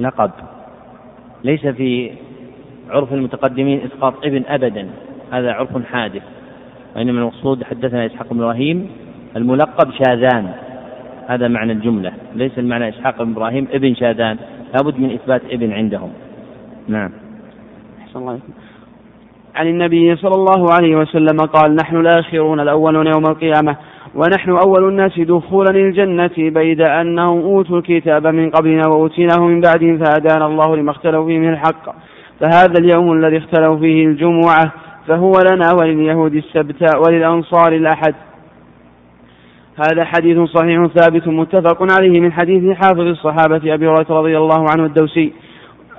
لقب ليس في عرف المتقدمين إسقاط ابن أبدا هذا عرف حادث وإنما المقصود حدثنا إسحاق بن إبراهيم الملقب شاذان هذا معنى الجملة ليس المعنى إسحاق بن إبراهيم ابن شاذان لابد من إثبات ابن عندهم نعم
أحسن الله عن النبي صلى الله عليه وسلم قال نحن الآخرون الأولون يوم القيامة ونحن أول الناس دخولا للجنة بيد أنهم أوتوا الكتاب من قبلنا وأوتيناه من بعدهم فهدانا الله لما اختلوا فيه من الحق فهذا اليوم الذي اختلوا فيه الجمعة فهو لنا ولليهود السبت وللأنصار الأحد هذا حديث صحيح ثابت متفق عليه من حديث حافظ الصحابة أبي هريرة رضي الله عنه الدوسي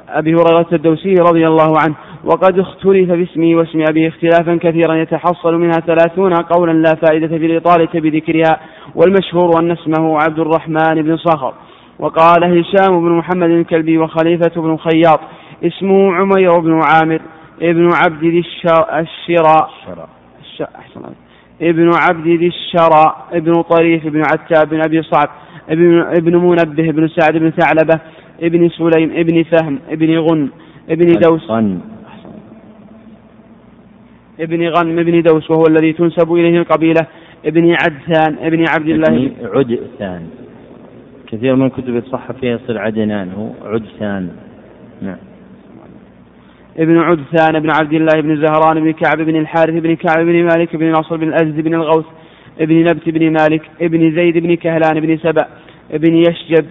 أبي هريرة الدوسي رضي الله عنه وقد اختلف باسمه واسم أبي اختلافا كثيرا يتحصل منها ثلاثون قولا لا فائدة في الإطالة بذكرها والمشهور أن اسمه عبد الرحمن بن صخر وقال هشام بن محمد الكلبي وخليفة بن خياط اسمه عمير بن عامر ابن عبد الشراء الشراء الشراء ابن عبد ذي الشرى ابن طريف ابن عتاب بن أبي صعب ابن, ابن منبه ابن سعد بن ثعلبة ابن سليم ابن فهم ابن غنم ابن دوس ابن غنم ابن دوس وهو الذي تنسب إليه القبيلة ابن عدثان ابن عبد الله
ابن عدثان كثير من كتب الصحفية فيها يصير عدنان هو عدثان نعم
ابن عدثان بن عبد الله بن زهران بن كعب بن الحارث بن كعب بن مالك بن نصر بن الأزد بن الغوث بن نبت بن مالك بن زيد بن كهلان بن سبأ بن يشجب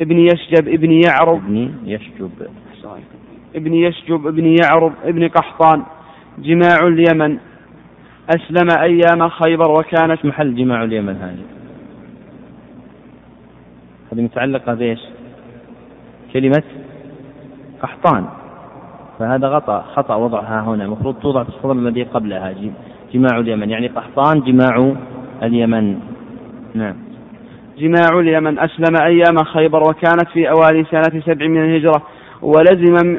بن يشجب بن يعرب بن يشجب ابن يشجب بن يعرب بن قحطان جماع اليمن أسلم أيام خيبر وكانت
محل جماع اليمن هذه هذه متعلقة بإيش؟ كلمة قحطان فهذا غطأ خطأ وضعها هنا المفروض توضع في الصدر الذي قبلها جماع اليمن يعني قحطان جماع اليمن نعم
جماع اليمن أسلم أيام خيبر وكانت في أوائل سنة سبع من الهجرة ولزم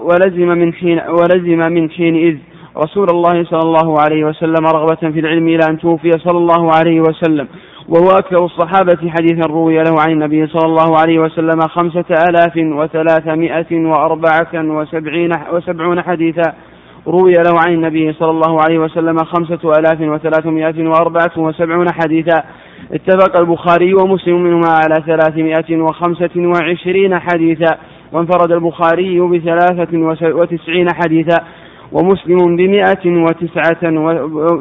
ولزم من حين ولزم من حينئذ رسول الله صلى الله عليه وسلم رغبة في العلم إلى أن توفي صلى الله عليه وسلم وهو أكثر الصحابة حديثا روي له عن النبي صلى الله عليه وسلم خمسة آلاف وثلاثمائة وأربعة وسبعين, وسبعون حديثا روي له عن النبي صلى الله عليه وسلم خمسة آلاف وثلاثمائة وأربعة وسبعون حديثا اتفق البخاري ومسلم منهما على ثلاثمائة وخمسة وعشرين حديثا وانفرد البخاري بثلاثة وتسعين حديثا ومسلم بمئة وتسعة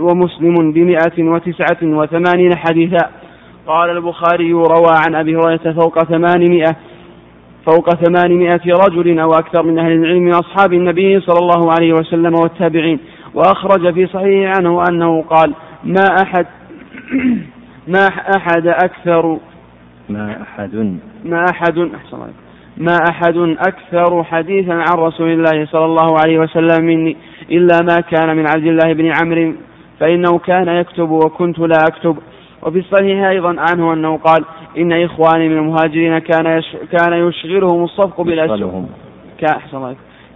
ومسلم بمئة وتسعة وثمانين حديثا قال البخاري روى عن أبي هريرة فوق ثمانمائة فوق ثمانمائة رجل أو أكثر من أهل العلم من أصحاب النبي صلى الله عليه وسلم والتابعين وأخرج في صحيحه عنه أنه قال ما أحد ما أحد أكثر
ما أحد
ما أحد أحسن الله ما أحد أكثر حديثا عن رسول الله صلى الله عليه وسلم مني إلا ما كان من عبد الله بن عمرو فإنه كان يكتب وكنت لا أكتب وفي الصحيح أيضا عنه أنه قال إن إخواني من المهاجرين كان يش... كان يشغلهم الصفق بالأسواق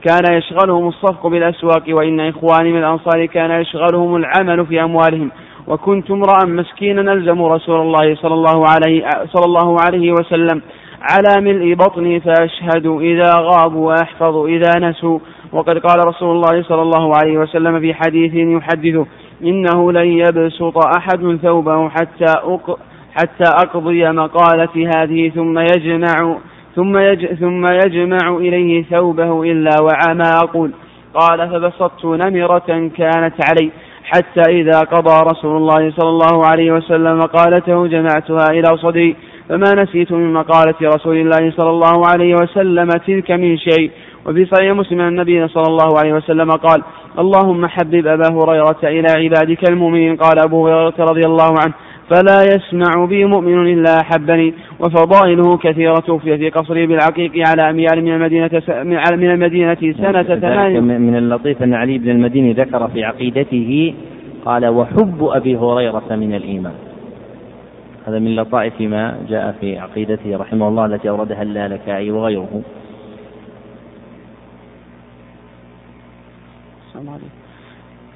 كان يشغلهم الصفق بالأسواق وإن إخواني من الأنصار كان يشغلهم العمل في أموالهم وكنت امرأ مسكينا ألزم رسول الله صلى الله عليه صلى الله عليه وسلم على ملء بطني فأشهد إذا غابوا وأحفظ إذا نسوا وقد قال رسول الله صلى الله عليه وسلم في حديث يحدثه إنه لن يبسط أحد ثوبه حتى أق حتى أقضي مقالتي هذه ثم يجمع ثم يج ثم يجمع إليه ثوبه إلا وعى ما أقول قال فبسطت نمرة كانت علي حتى إذا قضى رسول الله صلى الله عليه وسلم مقالته جمعتها إلى صدري فما نسيت من مقالة رسول الله صلى الله عليه وسلم تلك من شيء وفي صحيح مسلم عن النبي صلى الله عليه وسلم قال اللهم حبب أبا هريرة إلى عبادك المؤمنين قال أبو هريرة رضي الله عنه فلا يسمع بي مؤمن إلا أحبني وفضائله كثيرة توفي في قصره بالعقيق على أميال من المدينة من المدينة سنة ثمان
من اللطيف أن علي بن المديني ذكر في عقيدته قال وحب أبي هريرة من الإيمان هذا من لطائف ما جاء في عقيدته رحمه الله التي أوردها اللالكائي وغيره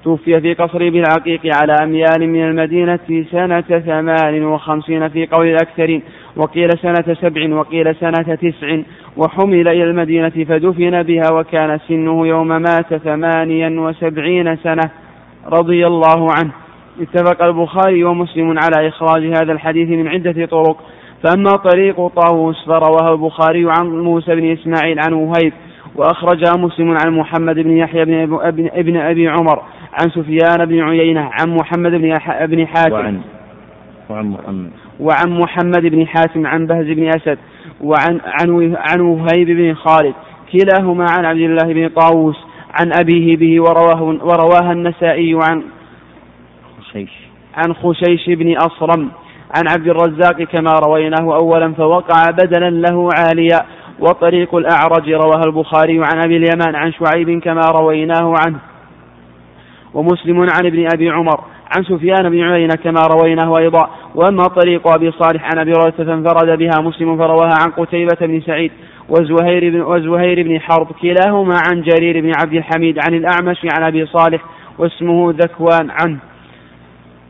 توفي في قصر بن عقيق على أميال من المدينة سنة ثمان وخمسين في قول الأكثرين وقيل سنة سبع وقيل سنة تسع وحمل إلى المدينة فدفن بها وكان سنه يوم مات ثمانيا وسبعين سنة رضي الله عنه اتفق البخاري ومسلم على إخراج هذا الحديث من عدة طرق فأما طريق طاووس فرواه البخاري عن موسى بن إسماعيل عن وهيب وأخرج مسلم عن محمد بن يحيى بن ابن أبي عمر عن سفيان بن عيينة عن محمد بن ابن حاتم وعن وعن محمد وعن محمد بن حاتم عن بهز بن أسد وعن عن عن وهيب بن خالد كلاهما عن عبد الله بن طاووس عن أبيه به ورواه ورواها النسائي عن خشيش عن خشيش بن أصرم عن عبد الرزاق كما رويناه أولا فوقع بدلا له عاليا وطريق الأعرج رواها البخاري عن أبي اليمان عن شعيب كما رويناه عنه ومسلم عن ابن أبي عمر عن سفيان بن عيينة كما رويناه أيضا وأما طريق أبي صالح عن أبي هريرة فانفرد بها مسلم فرواها عن قتيبة بن سعيد وزهير بن, وزهير بن حرب كلاهما عن جرير بن عبد الحميد عن الأعمش عن أبي صالح واسمه ذكوان عنه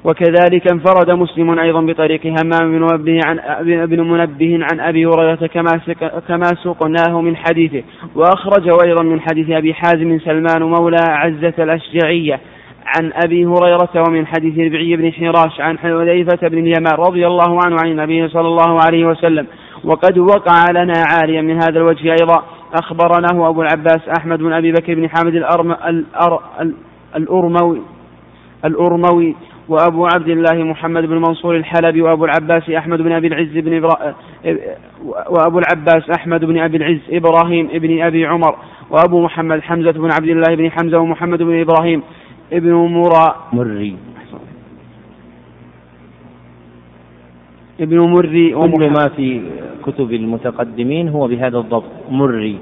وكذلك انفرد مسلم أيضا بطريق همام بن منبه عن ابن منبه عن أبي هريرة كما كما سقناه من حديثه وأخرج أيضا من حديث أبي حازم سلمان مولى عزة الأشجعية عن أبي هريرة ومن حديث ربعي بن حراش عن حذيفة بن اليمان رضي الله عنه عن النبي صلى الله عليه وسلم وقد وقع لنا عاليا من هذا الوجه أيضا أخبرناه أبو العباس أحمد بن أبي بكر بن حامد الأرم الأر الأرموي الأرموي وأبو عبد الله محمد بن منصور الحلبي وأبو العباس أحمد بن أبي العز بن إبرا... وأبو العباس أحمد بن أبي العز إبراهيم بن أبي عمر وأبو محمد حمزة بن عبد الله بن حمزة ومحمد بن إبراهيم ابن مرى مري ابن
مري كل ما في كتب المتقدمين هو بهذا الضبط مري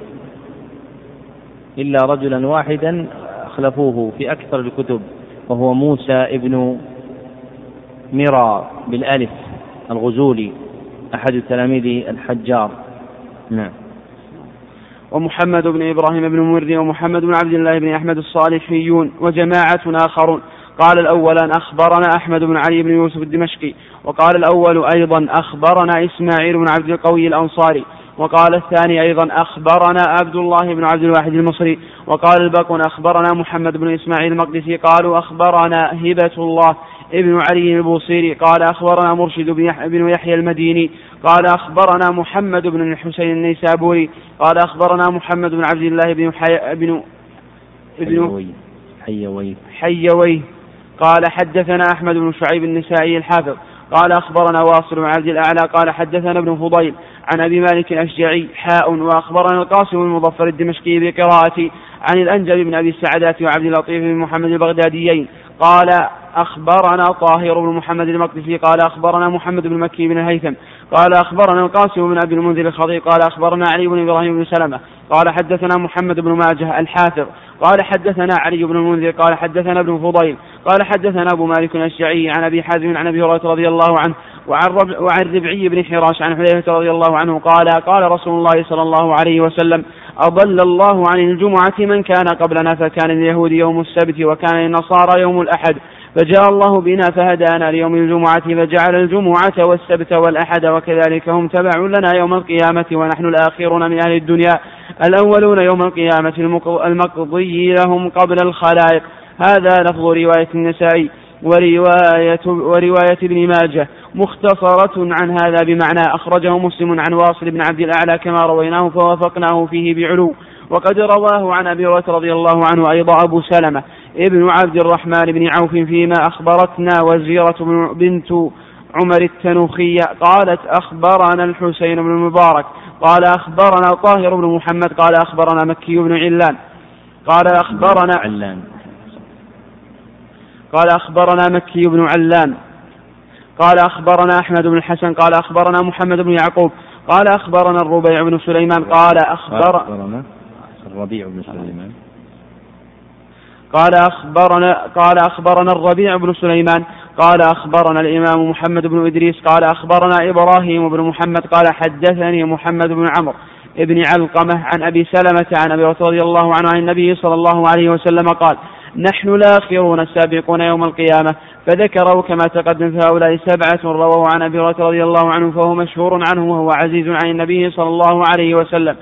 إلا رجلا واحدا أخلفوه في أكثر الكتب وهو موسى ابن مرى بالألف الغزولي أحد تلاميذ الحجار نعم
ومحمد بن إبراهيم بن مري ومحمد بن عبد الله بن أحمد الصالحيون وجماعة آخرون قال الأولان أخبرنا أحمد بن علي بن يوسف الدمشقي وقال الأول أيضا أخبرنا إسماعيل بن عبد القوي الأنصاري وقال الثاني أيضا أخبرنا عبد الله بن عبد الواحد المصري وقال الباقون أخبرنا محمد بن إسماعيل المقدسي قالوا أخبرنا هبة الله ابن علي البوصيري قال أخبرنا مرشد بن يحيى المديني قال أخبرنا محمد بن الحسين النيسابوري قال أخبرنا محمد بن عبد الله بن
حي... بن ابن حيوي
حيوي قال حدثنا أحمد بن شعيب النسائي الحافظ قال أخبرنا واصل بن عبد الأعلى قال حدثنا ابن فضيل عن أبي مالك الأشجعي حاء وأخبرنا القاسم المظفر الدمشقي بقراءة عن الأنجب بن أبي السعدات وعبد اللطيف بن محمد البغداديين قال أخبرنا طاهر بن محمد المقدسي قال أخبرنا محمد بن مكي بن الهيثم قال أخبرنا القاسم بن أبي المنذر الخطيب قال أخبرنا علي بن إبراهيم بن سلمة قال حدثنا محمد بن ماجه الحافظ قال حدثنا علي بن المنذر قال حدثنا ابن فضيل قال حدثنا أبو مالك الأشجعي عن أبي حازم عن أبي هريرة رضي الله عنه وعن, رب وعن ربعي بن حراش عن حذيفة رضي الله عنه قال قال رسول الله صلى الله عليه وسلم أضل الله عن الجمعة من كان قبلنا فكان لليهود يوم السبت وكان للنصارى يوم الأحد فجاء الله بنا فهدانا ليوم الجمعة فجعل الجمعة والسبت والأحد وكذلك هم تبع لنا يوم القيامة ونحن الآخرون من أهل الدنيا الأولون يوم القيامة المقضي لهم قبل الخلائق هذا لفظ رواية النسائي ورواية, ورواية ابن ماجه مختصرة عن هذا بمعنى أخرجه مسلم عن واصل بن عبد الأعلى كما رويناه فوافقناه فيه بعلو وقد رواه عن أبي هريرة رضي الله عنه أيضا أبو سلمة ابن عبد الرحمن بن عوف فيما أخبرتنا وزيرة بنت عمر التنوخية قالت أخبرنا الحسين بن المبارك قال أخبرنا طاهر بن محمد قال أخبرنا مكي بن علان قال أخبرنا علان قال أخبرنا مكي بن علان قال أخبرنا أحمد بن الحسن قال أخبرنا محمد بن يعقوب قال أخبرنا الربيع بن سليمان قال أخبر أخبرنا الربيع بن سليمان قال أخبرنا قال أخبرنا الربيع بن سليمان قال أخبرنا الإمام محمد بن إدريس قال أخبرنا إبراهيم بن محمد قال حدثني محمد بن عمرو بن علقمة عن أبي سلمة عن أبي رضي الله عنه عن النبي صلى الله عليه وسلم قال نحن الآخرون السابقون يوم القيامة فذكره كما تقدم فهؤلاء سبعة رووا عن أبي هريرة رضي الله عنه فهو مشهور عنه وهو عزيز عن النبي صلى الله عليه وسلم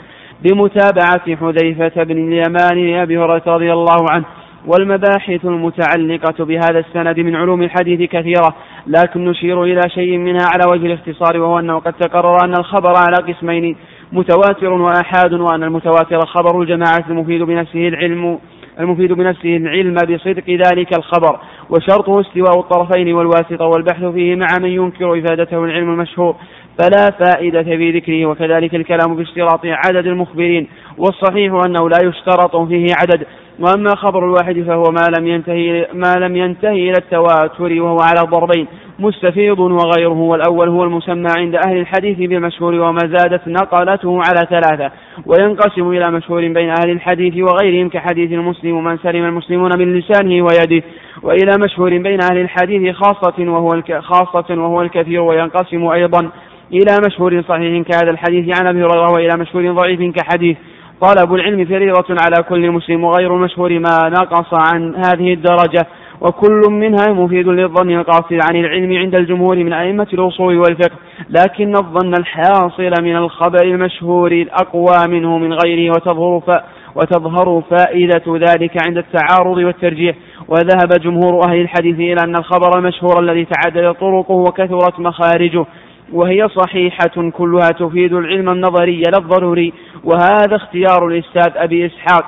بمتابعة حذيفة بن اليمان لأبي هريرة رضي الله عنه والمباحث المتعلقة بهذا السند من علوم الحديث كثيرة لكن نشير إلى شيء منها على وجه الاختصار وهو أنه قد تقرر أن الخبر على قسمين متواتر وآحاد وأن المتواتر خبر الجماعة المفيد بنفسه العلم المفيد بنفسه العلم بصدق ذلك الخبر وشرطه استواء الطرفين والواسطة والبحث فيه مع من ينكر إفادته العلم المشهور فلا فائدة في ذكره وكذلك الكلام في اشتراط عدد المخبرين والصحيح أنه لا يشترط فيه عدد وأما خبر الواحد فهو ما لم ينتهي ما لم ينتهي إلى التواتر وهو على ضربين مستفيض وغيره والأول هو المسمى عند أهل الحديث بالمشهور وما زادت نقلته على ثلاثة وينقسم إلى مشهور بين أهل الحديث وغيرهم كحديث المسلم من سلم المسلمون من لسانه ويده وإلى مشهور بين أهل الحديث خاصة وهو خاصة وهو الكثير وينقسم أيضا إلى مشهور صحيح كهذا الحديث عن أبي هريرة وإلى مشهور ضعيف كحديث طلب العلم فريضة على كل مسلم وغير المشهور ما نقص عن هذه الدرجة وكل منها مفيد للظن القاصر عن العلم عند الجمهور من أئمة الأصول والفقه لكن الظن الحاصل من الخبر المشهور الأقوى منه من غيره وتظهر ف... وتظهر فائدة ذلك عند التعارض والترجيح وذهب جمهور أهل الحديث إلى أن الخبر المشهور الذي تعددت طرقه وكثرت مخارجه وهي صحيحة كلها تفيد العلم النظري لا الضروري وهذا اختيار الأستاذ أبي إسحاق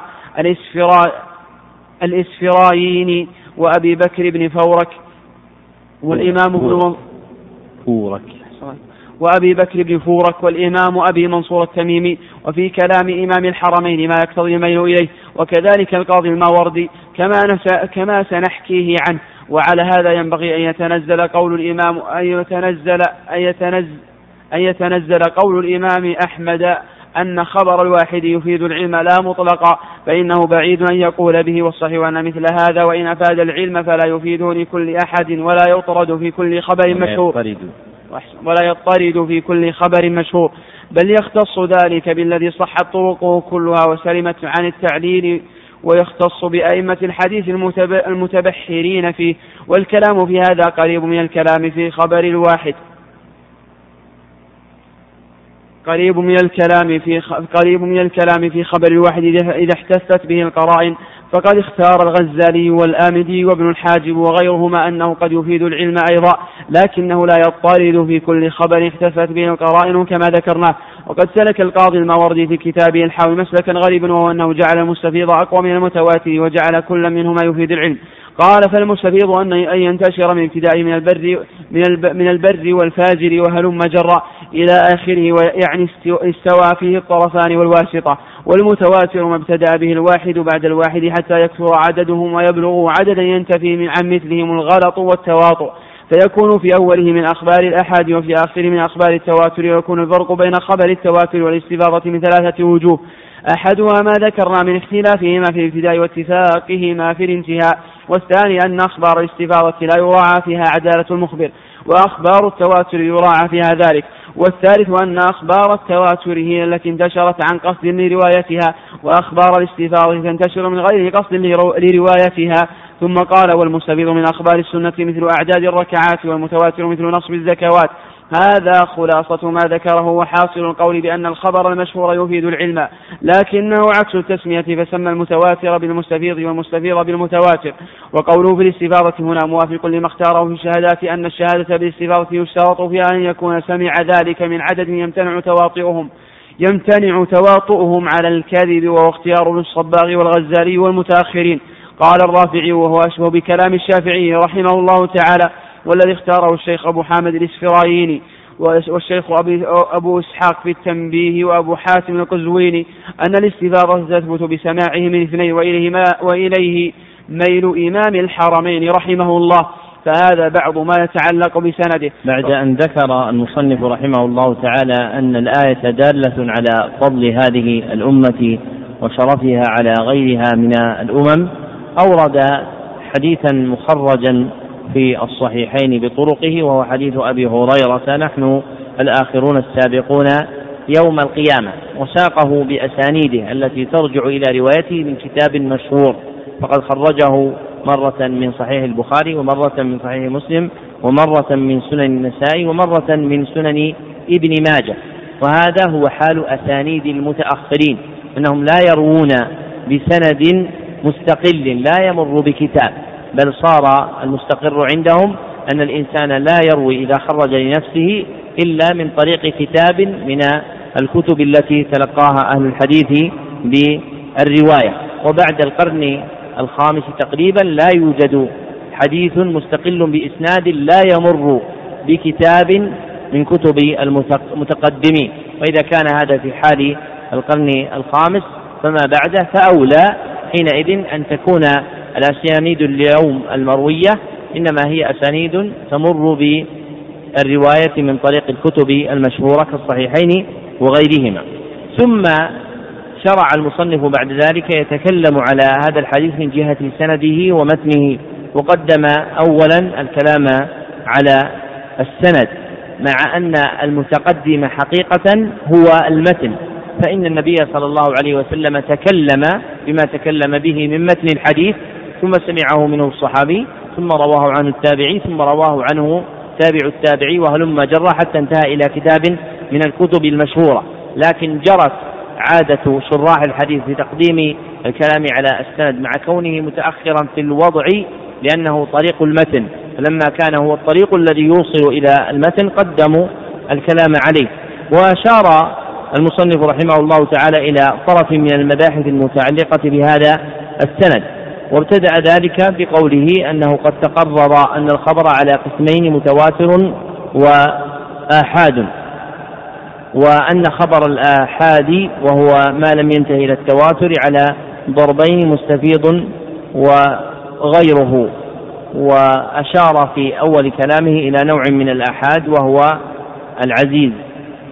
الإسفراييني وأبي بكر بن فورك والإمام ابن فورك وأبي بكر بن فورك والإمام أبي منصور التميمي وفي كلام إمام الحرمين ما يقتضي الميل إليه وكذلك القاضي الماوردي كما, نسى كما سنحكيه عنه وعلى هذا ينبغي أن يتنزل قول الإمام أن يتنزل أن يتنزل أن يتنزل قول الإمام أحمد أن خبر الواحد يفيد العلم لا مطلقا فإنه بعيد أن يقول به والصحيح أن مثل هذا وإن أفاد العلم فلا يفيده لكل أحد ولا يطرد في كل خبر مشهور ولا يطرد في كل خبر مشهور بل يختص ذلك بالذي صحت طرقه كلها وسلمت عن التعليل ويختص بأئمة الحديث المتبحرين فيه والكلام في هذا قريب من الكلام في خبر الواحد قريب من الكلام في قريب من الكلام في خبر الواحد إذا احتست به القرائن فقد اختار الغزالي والآمدي وابن الحاجب وغيرهما أنه قد يفيد العلم أيضا لكنه لا يطارد في كل خبر احتفت به القرائن كما ذكرناه وقد سلك القاضي الماوردي في كتابه الحاوي مسلكا غريبا وهو أنه جعل المستفيض أقوى من المتواتر وجعل كل منهما يفيد العلم قال فالمستفيض أن أن ينتشر من ابتداء من البر من من البر والفاجر وهلم جرا إلى آخره ويعني استوى فيه الطرفان والواسطة والمتواتر ما ابتدأ به الواحد بعد الواحد حتى يكثر عددهم ويبلغ عددا ينتفي عن مثلهم الغلط والتواطؤ فيكون في أوله من أخبار الأحاد وفي آخره من أخبار التواتر ويكون الفرق بين خبر التواتر والاستفاضة من ثلاثة وجوه أحدها ما ذكرنا من اختلافهما في الابتداء واتفاقهما في الانتهاء والثاني أن أخبار الاستفاضة لا يراعى فيها عدالة المخبر وأخبار التواتر يراعى فيها ذلك والثالث أن أخبار التواتر هي التي انتشرت عن قصد لروايتها وأخبار الاستفاضة تنتشر من غير قصد لروايتها ثم قال والمستفيض من أخبار السنة مثل أعداد الركعات والمتواتر مثل نصب الزكوات هذا خلاصة ما ذكره وحاصل القول بأن الخبر المشهور يفيد العلم لكنه عكس التسمية فسمى المتواتر بالمستفيض والمستفيض بالمتواتر وقوله في الاستفاضة هنا موافق لما اختاره في الشهادات أن الشهادة بالاستفاضة يشترط فيها أن يكون سمع ذلك من عدد يمتنع تواطؤهم يمتنع تواطؤهم على الكذب وهو اختيار الصباغ والغزالي والمتأخرين قال الرافعي وهو أشبه بكلام الشافعي رحمه الله تعالى والذي اختاره الشيخ أبو حامد الإسفرايني والشيخ أبي أبو إسحاق في التنبيه وأبو حاتم القزويني أن الاستفاضة تثبت بسماعه من اثنين وإليه, وإليه ميل إمام الحرمين رحمه الله فهذا بعض ما يتعلق بسنده
بعد أن ذكر المصنف رحمه الله تعالى أن الآية دالة على فضل هذه الأمة وشرفها على غيرها من الأمم أورد حديثا مخرجا في الصحيحين بطرقه وهو حديث أبي هريرة نحن الآخرون السابقون يوم القيامة وساقه بأسانيده التي ترجع إلى روايته من كتاب مشهور فقد خرجه مرة من صحيح البخاري ومرة من صحيح مسلم ومرة من سنن النسائي ومرة من سنن ابن ماجه وهذا هو حال أسانيد المتأخرين أنهم لا يروون بسند مستقل لا يمر بكتاب بل صار المستقر عندهم أن الإنسان لا يروي إذا خرج لنفسه إلا من طريق كتاب من الكتب التي تلقاها أهل الحديث بالرواية وبعد القرن الخامس تقريبا لا يوجد حديث مستقل بإسناد لا يمر بكتاب من كتب المتقدمين وإذا كان هذا في حال القرن الخامس فما بعده فأولى حينئذ أن تكون الأسانيد اليوم المروية إنما هي أسانيد تمر بالرواية من طريق الكتب المشهورة كالصحيحين وغيرهما ثم شرع المصنف بعد ذلك يتكلم على هذا الحديث من جهة سنده ومتنه وقدم أولا الكلام على السند مع أن المتقدم حقيقة هو المتن فإن النبي صلى الله عليه وسلم تكلم بما تكلم به من متن الحديث ثم سمعه منه الصحابي ثم رواه عنه التابعي ثم رواه عنه تابع التابعي وهلم جرى حتى انتهى إلى كتاب من الكتب المشهورة لكن جرت عادة شراح الحديث بتقديم الكلام على السند مع كونه متأخرا في الوضع لأنه طريق المتن فلما كان هو الطريق الذي يوصل إلى المتن قدموا الكلام عليه وأشار المصنف رحمه الله تعالى إلى طرف من المباحث المتعلقة بهذا السند وابتدع ذلك بقوله أنه قد تقرر أن الخبر على قسمين متواتر وآحاد وأن خبر الآحاد وهو ما لم ينتهي إلى التواتر على ضربين مستفيض وغيره وأشار في أول كلامه إلى نوع من الآحاد وهو العزيز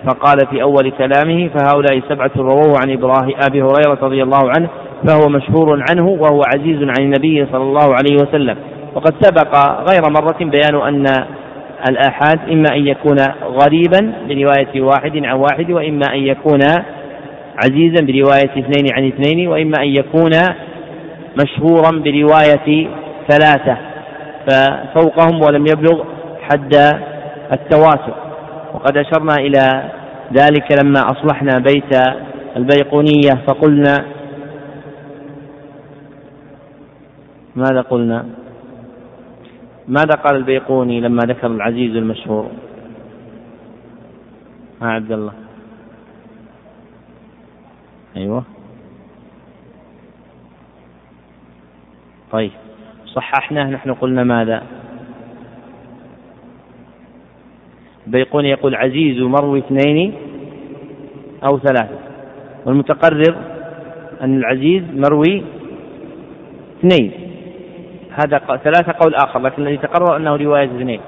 فقال في أول كلامه فهؤلاء سبعة رووه عن إبراهيم أبي هريرة رضي الله عنه فهو مشهور عنه وهو عزيز عن النبي صلى الله عليه وسلم وقد سبق غير مرة بيان أن الآحاد إما أن يكون غريبا برواية واحد عن واحد وإما أن يكون عزيزا برواية اثنين عن اثنين وإما أن يكون مشهورا برواية ثلاثة ففوقهم ولم يبلغ حد التواتر وقد أشرنا إلى ذلك لما أصلحنا بيت البيقونية فقلنا ماذا قلنا ماذا قال البيقوني لما ذكر العزيز المشهور ها عبد الله ايوه طيب صححناه نحن قلنا ماذا البيقوني يقول عزيز مروي اثنين أو ثلاثة والمتقرر أن العزيز مروي اثنين هذا ثلاثة قول آخر لكن الذي تقرر أنه رواية اثنين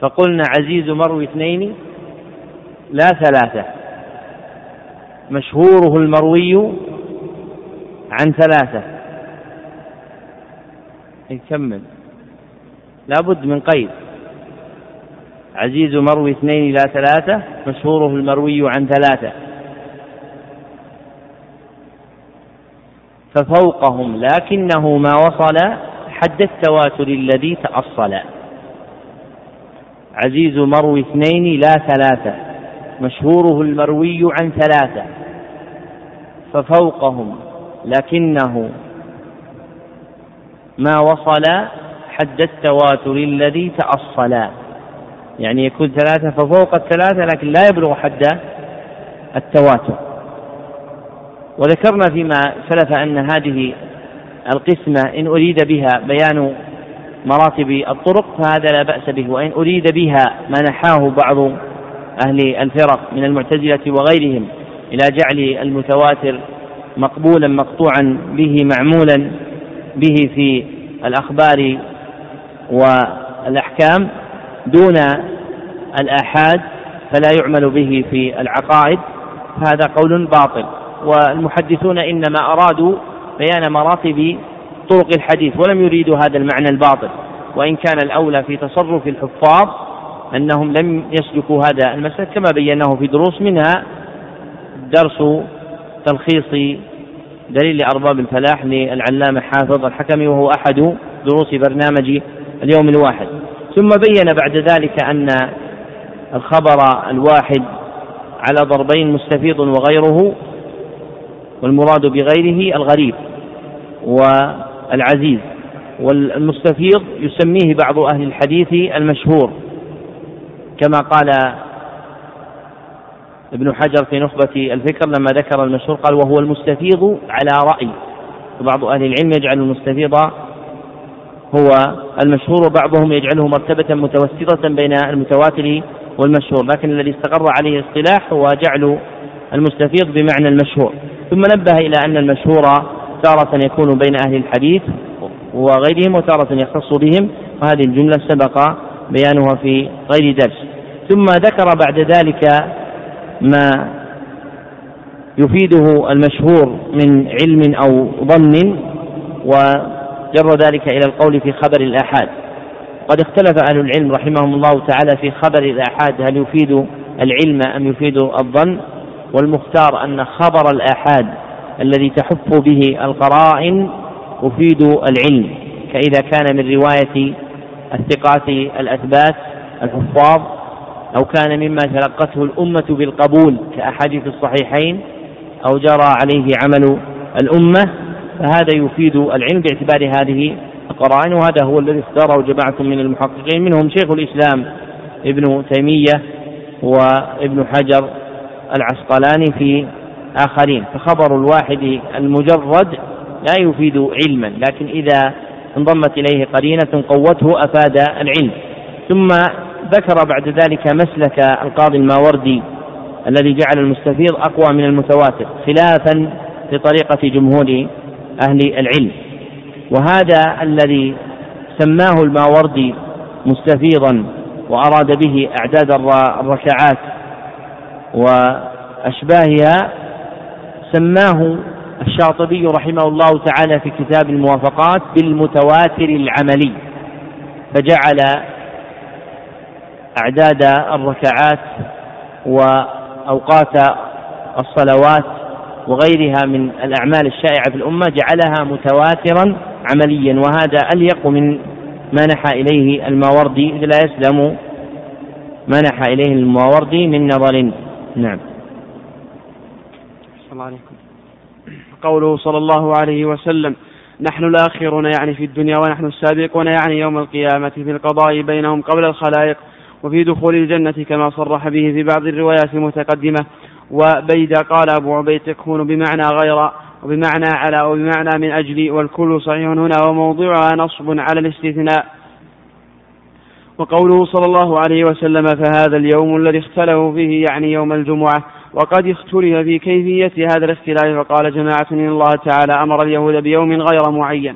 فقلنا عزيز مروي اثنين لا ثلاثة مشهوره المروي عن ثلاثة نكمل إيه، لابد من قيد عزيز مروي اثنين لا ثلاثة مشهوره المروي عن ثلاثة ففوقهم لكنه ما وصل حد التواتر الذي تأصل عزيز مروي اثنين لا ثلاثة مشهوره المروي عن ثلاثة ففوقهم لكنه ما وصل حد التواتر الذي تأصلا يعني يكون ثلاثة ففوق الثلاثة لكن لا يبلغ حد التواتر وذكرنا فيما سلف أن هذه القسمة إن أريد بها بيان مراتب الطرق فهذا لا بأس به وإن أريد بها ما نحاه بعض أهل الفرق من المعتزلة وغيرهم إلى جعل المتواتر مقبولا مقطوعا به معمولا به في الأخبار والأحكام دون الآحاد فلا يعمل به في العقائد فهذا قول باطل والمحدثون إنما أرادوا بيان مراتب طرق الحديث ولم يريدوا هذا المعنى الباطل وإن كان الأولى في تصرف الحفاظ أنهم لم يسلكوا هذا المسلك كما بيناه في دروس منها درس تلخيص دليل أرباب الفلاح للعلامة حافظ الحكمي وهو أحد دروس برنامج اليوم الواحد ثم بين بعد ذلك أن الخبر الواحد على ضربين مستفيض وغيره والمراد بغيره الغريب والعزيز والمستفيض يسميه بعض أهل الحديث المشهور كما قال ابن حجر في نخبة الفكر لما ذكر المشهور قال وهو المستفيض على رأي وبعض أهل العلم يجعل المستفيض هو المشهور وبعضهم يجعله مرتبة متوسطة بين المتواتر والمشهور لكن الذي استقر عليه الاصطلاح هو جعل المستفيض بمعنى المشهور ثم نبه إلى أن المشهور تارة يكون بين أهل الحديث وغيرهم وتارة يختص بهم وهذه الجملة سبق بيانها في غير درس ثم ذكر بعد ذلك ما يفيده المشهور من علم أو ظن وجر ذلك إلى القول في خبر الآحاد قد اختلف أهل العلم رحمهم الله تعالى في خبر الآحاد هل يفيد العلم أم يفيد الظن والمختار أن خبر الآحاد الذي تحف به القرائن يفيد العلم كإذا كان من رواية الثقات الأثبات الحفاظ أو كان مما تلقته الأمة بالقبول كأحاديث الصحيحين أو جرى عليه عمل الأمة فهذا يفيد العلم باعتبار هذه القرائن وهذا هو الذي اختاره جماعة من المحققين منهم شيخ الإسلام ابن تيمية وابن حجر العسقلاني في آخرين فخبر الواحد المجرد لا يفيد علما لكن إذا انضمت إليه قرينة قوته أفاد العلم ثم ذكر بعد ذلك مسلك القاضي الماوردي الذي جعل المستفيض أقوى من المتواتر خلافا لطريقة جمهور أهل العلم وهذا الذي سماه الماوردي مستفيضا وأراد به أعداد الركعات وأشباهها سماه الشاطبي رحمه الله تعالى في كتاب الموافقات بالمتواتر العملي فجعل أعداد الركعات وأوقات الصلوات وغيرها من الأعمال الشائعة في الأمة جعلها متواترا عمليا وهذا أليق من ما نحى إليه الماوردي لا يسلم ما نحى إليه الماوردي من نظر نعم
الله عليكم قوله صلى الله عليه وسلم نحن الآخرون يعني في الدنيا ونحن السابقون يعني يوم القيامة في القضاء بينهم قبل الخلائق وفي دخول الجنة كما صرح به في بعض الروايات المتقدمة وبيد قال أبو عبيد تكون بمعنى غير وبمعنى على وبمعنى من أجل والكل صحيح هنا وموضوعها نصب على الاستثناء وقوله صلى الله عليه وسلم فهذا اليوم الذي اختلفوا فيه يعني يوم الجمعة وقد اختلف في كيفية هذا الاختلاف فقال جماعة إن الله تعالى أمر اليهود بيوم غير معين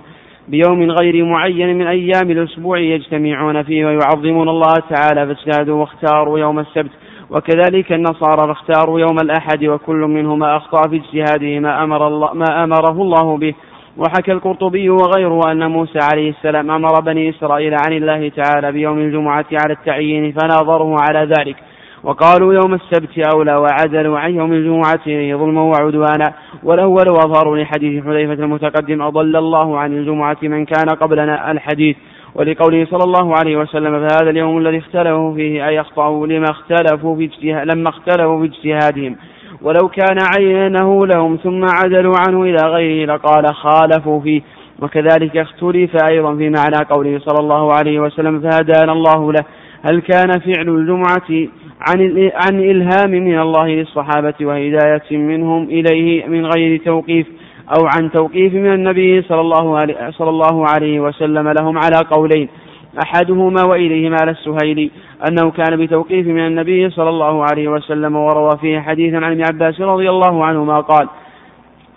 بيوم غير معين من أيام الأسبوع يجتمعون فيه ويعظمون الله تعالى فاجتهدوا واختاروا يوم السبت وكذلك النصارى فاختاروا يوم الأحد وكل منهما أخطأ في اجتهاده ما, أمر الله ما أمره الله به وحكى القرطبي وغيره أن موسى عليه السلام أمر بني إسرائيل عن الله تعالى بيوم الجمعة على التعيين فناظره على ذلك وقالوا يوم السبت أولى وعدلوا عن يوم الجمعة ظلما وعدوانا والأول أظهر لحديث حذيفة المتقدم أضل الله عن الجمعة من كان قبلنا الحديث ولقوله صلى الله عليه وسلم فهذا اليوم الذي اختلفوا فيه أي أخطأوا لما اختلفوا في لما اختلفوا في اجتهادهم ولو كان عينه لهم ثم عدلوا عنه إلى غيره لقال خالفوا فيه وكذلك اختلف أيضا في معنى قوله صلى الله عليه وسلم فهدانا الله له هل كان فعل الجمعة عن عن إلهام من الله للصحابة وهداية منهم إليه من غير توقيف أو عن توقيف من النبي صلى الله عليه, صلى الله عليه وسلم لهم على قولين أحدهما وإليه مال السهيلي أنه كان بتوقيف من النبي صلى الله عليه وسلم وروى فيه حديثا عن ابن عباس رضي الله عنهما قال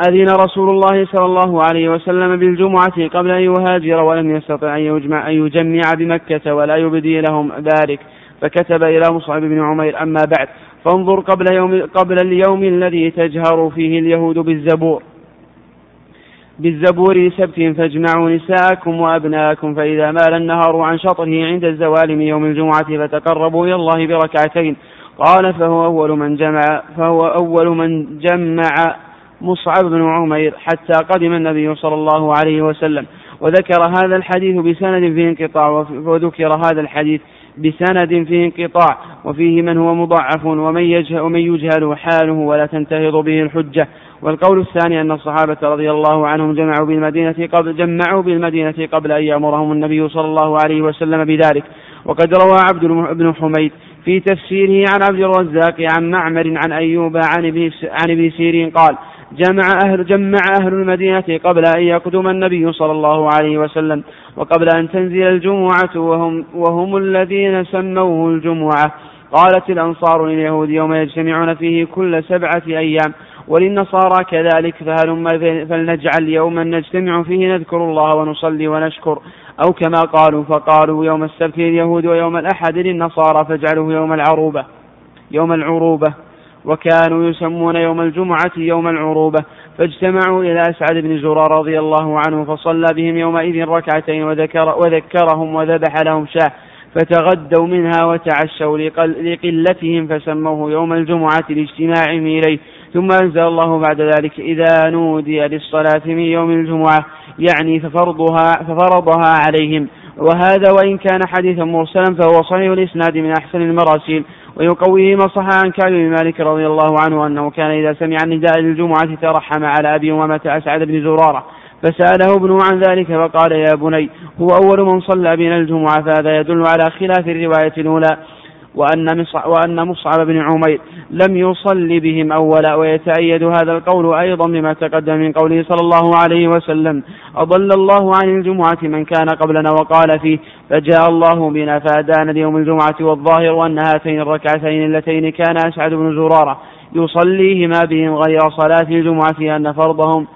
أذن رسول الله صلى الله عليه وسلم بالجمعة قبل أن يهاجر ولم يستطع أن يجمع, أن يجمع بمكة ولا يبدي لهم ذلك فكتب إلى مصعب بن عمير أما بعد فانظر قبل, يوم قبل اليوم الذي تجهر فيه اليهود بالزبور بالزبور سبت فاجمعوا نساءكم وأبناءكم فإذا مال النهار عن شطره عند الزوال من يوم الجمعة فتقربوا إلى الله بركعتين قال فهو أول من جمع فهو أول من جمع مصعب بن عمير حتى قدم النبي صلى الله عليه وسلم وذكر هذا الحديث بسند فيه انقطاع وذكر هذا الحديث بسند فيه انقطاع وفيه من هو مضعف ومن يجهل, ومن يجهل حاله ولا تنتهض به الحجة والقول الثاني أن الصحابة رضي الله عنهم جمعوا بالمدينة قبل جمعوا بالمدينة قبل أن يأمرهم النبي صلى الله عليه وسلم بذلك وقد روى عبد بن حميد في تفسيره عن عبد الرزاق عن معمر عن أيوب عن ابن عن سيرين قال جمع أهل جمع أهل المدينة قبل أن يقدم النبي صلى الله عليه وسلم وقبل أن تنزل الجمعة وهم وهم الذين سموه الجمعة قالت الأنصار لليهود يوم يجتمعون فيه كل سبعة أيام وللنصارى كذلك فهلم فلنجعل يوما نجتمع فيه نذكر الله ونصلي ونشكر أو كما قالوا فقالوا يوم السبت لليهود ويوم الأحد للنصارى فاجعلوه يوم العروبة يوم العروبة وكانوا يسمون يوم الجمعة يوم العروبة فاجتمعوا إلى أسعد بن زرار رضي الله عنه فصلى بهم يومئذ ركعتين وذكر وذكرهم وذبح لهم شاه فتغدوا منها وتعشوا لقلتهم فسموه يوم الجمعة لاجتماعهم إليه ثم أنزل الله بعد ذلك إذا نودي للصلاة من يوم الجمعة يعني ففرضها, ففرضها عليهم وهذا وإن كان حديثا مرسلا فهو صحيح الإسناد من أحسن المراسيل ويقويه ما صح عن كعب بن مالك رضي الله عنه أنه كان إذا سمع النداء للجمعة ترحم على أبي أمامة أسعد بن زرارة فسأله ابنه عن ذلك فقال يا بني هو أول من صلى بنا الجمعة فهذا يدل على خلاف الرواية الأولى وأن, وأن مصعب بن عمير لم يصلي بهم أولا ويتأيد هذا القول أيضا بما تقدم من قوله صلى الله عليه وسلم أضل الله عن الجمعة من كان قبلنا وقال فيه فجاء الله بنا فأدان ليوم الجمعة والظاهر أن هاتين الركعتين اللتين كان أسعد بن زرارة يصليهما بهم غير صلاة الجمعة أن فرضهم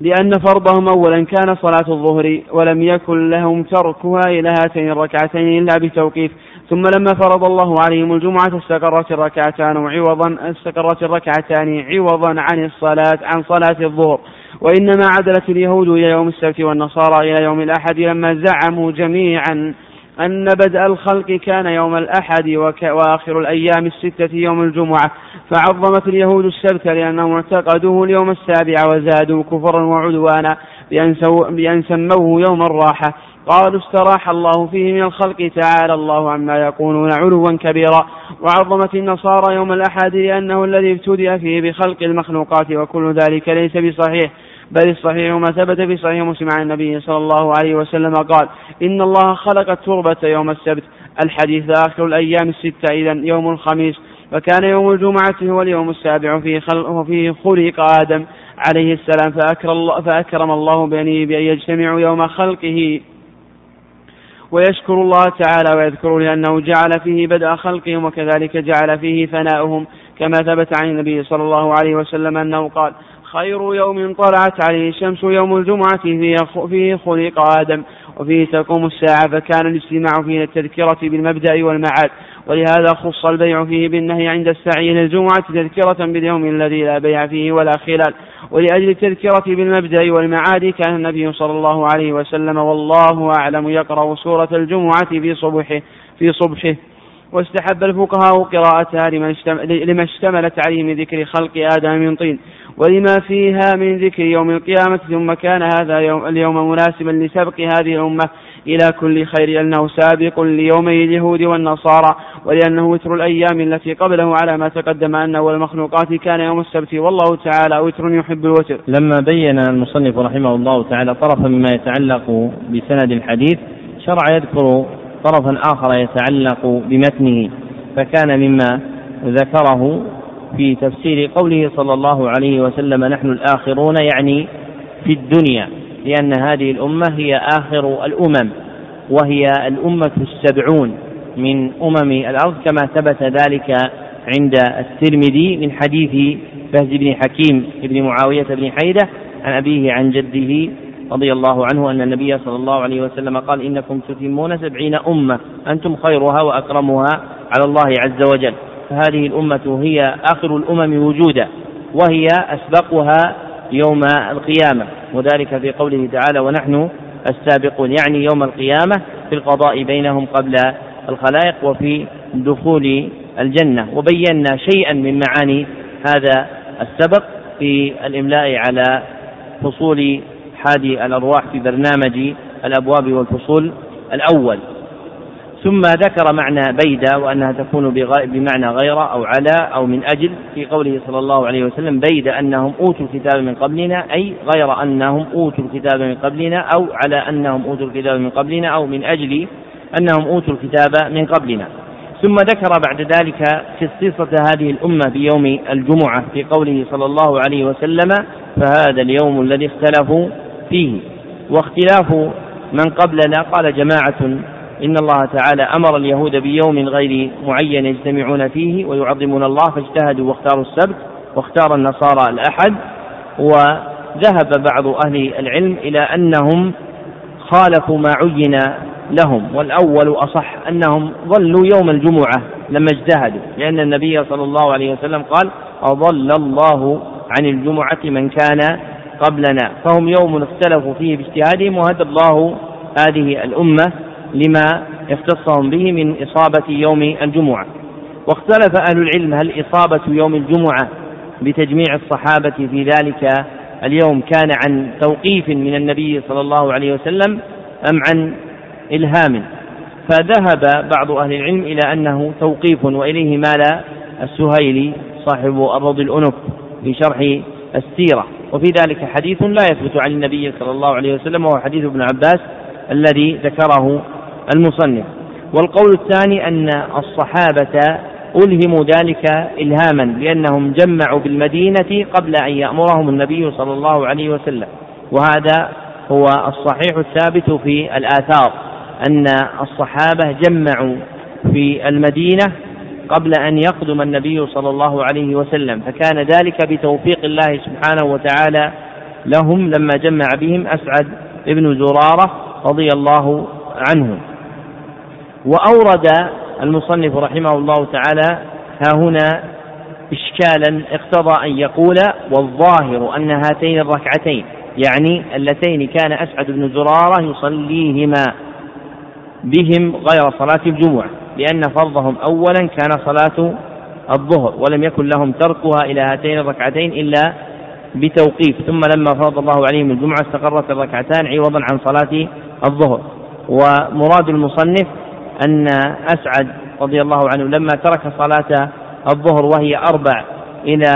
لأن فرضهم أولا كان صلاة الظهر ولم يكن لهم تركها إلى هاتين الركعتين إلا بتوقيف ثم لما فرض الله عليهم الجمعة استقرت الركعتان عوضا استقرت الركعتان عوضا عن الصلاة عن صلاة الظهر وإنما عدلت اليهود إلى يوم السبت والنصارى إلى يوم الأحد لما زعموا جميعا أن بدء الخلق كان يوم الأحد وآخر الأيام الستة يوم الجمعة فعظمت اليهود السبت لأنهم اعتقدوه اليوم السابع وزادوا كفرا وعدوانا بأن, سو... بأن سموه يوم الراحة قالوا استراح الله فيه من الخلق تعالى الله عما يقولون علوا كبيرا وعظمت النصارى يوم الأحد لأنه الذي ابتدأ فيه بخلق المخلوقات وكل ذلك ليس بصحيح بل الصحيح ما ثبت في صحيح مسلم عن النبي صلى الله عليه وسلم قال إن الله خلق التربة يوم السبت الحديث آخر الأيام الستة إذا يوم الخميس وكان يوم الجمعة هو اليوم السابع فيه, خلق وفيه خلق آدم عليه السلام فأكرم الله, فأكرم الله بني بأن يجتمعوا يوم خلقه ويشكر الله تعالى ويذكر لأنه جعل فيه بدء خلقهم وكذلك جعل فيه فناؤهم كما ثبت عن النبي صلى الله عليه وسلم أنه قال خير يوم طلعت عليه الشمس يوم الجمعة فيه خلق آدم وفيه تقوم الساعة فكان الاجتماع فيه التذكرة بالمبدأ والمعاد ولهذا خص البيع فيه بالنهي عند السعي للجمعة تذكرة باليوم الذي لا بيع فيه ولا خلال ولأجل التذكرة بالمبدأ والمعاد كان النبي صلى الله عليه وسلم والله أعلم يقرأ سورة الجمعة في صبحه في صبحه واستحب الفقهاء قراءتها لما اشتملت عليه من ذكر خلق آدم من طين ولما فيها من ذكر يوم القيامة ثم كان هذا اليوم مناسبا لسبق هذه الأمة إلى كل خير لأنه سابق ليومي اليهود والنصارى ولأنه وتر الأيام التي قبله على ما تقدم أن أول المخلوقات كان يوم السبت والله تعالى وتر يحب الوتر
لما بين المصنف رحمه الله تعالى طرفا مما يتعلق بسند الحديث شرع يذكر طرفا آخر يتعلق بمتنه فكان مما ذكره في تفسير قوله صلى الله عليه وسلم نحن الآخرون يعني في الدنيا لأن هذه الأمة هي آخر الأمم وهي الأمة السبعون من أمم الأرض كما ثبت ذلك عند الترمذي من حديث فهد بن حكيم بن معاوية بن حيدة عن أبيه عن جده رضي الله عنه أن النبي صلى الله عليه وسلم قال إنكم تتمون سبعين أمة أنتم خيرها وأكرمها على الله عز وجل فهذه الأمة هي آخر الأمم وجودا وهي أسبقها يوم القيامة وذلك في قوله تعالى ونحن السابقون يعني يوم القيامة في القضاء بينهم قبل الخلائق وفي دخول الجنة وبينا شيئا من معاني هذا السبق في الإملاء على فصول حادي الأرواح في برنامج الأبواب والفصول الأول ثم ذكر معنى بيدا وأنها تكون بمعنى غير أو على أو من أجل في قوله صلى الله عليه وسلم بيدا أنهم أوتوا الكتاب من قبلنا أي غير أنهم أوتوا الكتاب من قبلنا أو على أنهم أوتوا الكتاب من قبلنا أو من أجل أنهم أوتوا الكتاب من قبلنا ثم ذكر بعد ذلك خصيصة هذه الأمة بيوم الجمعة في قوله صلى الله عليه وسلم فهذا اليوم الذي اختلفوا فيه واختلاف من قبلنا قال جماعة إن الله تعالى أمر اليهود بيوم غير معين يجتمعون فيه ويعظمون الله فاجتهدوا واختاروا السبت واختار النصارى الأحد وذهب بعض أهل العلم إلى أنهم خالفوا ما عين لهم والأول أصح أنهم ظلوا يوم الجمعة لما اجتهدوا لأن النبي صلى الله عليه وسلم قال أضل الله عن الجمعة من كان قبلنا فهم يوم اختلفوا فيه باجتهادهم وهدى الله هذه الأمة لما اختصهم به من إصابة يوم الجمعة واختلف أهل العلم هل إصابة يوم الجمعة بتجميع الصحابة في ذلك اليوم كان عن توقيف من النبي صلى الله عليه وسلم أم عن إلهام فذهب بعض أهل العلم إلى أنه توقيف وإليه مال السهيلي صاحب أبض الأنف في شرح السيرة وفي ذلك حديث لا يثبت عن النبي صلى الله عليه وسلم وهو حديث ابن عباس الذي ذكره المصنف والقول الثاني أن الصحابة ألهموا ذلك إلهاما لأنهم جمعوا بالمدينة قبل أن يأمرهم النبي صلى الله عليه وسلم وهذا هو الصحيح الثابت في الآثار أن الصحابة جمعوا في المدينة قبل أن يقدم النبي صلى الله عليه وسلم فكان ذلك بتوفيق الله سبحانه وتعالى لهم لما جمع بهم أسعد بن زرارة رضي الله عنه وأورد المصنف رحمه الله تعالى ها هنا إشكالا اقتضى أن يقول والظاهر أن هاتين الركعتين يعني اللتين كان أسعد بن زرارة يصليهما بهم غير صلاة الجمعة لأن فرضهم أولا كان صلاة الظهر ولم يكن لهم تركها إلى هاتين الركعتين إلا بتوقيف ثم لما فرض الله عليهم الجمعة استقرت الركعتان عوضا عن صلاة الظهر ومراد المصنف أن أسعد رضي الله عنه لما ترك صلاة الظهر وهي أربع إلى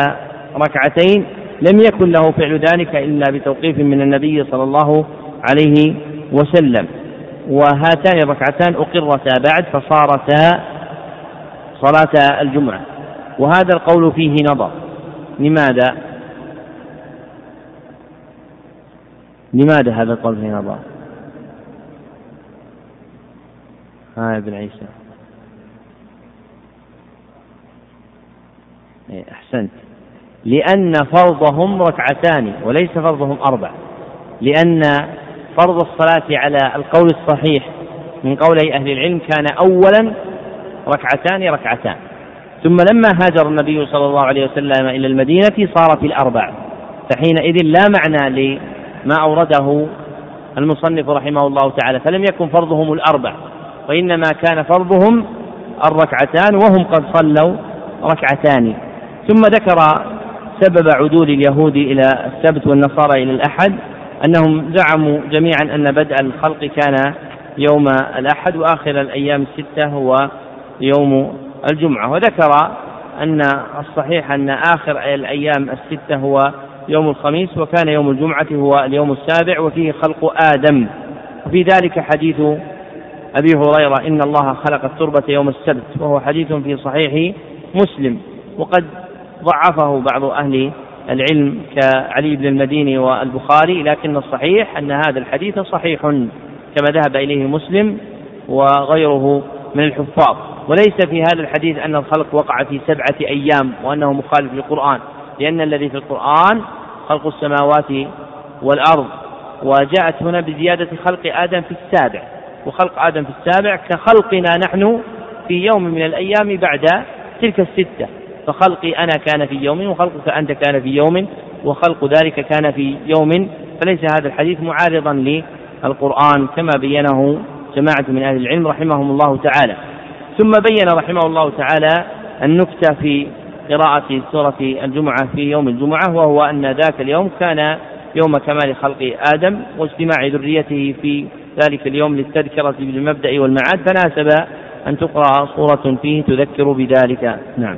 ركعتين لم يكن له فعل ذلك إلا بتوقيف من النبي صلى الله عليه وسلم وهاتان الركعتان أقرتا بعد فصارتا صلاة الجمعة وهذا القول فيه نظر لماذا؟ لماذا هذا القول فيه نظر؟ آه ابن عيسى إيه، أحسنت لأن فرضهم ركعتان وليس فرضهم أربع لأن فرض الصلاة على القول الصحيح من قولي أهل العلم كان أولا ركعتان ركعتان ثم لما هاجر النبي صلى الله عليه وسلم إلى المدينة صارت الأربع فحينئذ لا معنى لما أورده المصنف رحمه الله تعالى فلم يكن فرضهم الأربع وإنما كان فرضهم الركعتان وهم قد صلوا ركعتان ثم ذكر سبب عدول اليهود إلى السبت والنصارى إلى الأحد أنهم زعموا جميعا أن بدء الخلق كان يوم الأحد وآخر الأيام الستة هو يوم الجمعة وذكر أن الصحيح أن آخر الأيام الستة هو يوم الخميس وكان يوم الجمعة هو اليوم السابع وفيه خلق آدم وفي ذلك حديث أبي هريرة إن الله خلق التربة يوم السبت وهو حديث في صحيح مسلم وقد ضعفه بعض أهل العلم كعلي بن المديني والبخاري لكن الصحيح أن هذا الحديث صحيح كما ذهب إليه مسلم وغيره من الحفاظ وليس في هذا الحديث أن الخلق وقع في سبعة أيام وأنه مخالف للقرآن لأن الذي في القرآن خلق السماوات والأرض وجاءت هنا بزيادة خلق آدم في السابع وخلق آدم في السابع كخلقنا نحن في يوم من الأيام بعد تلك الستة فخلقي أنا كان في يوم وخلقك أنت كان في يوم وخلق ذلك كان في يوم فليس هذا الحديث معارضا للقرآن كما بينه جماعة من أهل العلم رحمهم الله تعالى ثم بين رحمه الله تعالى النكتة في قراءة سورة الجمعة في يوم الجمعة وهو أن ذاك اليوم كان يوم كمال خلق آدم واجتماع ذريته في ذلك اليوم للتذكرة بالمبدأ والمعاد فناسب أن تقرأ صورة فيه تذكر بذلك نعم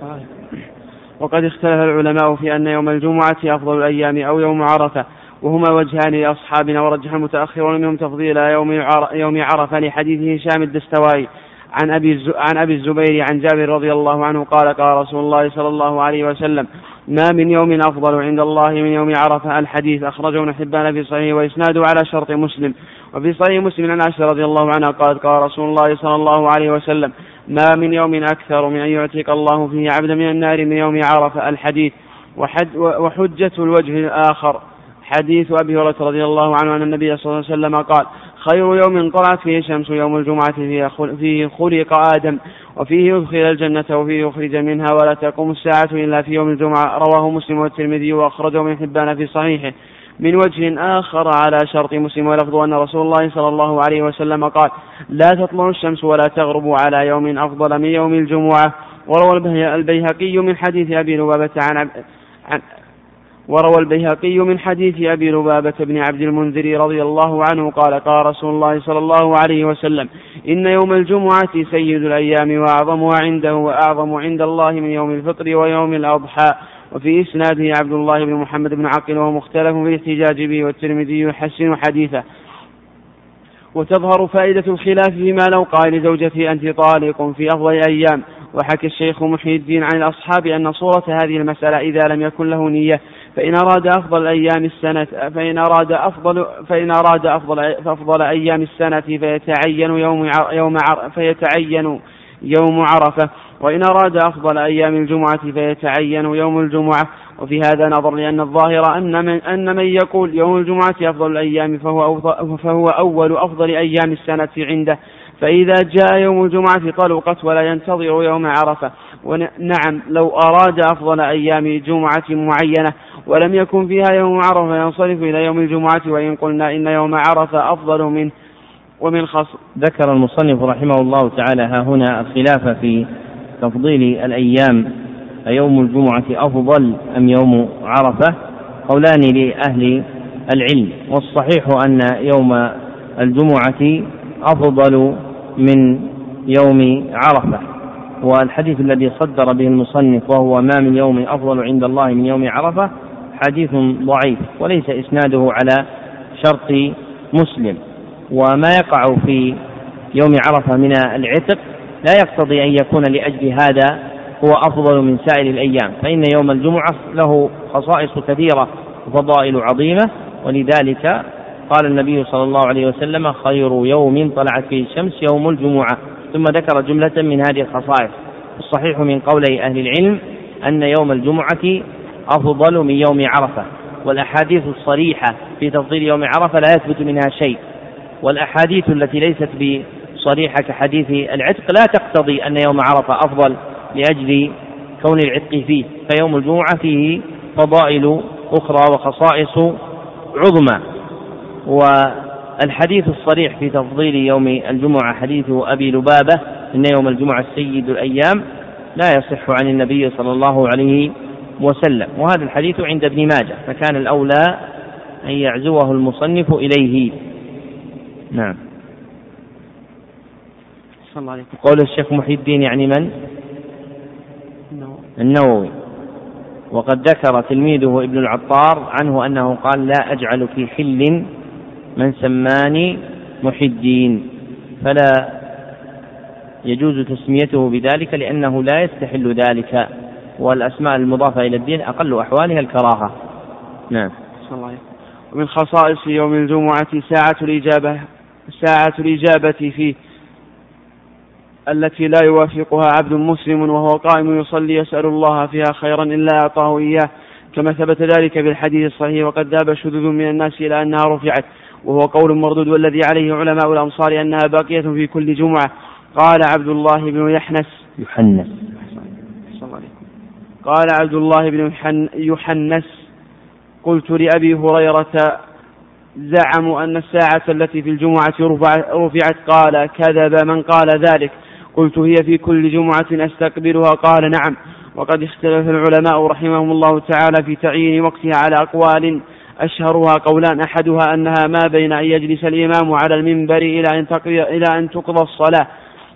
صحيح. وقد اختلف العلماء في أن يوم الجمعة أفضل الأيام أو يوم عرفة وهما وجهان لأصحابنا ورجح المتأخرون منهم تفضيل يوم يوم عرفة لحديث هشام الدستوائي عن أبي عن أبي الزبير عن جابر رضي الله عنه قال قال رسول الله صلى الله عليه وسلم ما من يوم أفضل عند الله من يوم عرفة الحديث أخرجه ابن حبان في صحيح وإسناده على شرط مسلم وفي صحيح مسلم عن عائشة رضي الله عنها قالت قال رسول الله صلى الله عليه وسلم ما من يوم أكثر من أن يعتق الله فيه عبدا من النار من يوم عرفة الحديث وحد وحجة الوجه الآخر حديث أبي هريرة رضي الله عنه أن النبي صلى الله عليه وسلم قال خير يوم طلعت فيه الشمس يوم الجمعة فيه خلق آدم وفيه يدخل الجنة وفيه يخرج منها ولا تقوم الساعة إلا في يوم الجمعة رواه مسلم والترمذي وأخرجه من حبان في صحيحه من وجه آخر على شرط مسلم ولفظ أن رسول الله صلى الله عليه وسلم قال لا تطلع الشمس ولا تغرب على يوم أفضل من يوم الجمعة وروى البيهقي من حديث أبي لبابة عن, عب... عن وروى البيهقي من حديث أبي لبابة بن عبد المنذر رضي الله عنه قال قال رسول الله صلى الله عليه وسلم إن يوم الجمعة سيد الأيام وأعظمها عنده وأعظم عند الله من يوم الفطر ويوم الأضحى وفي إسناده عبد الله بن محمد بن عقل وهو مختلف في الاحتجاج به والترمذي يحسن حديثه وتظهر فائدة الخلاف فيما لو قال لزوجته أنت طالق في أفضل أيام وحكى الشيخ محي الدين عن الأصحاب أن صورة هذه المسألة إذا لم يكن له نية فإن أراد أفضل أيام السنة فإن أراد أفضل فإن أراد أفضل أفضل أيام السنة فيتعين يوم يوم فيتعين يوم عرفة وإن أراد أفضل أيام الجمعة فيتعين يوم الجمعة وفي هذا نظر لأن الظاهر أن من, أن من يقول يوم الجمعة أفضل الأيام فهو, أفضل فهو أول أفضل أيام السنة عنده فإذا جاء يوم الجمعة طلقت ولا ينتظر يوم عرفة ونعم لو أراد أفضل أيام جمعة معينة ولم يكن فيها يوم عرفة ينصرف إلى يوم الجمعة وإن قلنا إن يوم عرفة أفضل منه ومن خصم
ذكر المصنف رحمه الله تعالى ها هنا الخلاف في تفضيل الأيام أيوم الجمعة أفضل أم يوم عرفة قولان لأهل العلم والصحيح أن يوم الجمعة أفضل من يوم عرفة والحديث الذي صدر به المصنف وهو ما من يوم أفضل عند الله من يوم عرفة حديث ضعيف وليس إسناده على شرط مسلم وما يقع في يوم عرفة من العتق لا يقتضي أن يكون لأجل هذا هو أفضل من سائر الأيام فإن يوم الجمعة له خصائص كثيرة وفضائل عظيمة ولذلك قال النبي صلى الله عليه وسلم خير يوم طلعت فيه الشمس يوم الجمعة ثم ذكر جملة من هذه الخصائص الصحيح من قولي أهل العلم أن يوم الجمعة أفضل من يوم عرفة والأحاديث الصريحة في تفضيل يوم عرفة لا يثبت منها شيء والأحاديث التي ليست صريحة كحديث العتق لا تقتضي أن يوم عرفة أفضل لأجل كون العتق فيه فيوم الجمعة فيه فضائل أخرى وخصائص عظمى والحديث الصريح في تفضيل يوم الجمعة حديث أبي لبابة إن يوم الجمعة سيد الأيام لا يصح عن النبي صلى الله عليه وسلم وهذا الحديث عند ابن ماجه فكان الأولى أن يعزوه المصنف إليه نعم صلى الله عليه قول الشيخ محي الدين يعني من؟ النووي النووي وقد ذكر تلميذه ابن العطار عنه أنه قال لا أجعل في حل من سماني محي الدين فلا يجوز تسميته بذلك لأنه لا يستحل ذلك والأسماء المضافة إلى الدين أقل أحوالها الكراهة نعم
صلى الله عليه ومن خصائص يوم الجمعة ساعة الإجابة ساعة الإجابة فيه التي لا يوافقها عبد مسلم وهو قائم يصلي يسأل الله فيها خيرا إلا أعطاه إياه كما ثبت ذلك في الحديث الصحيح وقد ذهب شذوذ من الناس إلى أنها رفعت وهو قول مردود والذي عليه علماء الأمصار أنها باقية في كل جمعة قال عبد الله بن يحنس يحنس قال عبد الله بن يحنس قلت لأبي هريرة زعموا أن الساعة التي في الجمعة رفعت قال كذب من قال ذلك قلت هي في كل جمعة أستقبلها قال نعم وقد اختلف العلماء رحمهم الله تعالى في تعيين وقتها على أقوال أشهرها قولان أحدها أنها ما بين أن يجلس الإمام على المنبر إلى أن, إلى أن تقضى الصلاة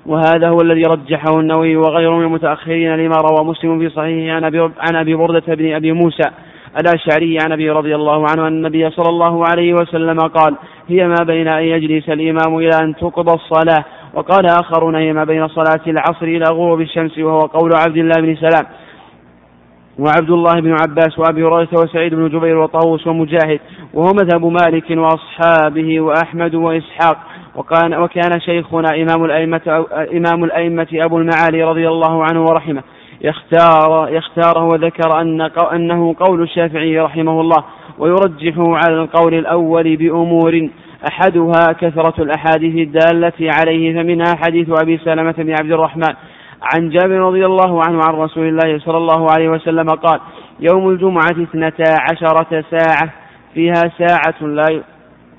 وهذا هو الذي رجحه النووي وغيره من المتأخرين لما روى مسلم في صحيحه عن أبي, عن أبي بردة بن أبي موسى الأشعري عن أبي رضي الله عنه أن النبي صلى الله عليه وسلم قال هي ما بين أن يجلس الإمام إلى أن تقضى الصلاة وقال آخرون هي ما بين صلاة العصر إلى غروب الشمس وهو قول عبد الله بن سلام وعبد الله بن عباس وابي هريره وسعيد بن جبير وطاووس ومجاهد وهو مذهب مالك واصحابه واحمد واسحاق وكان وكان شيخنا امام الائمه امام الائمه ابو المعالي رضي الله عنه ورحمه يختار يختاره وذكر ان انه قول الشافعي رحمه الله ويرجحه على القول الاول بامور أحدها كثرة الأحاديث الدالة عليه فمنها حديث أبي سلمة بن عبد الرحمن عن جابر رضي الله عنه عن رسول الله صلى الله عليه وسلم قال يوم الجمعة اثنتا عشرة ساعة فيها ساعة لا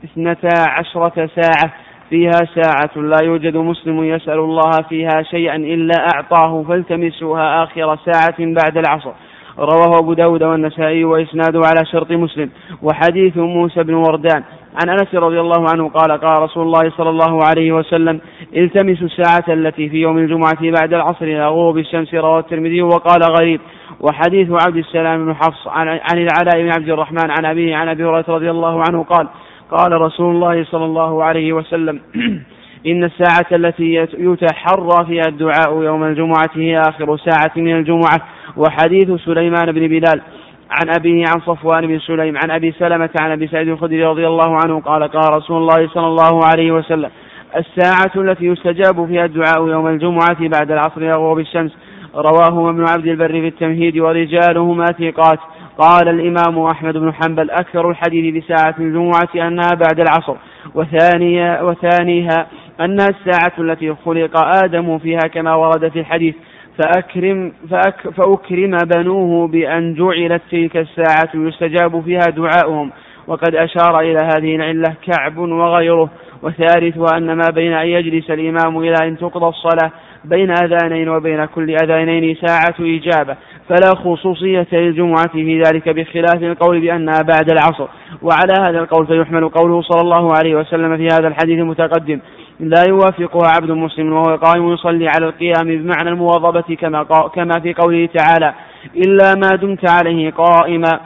اثنتا عشرة ساعة فيها ساعة لا يوجد مسلم يسأل الله فيها شيئا إلا أعطاه فالتمسوها آخر ساعة بعد العصر رواه أبو داود والنسائي وإسناده على شرط مسلم وحديث موسى بن وردان عن انس رضي الله عنه قال قال رسول الله صلى الله عليه وسلم التمسوا الساعة التي في يوم الجمعة بعد العصر إلى غروب الشمس رواه الترمذي وقال غريب وحديث عبد السلام بن حفص عن, عن العلاء بن عبد الرحمن عن أبيه عن أبي هريرة رضي الله عنه قال قال رسول الله صلى الله عليه وسلم إن الساعة التي يتحرى فيها الدعاء يوم الجمعة هي آخر ساعة من الجمعة وحديث سليمان بن بلال عن أبيه عن صفوان بن سليم عن أبي سلمة عن أبي سعيد الخدري رضي الله عنه قال قال رسول الله صلى الله عليه وسلم الساعة التي يستجاب فيها الدعاء يوم الجمعة بعد العصر إلى غروب الشمس رواه ابن عبد البر في التمهيد ورجالهما ثقات قال الإمام أحمد بن حنبل أكثر الحديث بساعة الجمعة أنها بعد العصر وثانيها, وثانيها أنها الساعة التي خلق آدم فيها كما ورد في الحديث فأكرم فأك فأكرم بنوه بأن جعلت تلك الساعة يستجاب فيها دعاؤهم وقد أشار إلى هذه العلة كعب وغيره وثالث أن ما بين أن يجلس الإمام إلى أن تقضى الصلاة بين أذانين وبين كل أذانين ساعة إجابة فلا خصوصية للجمعة في ذلك بخلاف القول بأنها بعد العصر وعلى هذا القول فيحمل قوله صلى الله عليه وسلم في هذا الحديث المتقدم لا يوافقها عبد مسلم وهو قائم يصلي على القيام بمعنى المواظبة كما, كما في قوله تعالى إلا ما دمت عليه قائما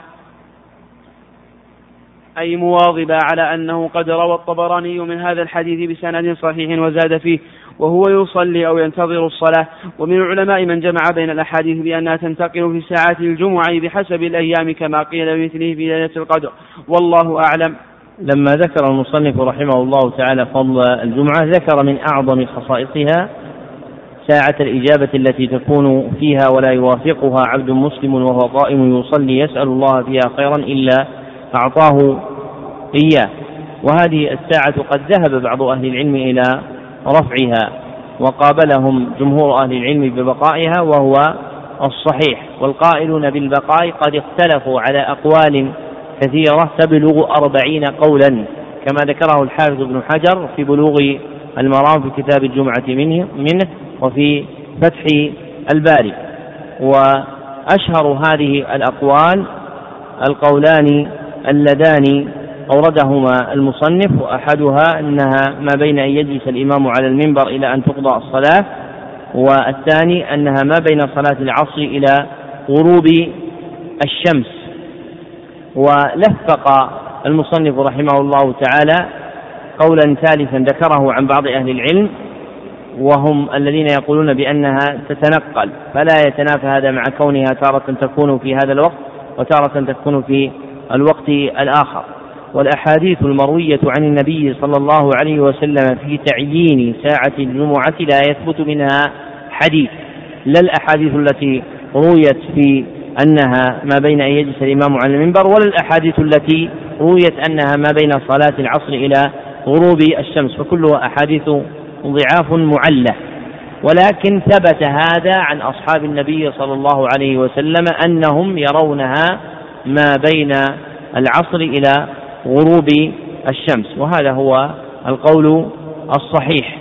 أي مواظبا على أنه قد روى الطبراني من هذا الحديث بسند صحيح وزاد فيه وهو يصلي أو ينتظر الصلاة ومن العلماء من جمع بين الأحاديث بأنها تنتقل في ساعات الجمعة بحسب الأيام كما قيل بمثله في ليلة القدر والله أعلم
لما ذكر المصنف رحمه الله تعالى فضل الجمعة ذكر من أعظم خصائصها ساعة الإجابة التي تكون فيها ولا يوافقها عبد مسلم وهو قائم يصلي يسأل الله فيها خيرا إلا أعطاه إياه وهذه الساعة قد ذهب بعض أهل العلم إلى رفعها وقابلهم جمهور أهل العلم ببقائها وهو الصحيح والقائلون بالبقاء قد اختلفوا على أقوال كثيرة تبلغ أربعين قولا كما ذكره الحافظ ابن حجر في بلوغ المرام في كتاب الجمعة منه, منه وفي فتح الباري وأشهر هذه الأقوال القولان اللذان أوردهما المصنف وأحدها أنها ما بين أن يجلس الإمام على المنبر إلى أن تقضى الصلاة والثاني أنها ما بين صلاة العصر إلى غروب الشمس ولفق المصنف رحمه الله تعالى قولا ثالثا ذكره عن بعض أهل العلم وهم الذين يقولون بأنها تتنقل فلا يتنافى هذا مع كونها تارة تكون في هذا الوقت وتارة تكون في الوقت الآخر والأحاديث المروية عن النبي صلى الله عليه وسلم في تعيين ساعة الجمعة لا يثبت منها حديث لا الأحاديث التي رويت في أنها ما بين أن يجلس الإمام على المنبر ولا الأحاديث التي رويت أنها ما بين صلاة العصر إلى غروب الشمس فكلها أحاديث ضعاف معلة ولكن ثبت هذا عن أصحاب النبي صلى الله عليه وسلم أنهم يرونها ما بين العصر إلى غروب الشمس وهذا هو القول الصحيح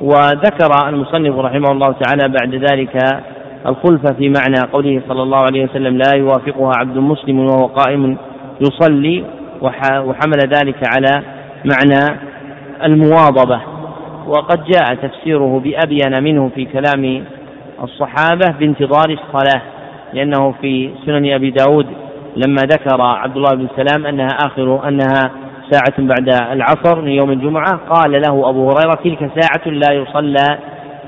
وذكر المصنف رحمه الله تعالى بعد ذلك الخلفة في معنى قوله صلى الله عليه وسلم لا يوافقها عبد مسلم وهو قائم يصلي وحمل ذلك على معنى المواظبة وقد جاء تفسيره بأبين منه في كلام الصحابة بانتظار الصلاة لأنه في سنن أبي داود لما ذكر عبد الله بن سلام أنها آخر أنها ساعة بعد العصر من يوم الجمعة قال له أبو هريرة تلك ساعة لا يصلى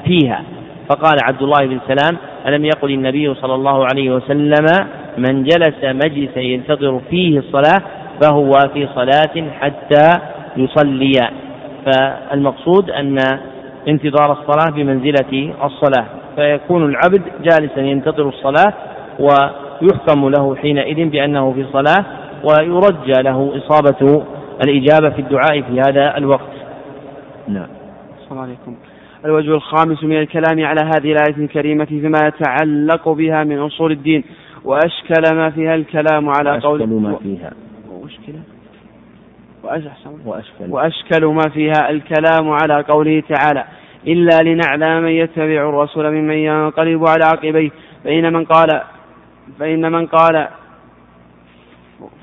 فيها فقال عبد الله بن سلام ألم يقل النبي صلى الله عليه وسلم من جلس مجلسا ينتظر فيه الصلاة فهو في صلاة حتى يصلي فالمقصود أن انتظار الصلاة بمنزلة الصلاة فيكون العبد جالسا ينتظر الصلاة ويحكم له حينئذ بأنه في صلاة ويرجى له إصابة الإجابة في الدعاء في هذا الوقت نعم السلام
عليكم الوجه الخامس من الكلام على هذه الآية الكريمة فيما يتعلق بها من أصول الدين وأشكل ما فيها الكلام على
قول وأشكل ما فيها
وأشكل وأشكل, وأشكل ما فيها الكلام على قوله تعالى إلا لنعلم من يتبع الرسول ممن ينقلب على عقبيه فإن من قال فإن من قال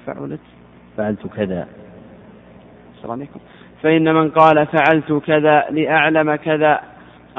فعلت فعلت كذا
السلام عليكم فإن من قال فعلت كذا لأعلم كذا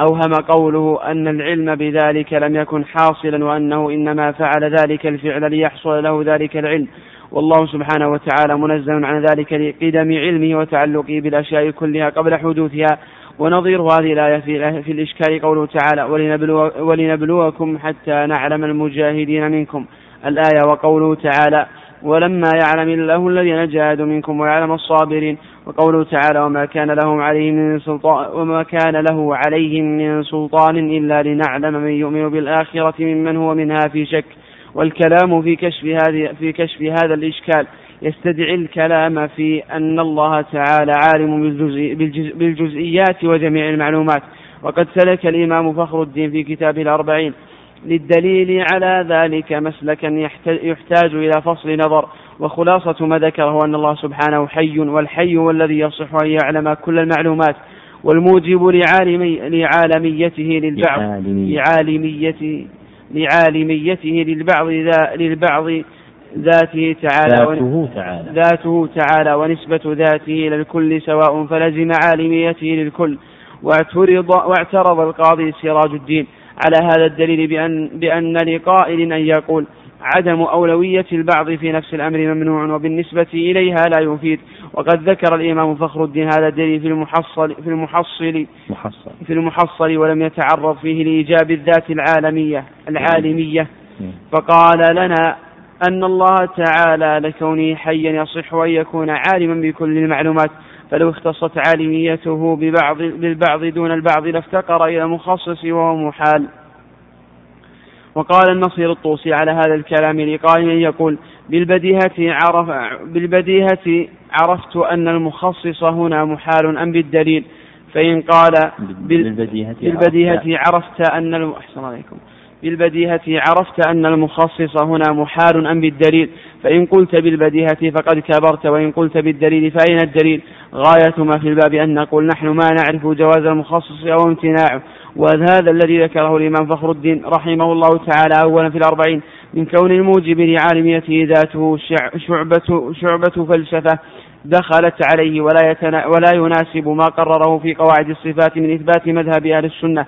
أوهم قوله أن العلم بذلك لم يكن حاصلا وأنه إنما فعل ذلك الفعل ليحصل له ذلك العلم والله سبحانه وتعالى منزه عن ذلك لقدم علمه وتعلقه بالأشياء كلها قبل حدوثها ونظير هذه الآية في, في الإشكال قوله تعالى ولنبلو ولنبلوكم حتى نعلم المجاهدين منكم الآية وقوله تعالى ولما يعلم الله الذين جاهدوا منكم ويعلم الصابرين وقوله تعالى وما كان لهم عليهم من سلطان وما كان له عليهم من سلطان إلا لنعلم من يؤمن بالآخرة ممن هو منها في شك والكلام في كشف هذه في كشف هذا الإشكال يستدعي الكلام في أن الله تعالى عالم بالجزئي بالجزئيات وجميع المعلومات وقد سلك الإمام فخر الدين في كتابه الأربعين للدليل على ذلك مسلكا يحتاج إلى فصل نظر وخلاصة ما ذكر هو أن الله سبحانه حي والحي والذي يصح أن يعلم كل المعلومات والموجب لعالمي لعالميته للبعض لعالميته لعالميته للبعض للبعض ذاته تعالى ذاته
تعالى ذاته تعالى
ونسبة ذاته إلى الكل سواء فلزم عالميته للكل واعترض واعترض القاضي سراج الدين على هذا الدليل بأن, بأن لقائل أن يقول عدم أولوية البعض في نفس الأمر ممنوع وبالنسبة إليها لا يفيد وقد ذكر الإمام فخر الدين هذا الدليل في المحصل في المحصل محصل. في المحصل ولم يتعرض فيه لإيجاب الذات العالمية العالمية فقال لنا أن الله تعالى لكونه حيا يصح أن يكون عالما بكل المعلومات فلو اختصت عالميته ببعض بالبعض دون البعض لافتقر إلى مخصص وهو محال وقال النصير الطوسي على هذا الكلام لقائل يقول بالبديهة عرف بالبديهة عرفت أن المخصص هنا محال أم بالدليل فإن قال بالبديهة, بالبديهة عرفت أن أحسن عليكم بالبديهة عرفت أن المخصص هنا محال أم بالدليل فإن قلت بالبديهة فقد كبرت وإن قلت بالدليل فأين الدليل غاية ما في الباب أن نقول نحن ما نعرف جواز المخصص أو امتناعه وهذا الذي ذكره الإمام فخر الدين رحمه الله تعالى أولا في الأربعين من كون الموجب لعالميته ذاته شعبة, شعبة فلسفة دخلت عليه ولا, يتنا ولا يناسب ما قرره في قواعد الصفات من إثبات مذهب أهل السنة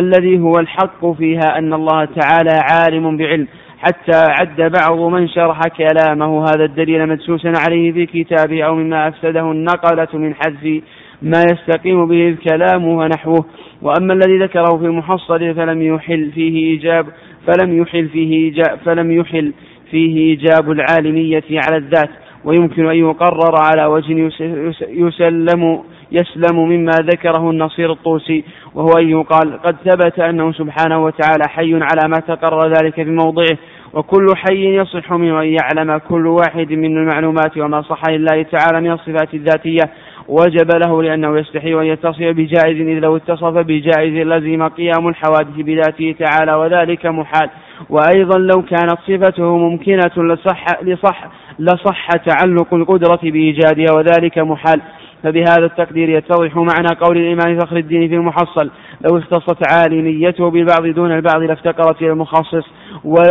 الذي هو الحق فيها أن الله تعالى عالم بعلم حتى عد بعض من شرح كلامه هذا الدليل مدسوسا عليه في كتابه أو مما أفسده النقلة من حذف ما يستقيم به الكلام ونحوه وأما الذي ذكره في محصل فلم يحل فيه إيجاب فلم يحل فيه إيجاب فلم يحل فيه إيجاب العالمية على الذات ويمكن أن يقرر على وجه يسلم يسلم مما ذكره النصير الطوسي وهو أن يقال قد ثبت أنه سبحانه وتعالى حي على ما تقرر ذلك بموضعه وكل حي يصح منه أن يعلم كل واحد من المعلومات وما صح لله تعالى من الصفات الذاتية وجب له لأنه يستحي أن يتصف بجائز إذ لو اتصف بجائز لزم قيام الحوادث بذاته تعالى وذلك محال وأيضا لو كانت صفته ممكنة لصح, لصح, لصح تعلق القدرة بإيجادها وذلك محال فبهذا التقدير يتضح معنى قول الإمام فخر الدين في المحصل لو اختصت عالميته بالبعض دون البعض لافتقرت إلى المخصص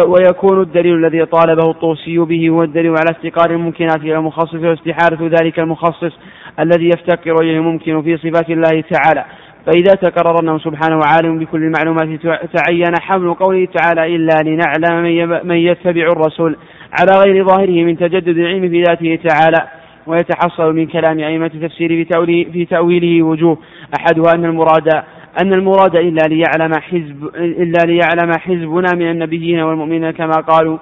ويكون الدليل الذي طالبه الطوسي به هو الدليل على افتقار الممكنات إلى المخصص واستحالة ذلك المخصص الذي يفتقر إليه الممكن في صفات الله تعالى فإذا تكرر أنه سبحانه عالم بكل المعلومات تعين حمل قوله تعالى إلا لنعلم من يتبع الرسول على غير ظاهره من تجدد العلم في ذاته تعالى ويتحصل من كلام أئمة التفسير في تأويله وجوه أحدها أن المراد أن المراد إلا ليعلم حزب إلا ليعلم حزبنا من النبيين والمؤمنين كما قالوا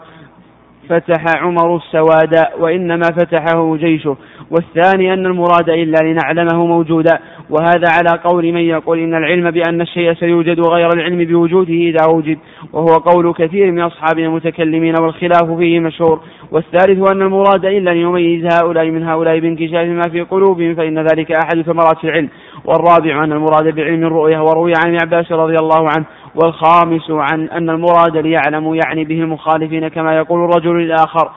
فتح عمر السواد وإنما فتحه جيشه والثاني أن المراد إلا لنعلمه موجودا وهذا على قول من يقول إن العلم بأن الشيء سيوجد غير العلم بوجوده إذا وجد وهو قول كثير من أصحاب المتكلمين والخلاف فيه مشهور والثالث أن المراد إلا أن يميز هؤلاء من هؤلاء بانكشاف ما في قلوبهم فإن ذلك أحد ثمرات العلم والرابع أن المراد بعلم الرؤية وروي عن ابن عباس رضي الله عنه والخامس عن أن المراد ليعلم يعني به المخالفين كما يقول الرجل الآخر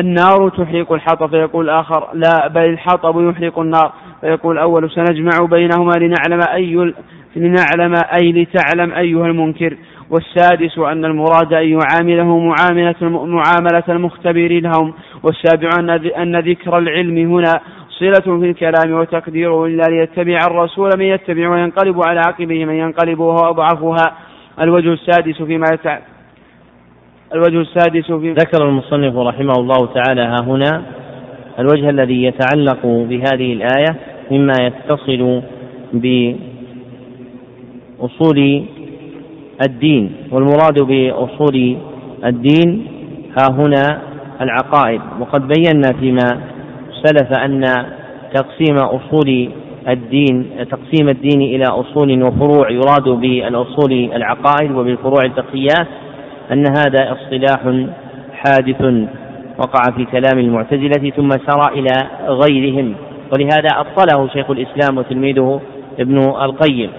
النار تحرق الحطب فيقول الآخر لا بل الحطب يحرق النار فيقول الأول سنجمع بينهما لنعلم أي لنعلم أي لتعلم أيها المنكر والسادس أن المراد أن يعامله معاملة معاملة المختبرين لهم والسابع أن ذكر العلم هنا صلة في الكلام وتقديره إلا ليتبع الرسول من يتبع وينقلب على عقبه من ينقلب وهو أضعفها الوجه السادس فيما يتع...
الوجه السادس في ذكر المصنف رحمه الله تعالى ها هنا الوجه الذي يتعلق بهذه الآية مما يتصل بأصول الدين والمراد بأصول الدين ها هنا العقائد وقد بينا فيما سلف أن تقسيم أصول الدين تقسيم الدين إلى أصول وفروع يراد بالأصول العقائد وبالفروع الفقهيات أن هذا اصطلاح حادث وقع في كلام المعتزلة ثم سرى إلى غيرهم ولهذا أبطله شيخ الإسلام وتلميذه ابن القيم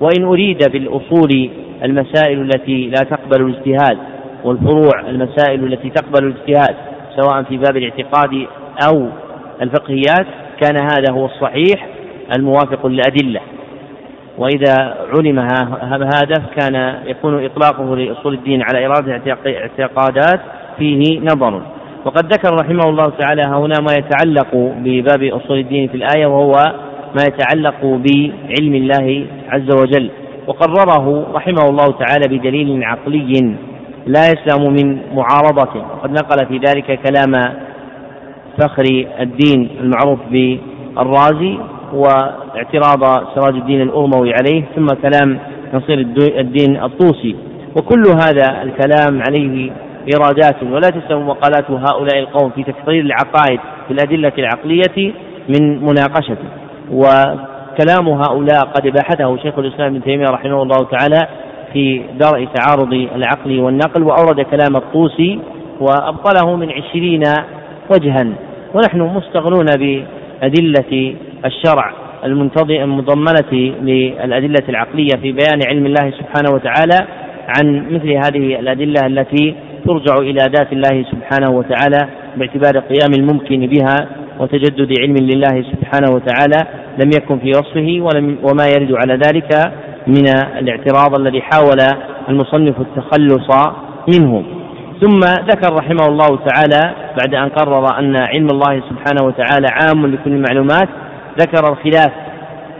وإن أريد بالأصول المسائل التي لا تقبل الاجتهاد والفروع المسائل التي تقبل الاجتهاد سواء في باب الاعتقاد أو الفقهيات كان هذا هو الصحيح الموافق للأدلة وإذا علم هذا كان يكون إطلاقه لأصول الدين على إرادة اعتقادات فيه نظر وقد ذكر رحمه الله تعالى هنا ما يتعلق بباب أصول الدين في الآية وهو ما يتعلق بعلم الله عز وجل وقرره رحمه الله تعالى بدليل عقلي لا يسلم من معارضة وقد نقل في ذلك كلام فخر الدين المعروف بالرازي واعتراض سراج الدين الأرموي عليه ثم كلام نصير الدين الطوسي وكل هذا الكلام عليه إيرادات ولا تسلم مقالات هؤلاء القوم في تفصيل العقائد بالأدلة العقلية من مناقشته وكلام هؤلاء قد بحثه شيخ الإسلام ابن تيمية رحمه الله تعالى في درء تعارض العقل والنقل وأورد كلام الطوسي وأبطله من عشرين وجها ونحن مستغلون بأدلة الشرع المضمنة للأدلة العقلية في بيان علم الله سبحانه وتعالى عن مثل هذه الأدلة التي ترجع إلى ذات الله سبحانه وتعالى باعتبار قيام الممكن بها وتجدد علم لله سبحانه وتعالى لم يكن في وصفه ولم وما يرد على ذلك من الاعتراض الذي حاول المصنف التخلص منه ثم ذكر رحمه الله تعالى بعد أن قرر أن علم الله سبحانه وتعالى عام لكل المعلومات ذكر الخلاف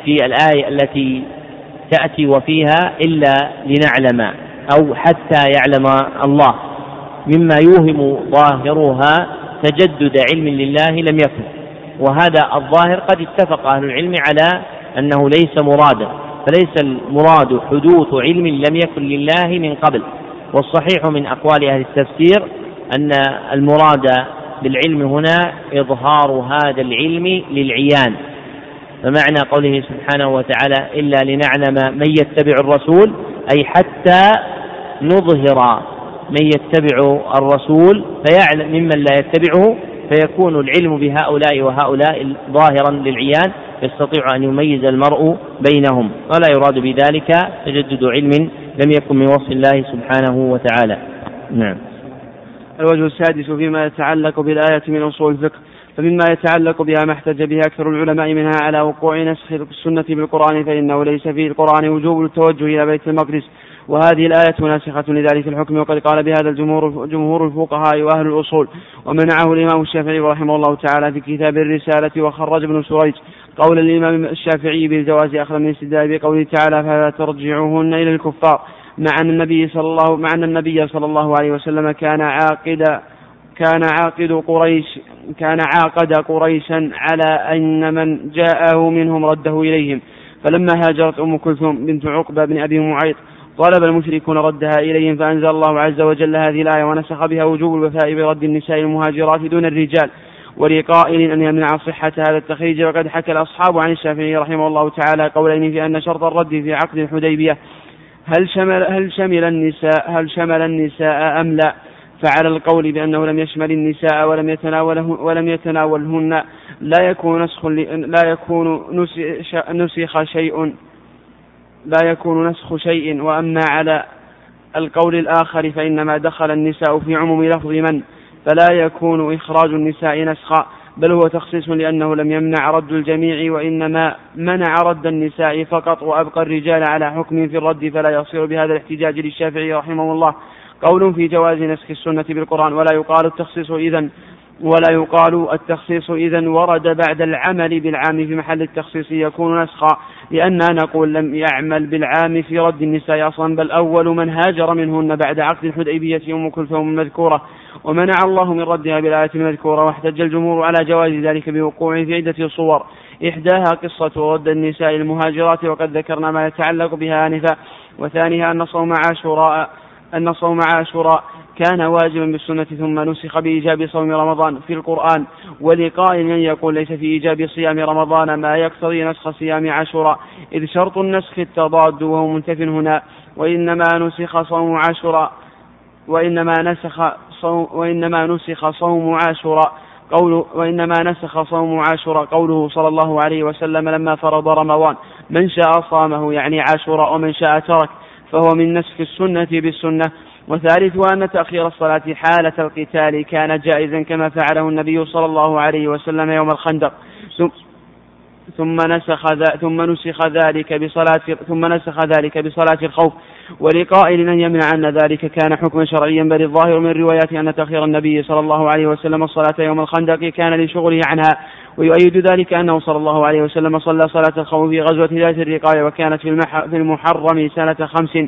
في الآية التي تأتي وفيها إلا لنعلم أو حتى يعلم الله مما يوهم ظاهرها تجدد علم لله لم يكن وهذا الظاهر قد اتفق أهل العلم على أنه ليس مرادا فليس المراد حدوث علم لم يكن لله من قبل والصحيح من أقوال أهل التفسير أن المراد بالعلم هنا إظهار هذا العلم للعيان فمعنى قوله سبحانه وتعالى إلا لنعلم من يتبع الرسول أي حتى نظهر من يتبع الرسول فيعلم ممن لا يتبعه فيكون العلم بهؤلاء وهؤلاء ظاهرا للعيان يستطيع أن يميز المرء بينهم ولا يراد بذلك تجدد علم لم يكن من وصف الله سبحانه وتعالى نعم
الوجه السادس فيما يتعلق بالآية من أصول الفقه فمما يتعلق بها ما احتج به أكثر العلماء منها على وقوع نسخ السنة بالقرآن فإنه ليس في القرآن وجوب التوجه إلى بيت المقدس وهذه الآية ناسخة لذلك الحكم وقد قال بهذا الجمهور جمهور الفقهاء وأهل الأصول ومنعه الإمام الشافعي رحمه الله تعالى في كتاب الرسالة وخرج ابن سريج قول الإمام الشافعي بالجواز أخذ من الاستدلال بقوله تعالى فلا ترجعوهن إلى الكفار مع أن النبي صلى الله مع أن النبي صلى الله عليه وسلم كان عاقدا كان عاقد قريش كان عاقد قريشا على أن من جاءه منهم رده إليهم فلما هاجرت أم كلثوم بنت عقبة بن أبي معيط طلب المشركون ردها إليهم فأنزل الله عز وجل هذه الآية ونسخ بها وجوب الوفاء برد النساء المهاجرات دون الرجال ولقائل أن يمنع صحة هذا التخريج وقد حكى الأصحاب عن الشافعي رحمه الله تعالى قولين في أن شرط الرد في عقد الحديبية هل شمل هل شمل النساء هل شمل النساء أم لا؟ فعلى القول بأنه لم يشمل النساء ولم يتناوله ولم يتناولهن لا يكون نسخ لا يكون نسخ شيء لا يكون نسخ شيء وأما على القول الآخر فإنما دخل النساء في عموم لفظ من فلا يكون إخراج النساء نسخا بل هو تخصيص لأنه لم يمنع رد الجميع وإنما منع رد النساء فقط وأبقى الرجال على حكم في الرد فلا يصير بهذا الاحتجاج للشافعي رحمه الله قول في جواز نسخ السنة بالقرآن ولا يقال التخصيص إذا ولا يقال التخصيص إذا ورد بعد العمل بالعام في محل التخصيص يكون نسخا لأننا نقول لم يعمل بالعام في رد النساء أصلا بل أول من هاجر منهن بعد عقد الحديبية أم كلثوم المذكورة ومنع الله من ردها بالآية المذكورة واحتج الجمهور على جواز ذلك بوقوعه في عدة صور إحداها قصة رد النساء المهاجرات وقد ذكرنا ما يتعلق بها آنفا وثانيها أن صوم عاشوراء أن صوم عاشوراء كان واجبا بالسنة ثم نسخ بإيجاب صوم رمضان في القرآن ولقائل من يقول ليس في إيجاب صيام رمضان ما يقتضي نسخ صيام عاشوراء إذ شرط النسخ التضاد وهو منتف هنا وإنما نسخ صوم عاشوراء وإنما نسخ صوم وإنما نسخ صوم عاشوراء قول وإنما نسخ صوم عاشوراء قوله صلى الله عليه وسلم لما فرض رمضان من شاء صامه يعني عاشوراء ومن شاء ترك فهو من نسخ السنة بالسنة وثالثها أن تأخير الصلاة حالة القتال كان جائزا كما فعله النبي صلى الله عليه وسلم يوم الخندق ثم ثم نسخ ذلك بصلاة ثم نسخ ذلك بصلاة الخوف ولقائل أن يمنع أن ذلك كان حكما شرعيا بل الظاهر من الروايات أن تأخير النبي صلى الله عليه وسلم الصلاة يوم الخندق كان لشغله عنها ويؤيد ذلك أنه صلى الله عليه وسلم صلى صلاة الخوف في غزوة ذات الرقاية وكانت في, في المحرم سنة خمس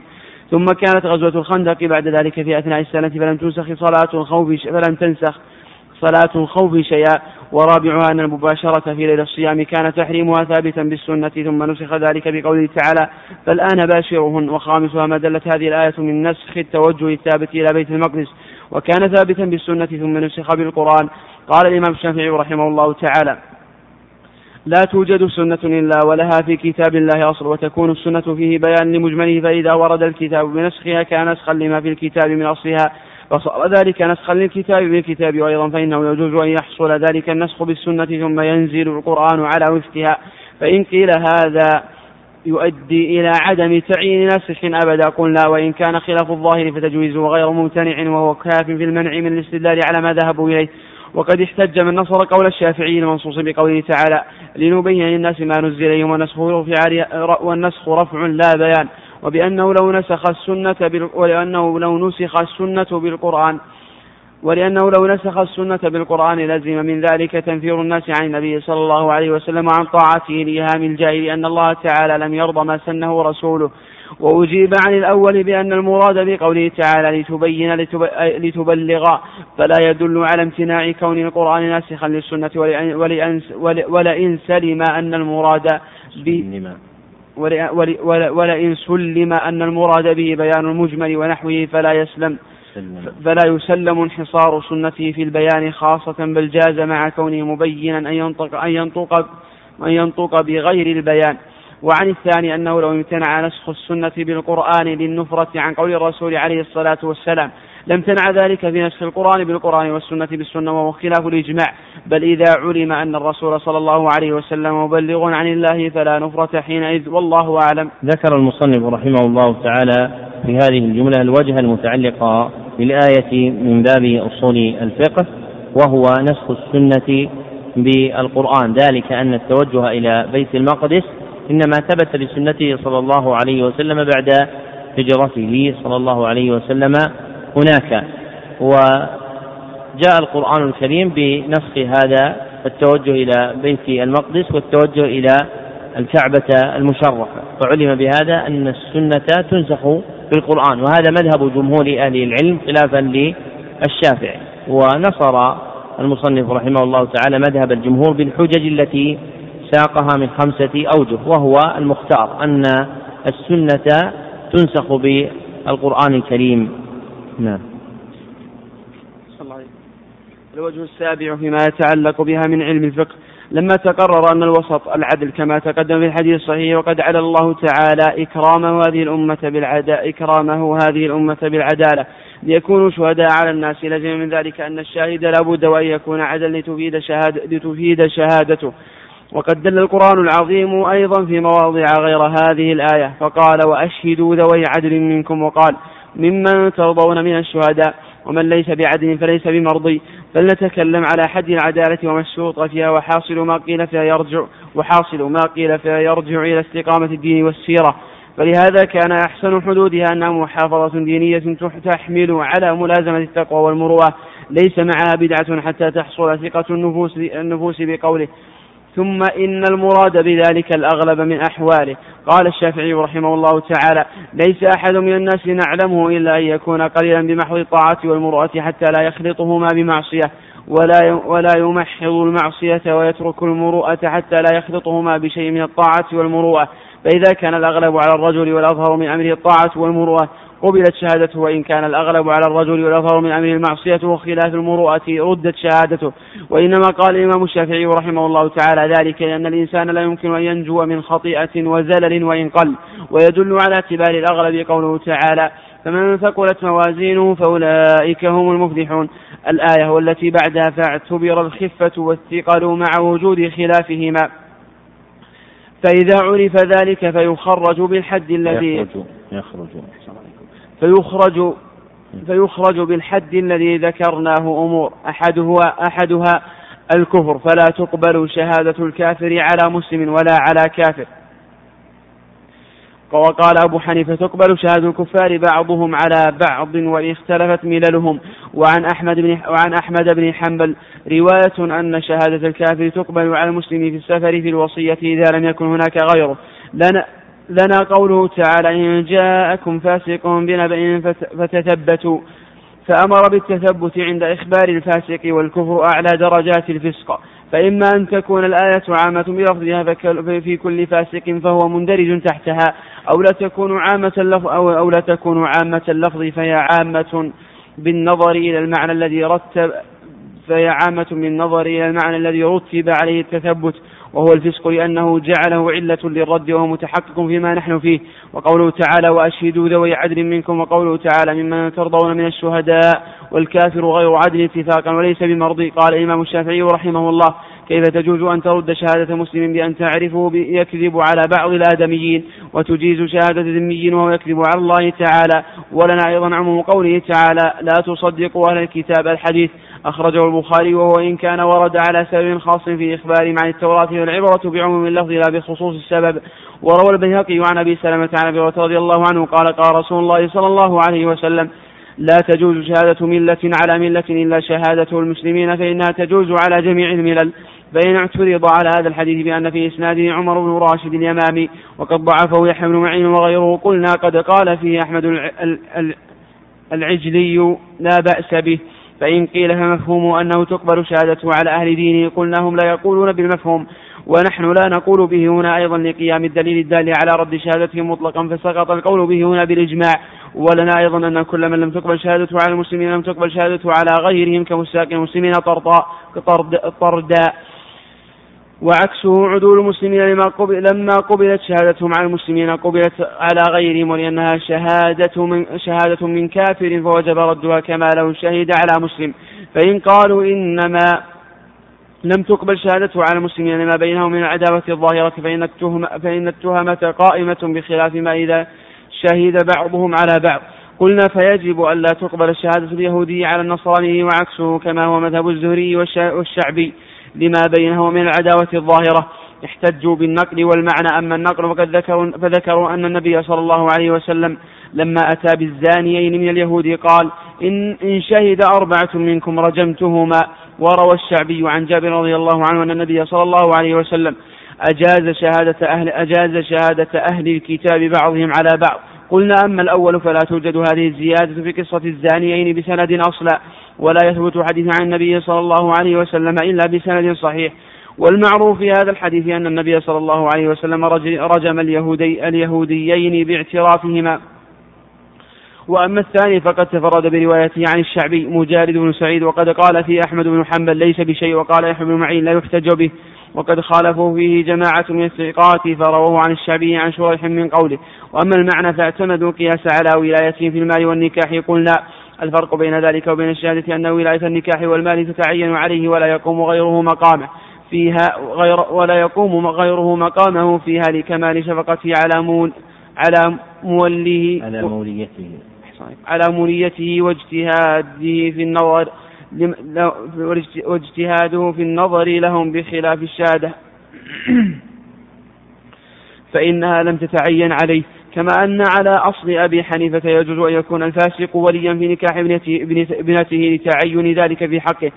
ثم كانت غزوة الخندق بعد ذلك في أثناء السنة فلم تنسخ صلاة الخوف فلم تنسخ صلاة الخوف شيئا ورابعها أن المباشرة في ليلة الصيام كان تحريمها ثابتا بالسنة ثم نسخ ذلك بقوله تعالى فالآن باشرهن وخامسها ما دلت هذه الآية من نسخ التوجه الثابت إلى بيت المقدس وكان ثابتا بالسنة ثم نسخ بالقرآن قال الإمام الشافعي رحمه الله تعالى لا توجد سنة إلا ولها في كتاب الله أصل وتكون السنة فيه بيان لمجمله فإذا ورد الكتاب بنسخها كان نسخا لما في الكتاب من أصلها وصار ذلك نسخا للكتاب بالكتاب وايضا فإنه يجوز أن يحصل ذلك النسخ بالسنة ثم ينزل القرآن على وفقها فإن قيل هذا يؤدي إلى عدم تعيين نسخ أبدا قلنا وإن كان خلاف الظاهر فتجويزه غير ممتنع وهو كاف في المنع من الاستدلال على ما ذهبوا إليه وقد احتج من نصر قول الشافعي المنصوص بقوله تعالى لنبين للناس ما نزل إليهم والنسخ رفع لا بيان وبأنه لو نسخ السنة بال... ولأنه لو نسخ السنة بالقرآن ولأنه لو نسخ السنة بالقرآن لزم من ذلك تنفير الناس عن النبي صلى الله عليه وسلم عن طاعته لإيهام الجاهل أن الله تعالى لم يرضى ما سنه رسوله وأجيب عن الأول بأن المراد بقوله تعالى لتبين لتبلغ فلا يدل على امتناع كون القرآن ناسخا للسنة ولئن سلم أن المراد ب... ولئن سلم أن المراد به بيان المجمل ونحوه فلا يسلم فلا يسلم انحصار سنته في البيان خاصة بل جاز مع كونه مبينا أن ينطق أن ينطق أن ينطق بغير البيان وعن الثاني أنه لو امتنع نسخ السنة بالقرآن للنفرة عن قول الرسول عليه الصلاة والسلام لم تنع ذلك في نسخ القرآن بالقرآن والسنة بالسنة وهو خلاف الإجماع بل إذا علم أن الرسول صلى الله عليه وسلم مبلغ عن الله فلا نفرة حينئذ والله أعلم
ذكر المصنف رحمه الله تعالى في هذه الجملة الوجه المتعلقة بالآية من باب أصول الفقه وهو نسخ السنة بالقرآن ذلك أن التوجه إلى بيت المقدس إنما ثبت لسنته صلى الله عليه وسلم بعد هجرته صلى الله عليه وسلم هناك وجاء القرآن الكريم بنسخ هذا التوجه إلى بيت المقدس والتوجه إلى الكعبة المشرفة وعلم بهذا أن السنة تنسخ بالقرآن وهذا مذهب جمهور أهل العلم خلافا للشافعي ونصر المصنف رحمه الله تعالى مذهب الجمهور بالحجج التي ساقها من خمسة أوجه وهو المختار أن السنة تنسخ بالقرآن الكريم نعم
الوجه السابع فيما يتعلق بها من علم الفقه لما تقرر أن الوسط العدل كما تقدم في الحديث الصحيح وقد على الله تعالى إكرامه هذه الأمة بالعدالة إكرامه هذه الأمة بالعدالة ليكونوا شهداء على الناس لزم من ذلك أن الشاهد لابد وأن يكون عدلا لتفيد, شهادة لتفيد شهادته وقد دل القرآن العظيم أيضا في مواضع غير هذه الآية فقال وأشهدوا ذوي عدل منكم وقال ممن ترضون من الشهداء ومن ليس بعدل فليس بمرضي فلنتكلم على حد العدالة وما الشروط فيها وحاصل ما قيل فيها يرجع وحاصل ما قيل فيها يرجع إلى استقامة الدين والسيرة فلهذا كان أحسن حدودها أنها محافظة دينية تحمل على ملازمة التقوى والمروءة ليس معها بدعة حتى تحصل ثقة النفوس النفوس بقوله ثم إن المراد بذلك الأغلب من أحواله قال الشافعي رحمه الله تعالى ليس أحد من الناس نعلمه إلا أن يكون قليلا بمحض الطاعة والمروءة حتى لا يخلطهما بمعصية ولا ولا يمحض المعصية ويترك المروءة حتى لا يخلطهما بشيء من الطاعة والمروءة فإذا كان الأغلب على الرجل والأظهر من أمره الطاعة والمروءة قبلت شهادته وإن كان الأغلب على الرجل والأظهر من أمره المعصية وخلاف المروءة ردت شهادته وإنما قال الإمام الشافعي رحمه الله تعالى ذلك لأن الإنسان لا يمكن أن ينجو من خطيئة وزلل وإن قل ويدل على اعتبار الأغلب قوله تعالى فمن ثقلت موازينه فأولئك هم المفلحون الآية والتي بعدها فاعتبر الخفة والثقل مع وجود خلافهما فإذا عرف ذلك فيخرج بالحد الذي يخرج, يخرج فيخرج فيخرج بالحد الذي ذكرناه أمور أحدها أحدها الكفر فلا تقبل شهادة الكافر على مسلم ولا على كافر وقال أبو حنيفة تقبل شهادة الكفار بعضهم على بعض وإن اختلفت مللهم وعن أحمد بن وعن أحمد بن حنبل رواية أن شهادة الكافر تقبل على المسلم في السفر في الوصية إذا لم يكن هناك غيره لنا لنا قوله تعالى إن جاءكم فاسق بنبأ فتثبتوا فأمر بالتثبت عند إخبار الفاسق والكفر أعلى درجات الفسق فإما أن تكون الآية عامة بلفظها في كل فاسق فهو مندرج تحتها أو لا تكون عامة اللفظ أو, أو لا تكون عامة اللفظ فهي عامة بالنظر إلى المعنى الذي رتب فهي عامة بالنظر إلى المعنى الذي رتب عليه التثبت وهو الفسق لأنه جعله علة للرد وهو متحقق فيما نحن فيه وقوله تعالى وأشهدوا ذوي عدل منكم وقوله تعالى ممن ترضون من الشهداء والكافر غير عدل اتفاقا وليس بمرضي قال الإمام الشافعي رحمه الله كيف تجوز أن ترد شهادة مسلم بأن تعرفه يكذب على بعض الآدميين وتجيز شهادة ذمي وهو يكذب على الله تعالى ولنا أيضا عموم قوله تعالى لا تصدقوا أهل الكتاب الحديث أخرجه البخاري وهو إن كان ورد على سبب خاص في إخبارهم عن التوراة والعبرة بعموم اللفظ لا بخصوص السبب وروى البيهقي عن أبي سلمة عن أبي رضي الله عنه قال قال رسول الله صلى الله عليه وسلم لا تجوز شهادة ملة على ملة إلا شهادة المسلمين فإنها تجوز على جميع الملل فإن اعترض على هذا الحديث بأن في إسناده عمر بن راشد اليمامي وقد ضعفه يحيى بن معين وغيره قلنا قد قال فيه أحمد العجلي لا بأس به فإن قيل فمفهوم أنه تقبل شهادته على أهل دينه قلنا هم لا يقولون بالمفهوم ونحن لا نقول به هنا أيضا لقيام الدليل الدال على رد شهادته مطلقا فسقط القول به هنا بالإجماع ولنا أيضا أن كل من لم تقبل شهادته على المسلمين لم تقبل شهادته على غيرهم كمساق المسلمين طرد طردا وعكسه عدول المسلمين لما قبل لما قبلت شهادتهم على المسلمين قبلت على غيرهم ولأنها شهادة من, شهادة من كافر فوجب ردها كما لو شهد على مسلم فإن قالوا إنما لم تقبل شهادته على المسلمين لما بينهم من العداوة الظاهرة فإن التهمة, فإن التهمة قائمة بخلاف ما إذا شهد بعضهم على بعض قلنا فيجب ألا تقبل شهادة اليهودي على النصراني وعكسه كما هو مذهب الزهري والشعبي لما بينه من العداوة الظاهرة احتجوا بالنقل والمعنى أما النقل فقد ذكروا, فذكروا أن النبي صلى الله عليه وسلم لما أتى بالزانيين من اليهود قال إن, إن شهد أربعة منكم رجمتهما وروى الشعبي عن جابر رضي الله عنه أن النبي صلى الله عليه وسلم أجاز شهادة أهل, أجاز شهادة أهل الكتاب بعضهم على بعض قلنا أما الأول فلا توجد هذه الزيادة في قصة الزانيين بسند أصلا ولا يثبت حديث عن النبي صلى الله عليه وسلم إلا بسند صحيح والمعروف في هذا الحديث أن النبي صلى الله عليه وسلم رجم اليهودي اليهوديين باعترافهما وأما الثاني فقد تفرد بروايته عن الشعبي مجارد بن سعيد وقد قال في أحمد بن حنبل ليس بشيء وقال يحيى بن معين لا يحتج به وقد خالفوا فيه جماعة من الثقات فرووه عن الشعبي عن شريح من قوله وأما المعنى فاعتمدوا القياس على ولايتهم في المال والنكاح قلنا الفرق بين ذلك وبين الشهادة أن ولاية النكاح والمال تتعين عليه ولا يقوم غيره مقامه فيها غير ولا يقوم غيره مقامه فيها لكمال شفقته على مول على موليه على موليته على موليته واجتهاده في النظر واجتهاده في النظر لهم بخلاف الشهادة فإنها لم تتعين عليه كما أن على أصل أبي حنيفة يجوز أن يكون الفاسق وليا في نكاح ابنته, ابنته لتعين ذلك في حقه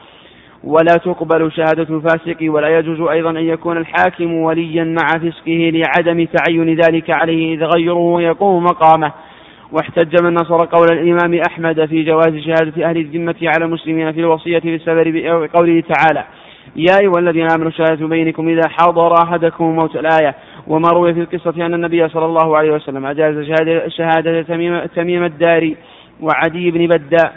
ولا تقبل شهادة الفاسق ولا يجوز أيضا أن يكون الحاكم وليا مع فسقه لعدم تعين ذلك عليه إذ غيره يقوم مقامه واحتج من نصر قول الإمام أحمد في جواز شهادة أهل الذمة على المسلمين في الوصية في السفر بقوله تعالى يا أيها الذين آمنوا شهادة بينكم إذا حضر أحدكم موت الآية وما روي في القصة أن النبي صلى الله عليه وسلم أجاز شهادة, شهادة تميم, تميم الداري وعدي بن بداء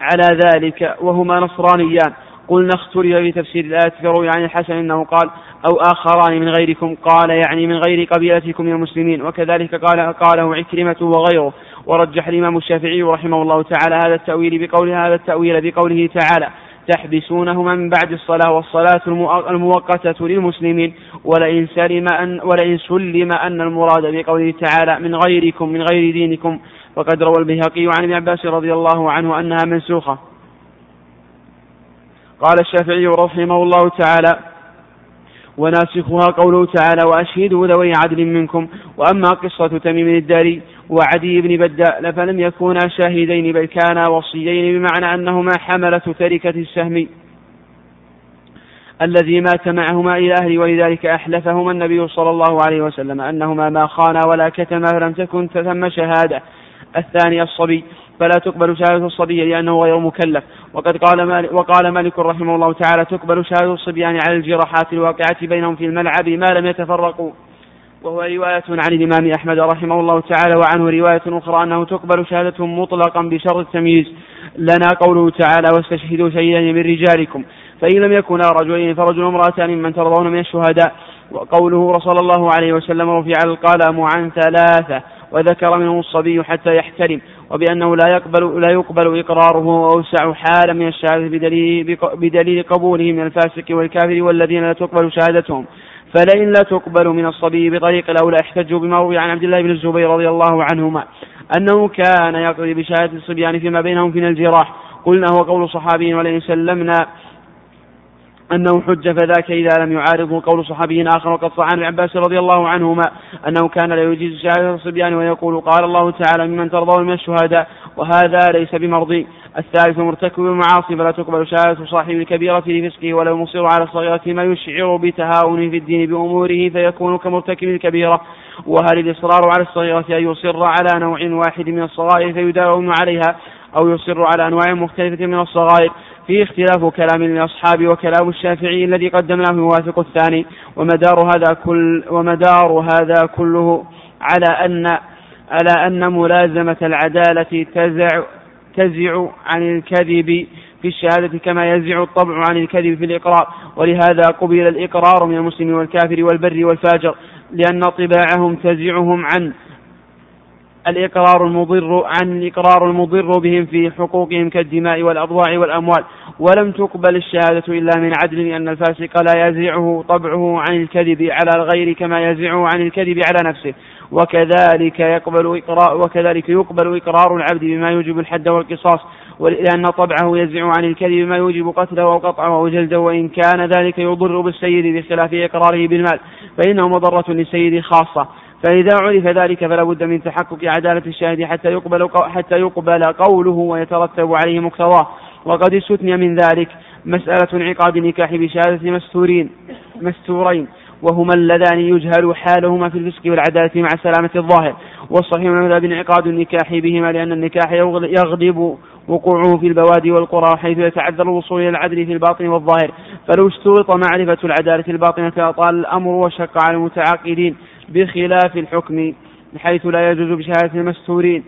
على ذلك وهما نصرانيان قلنا اختلف في تفسير الآية فروي عن الحسن أنه قال أو آخران من غيركم قال يعني من غير قبيلتكم يا المسلمين وكذلك قال قاله عكرمة وغيره ورجح الإمام الشافعي رحمه الله تعالى هذا التأويل بقول هذا التأويل بقوله تعالى تحبسونه من بعد الصلاة والصلاة المؤقتة للمسلمين ولئن سلم أن ولئن سلم أن المراد بقوله تعالى من غيركم من غير دينكم وقد روى البيهقي عن ابن عباس رضي الله عنه أنها منسوخة قال الشافعي رحمه الله تعالى وناسخها قوله تعالى وأشهدوا ذوي عدل منكم وأما قصة تميم الداري وعدي بن بداء فلم يكونا شاهدين بل كانا وصيين بمعنى أنهما حملة تركة السهم الذي مات معهما إلى أهله ولذلك أحلفهما النبي صلى الله عليه وسلم أنهما ما خانا ولا كتما فلم تكن ثم شهادة الثاني الصبي فلا تقبل شهادة الصبي لأنه غير مكلف وقد قال مالك وقال مالك رحمه الله تعالى تقبل شهادة الصبيان يعني على الجراحات الواقعة بينهم في الملعب ما لم يتفرقوا وهو رواية عن الإمام أحمد رحمه الله تعالى وعنه رواية أخرى أنه تقبل شهادتهم مطلقا بشرط التمييز لنا قوله تعالى واستشهدوا شيئا من رجالكم فإن لم يكونا رجلين فرجل امرأتان ممن ترضون من الشهداء وقوله صلى الله عليه وسلم رفع القلم عن ثلاثة وذكر منهم الصبي حتى يحترم وبأنه لا يقبل لا يقبل إقراره وأوسع حالا من الشهادة بدليل, بدليل قبوله من الفاسق والكافر والذين لا تقبل شهادتهم فلئن لا تقبل من الصبي بطريق الأولى احتجوا بما روي عن عبد الله بن الزبير رضي الله عنهما أنه كان يقضي بشهادة الصبيان فيما بينهم من الجراح قلنا هو قول صحابي ولئن سلمنا أنه حج فذاك إذا لم يعارضه قول صحابي آخر وقد صح عن العباس رضي الله عنهما أنه كان لا يجيز شهادة الصبيان ويقول قال الله تعالى ممن ترضون من الشهداء وهذا ليس بمرضي الثالث مرتكب المعاصي فلا تقبل شهادة صاحب الكبيرة في لفسقه ولا مصر على الصغيرة ما يشعر بتهاون في الدين بأموره فيكون كمرتكب الكبيرة وهل الإصرار على الصغيرة أن يصر على نوع واحد من الصغائر فيداوم عليها أو يصر على أنواع مختلفة من الصغائر فيه اختلاف كلام الأصحاب وكلام الشافعي الذي قدمناه يوافق الثاني ومدار هذا كل ومدار هذا كله على أن على أن ملازمة العدالة تزع تزع عن الكذب في الشهادة كما يزع الطبع عن الكذب في الإقرار ولهذا قبل الإقرار من المسلم والكافر والبر والفاجر لأن طباعهم تزعهم عن الإقرار المضر عن الإقرار المضر بهم في حقوقهم كالدماء والأضواع والأموال ولم تقبل الشهادة إلا من عدل لأن الفاسق لا يزعه طبعه عن الكذب على الغير كما يزعه عن الكذب على نفسه وكذلك يقبل إقرار وكذلك يقبل إقرار العبد بما يوجب الحد والقصاص لأن طبعه يزع عن الكذب ما يوجب قتله أو قطعه أو جلده وإن كان ذلك يضر بالسيد بخلاف إقراره بالمال فإنه مضرة للسيد خاصة فإذا عرف ذلك فلا بد من تحقق عدالة الشاهد حتى يقبل حتى يقبل قوله ويترتب عليه مقتضاه وقد استثني من ذلك مسألة انعقاد النكاح بشهادة مستورين مستورين وهما اللذان يجهل حالهما في الفسق والعدالة مع سلامة الظاهر والصحيح من المذهب انعقاد النكاح بهما لأن النكاح يغلب وقوعه في البوادي والقرى حيث يتعذر الوصول إلى العدل في الباطن والظاهر فلو اشترط معرفة العدالة الباطنة لأطال الأمر وشق على المتعاقدين بخلاف الحكم بحيث لا يجوز بشهادة المستورين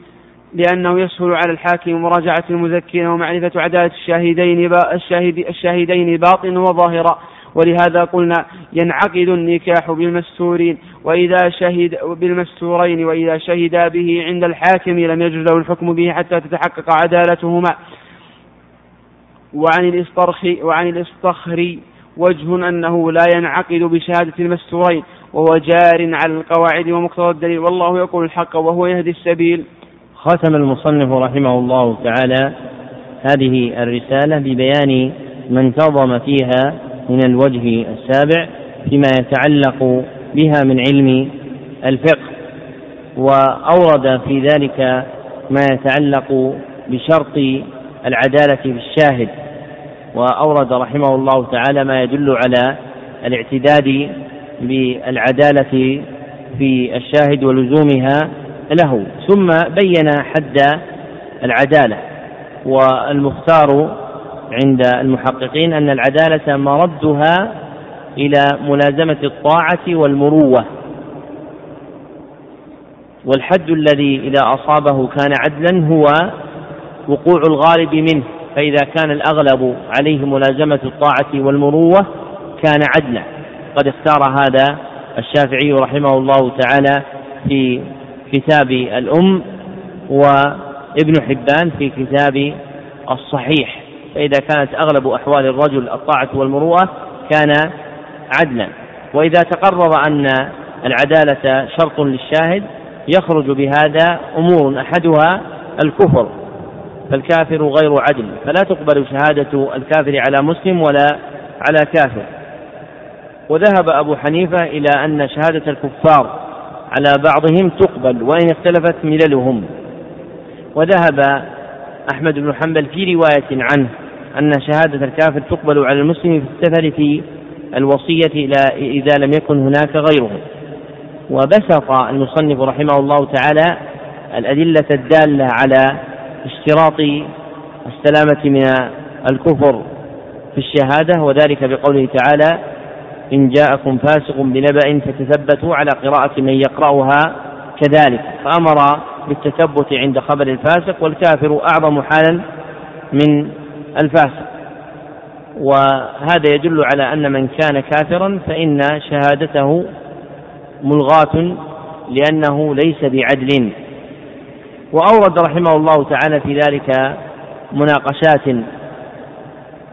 لأنه يسهل على الحاكم مراجعة المزكين ومعرفة عدالة الشاهدين الشاهدين باطن وظاهرا ولهذا قلنا ينعقد النكاح بالمستورين وإذا شهد بالمستورين وإذا شهدا به عند الحاكم لم يجوز له الحكم به حتى تتحقق عدالتهما وعن الإصطخري وعن الإصطخري وجه أنه لا ينعقد بشهادة المستورين وهو جار على القواعد ومقتضى الدليل والله يقول الحق وهو يهدي السبيل
ختم المصنف رحمه الله تعالى هذه الرسالة ببيان ما انتظم فيها من الوجه السابع فيما يتعلق بها من علم الفقه وأورد في ذلك ما يتعلق بشرط العدالة في الشاهد وأورد رحمه الله تعالى ما يدل على الاعتداد بالعدالة في الشاهد ولزومها له ثم بين حد العدالة والمختار عند المحققين أن العدالة مردها إلى ملازمة الطاعة والمروة والحد الذي إذا أصابه كان عدلا هو وقوع الغالب منه فإذا كان الأغلب عليه ملازمة الطاعة والمروة كان عدلا وقد اختار هذا الشافعي رحمه الله تعالى في كتاب الأم وابن حبان في كتاب الصحيح فإذا كانت أغلب أحوال الرجل الطاعة والمروءة كان عدلا وإذا تقرر أن العدالة شرط للشاهد يخرج بهذا أمور أحدها الكفر فالكافر غير عدل فلا تقبل شهادة الكافر على مسلم ولا على كافر وذهب أبو حنيفة إلى أن شهادة الكفار على بعضهم تقبل وإن اختلفت مللهم وذهب أحمد بن حنبل في رواية عنه أن شهادة الكافر تقبل على المسلم في السفر في الوصية إلى إذا لم يكن هناك غيره وبسط المصنف رحمه الله تعالى الأدلة الدالة على اشتراط السلامة من الكفر في الشهادة وذلك بقوله تعالى إن جاءكم فاسق بنبأ فتثبتوا على قراءة من يقرأها كذلك فأمر بالتثبت عند خبر الفاسق والكافر أعظم حالا من الفاسق وهذا يدل على أن من كان كافرا فإن شهادته ملغاة لأنه ليس بعدل وأورد رحمه الله تعالى في ذلك مناقشات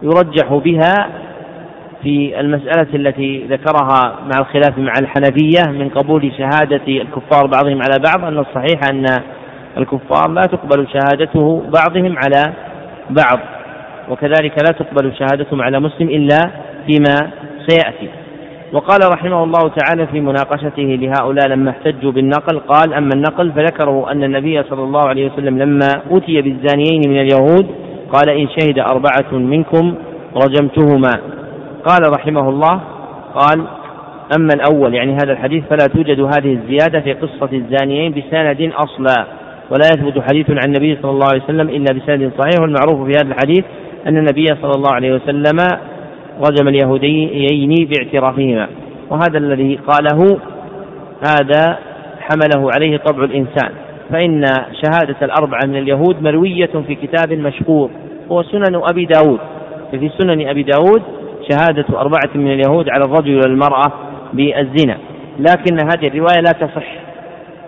يرجح بها في المسألة التي ذكرها مع الخلاف مع الحنفية من قبول شهادة الكفار بعضهم على بعض أن الصحيح أن الكفار لا تقبل شهادته بعضهم على بعض وكذلك لا تقبل شهادتهم على مسلم إلا فيما سيأتي وقال رحمه الله تعالى في مناقشته لهؤلاء لما احتجوا بالنقل قال أما النقل فذكروا أن النبي صلى الله عليه وسلم لما أتي بالزانيين من اليهود قال إن شهد أربعة منكم رجمتهما قال رحمه الله قال أما الأول يعني هذا الحديث فلا توجد هذه الزيادة في قصة الزانيين بسند أصلا ولا يثبت حديث عن النبي صلى الله عليه وسلم إلا بسند صحيح والمعروف في هذا الحديث أن النبي صلى الله عليه وسلم رجم اليهوديين باعترافهما وهذا الذي قاله هذا حمله عليه طبع الإنسان فإن شهادة الأربعة من اليهود مروية في كتاب مشهور هو سنن أبي داود ففي سنن أبي داود شهادة أربعة من اليهود على الرجل والمرأة بالزنا لكن هذه الرواية لا تصح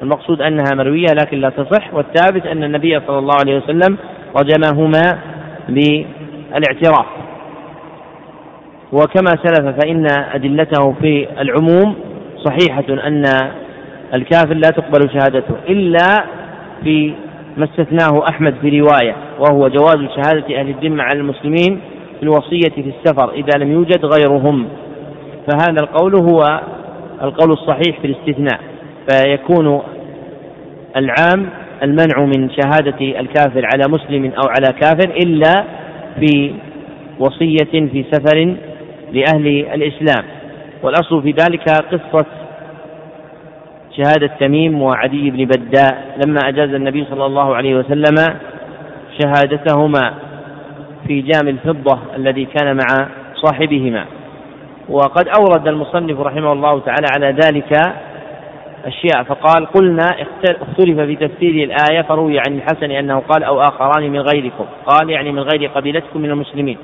المقصود أنها مروية لكن لا تصح والثابت أن النبي صلى الله عليه وسلم رجمهما بالاعتراف وكما سلف فإن أدلته في العموم صحيحة أن الكافر لا تقبل شهادته إلا في ما استثناه أحمد في رواية وهو جواز شهادة أهل الذمة على المسلمين في الوصية في السفر إذا لم يوجد غيرهم فهذا القول هو القول الصحيح في الاستثناء فيكون العام المنع من شهادة الكافر على مسلم أو على كافر إلا في وصية في سفر لأهل الإسلام والأصل في ذلك قصة شهادة تميم وعدي بن بداء لما أجاز النبي صلى الله عليه وسلم شهادتهما في جام الفضة الذي كان مع صاحبهما وقد أورد المصنف رحمه الله تعالى على ذلك أشياء فقال قلنا اختلف في تفسير الآية فروي عن الحسن أنه قال أو آخران من غيركم قال يعني من غير قبيلتكم من المسلمين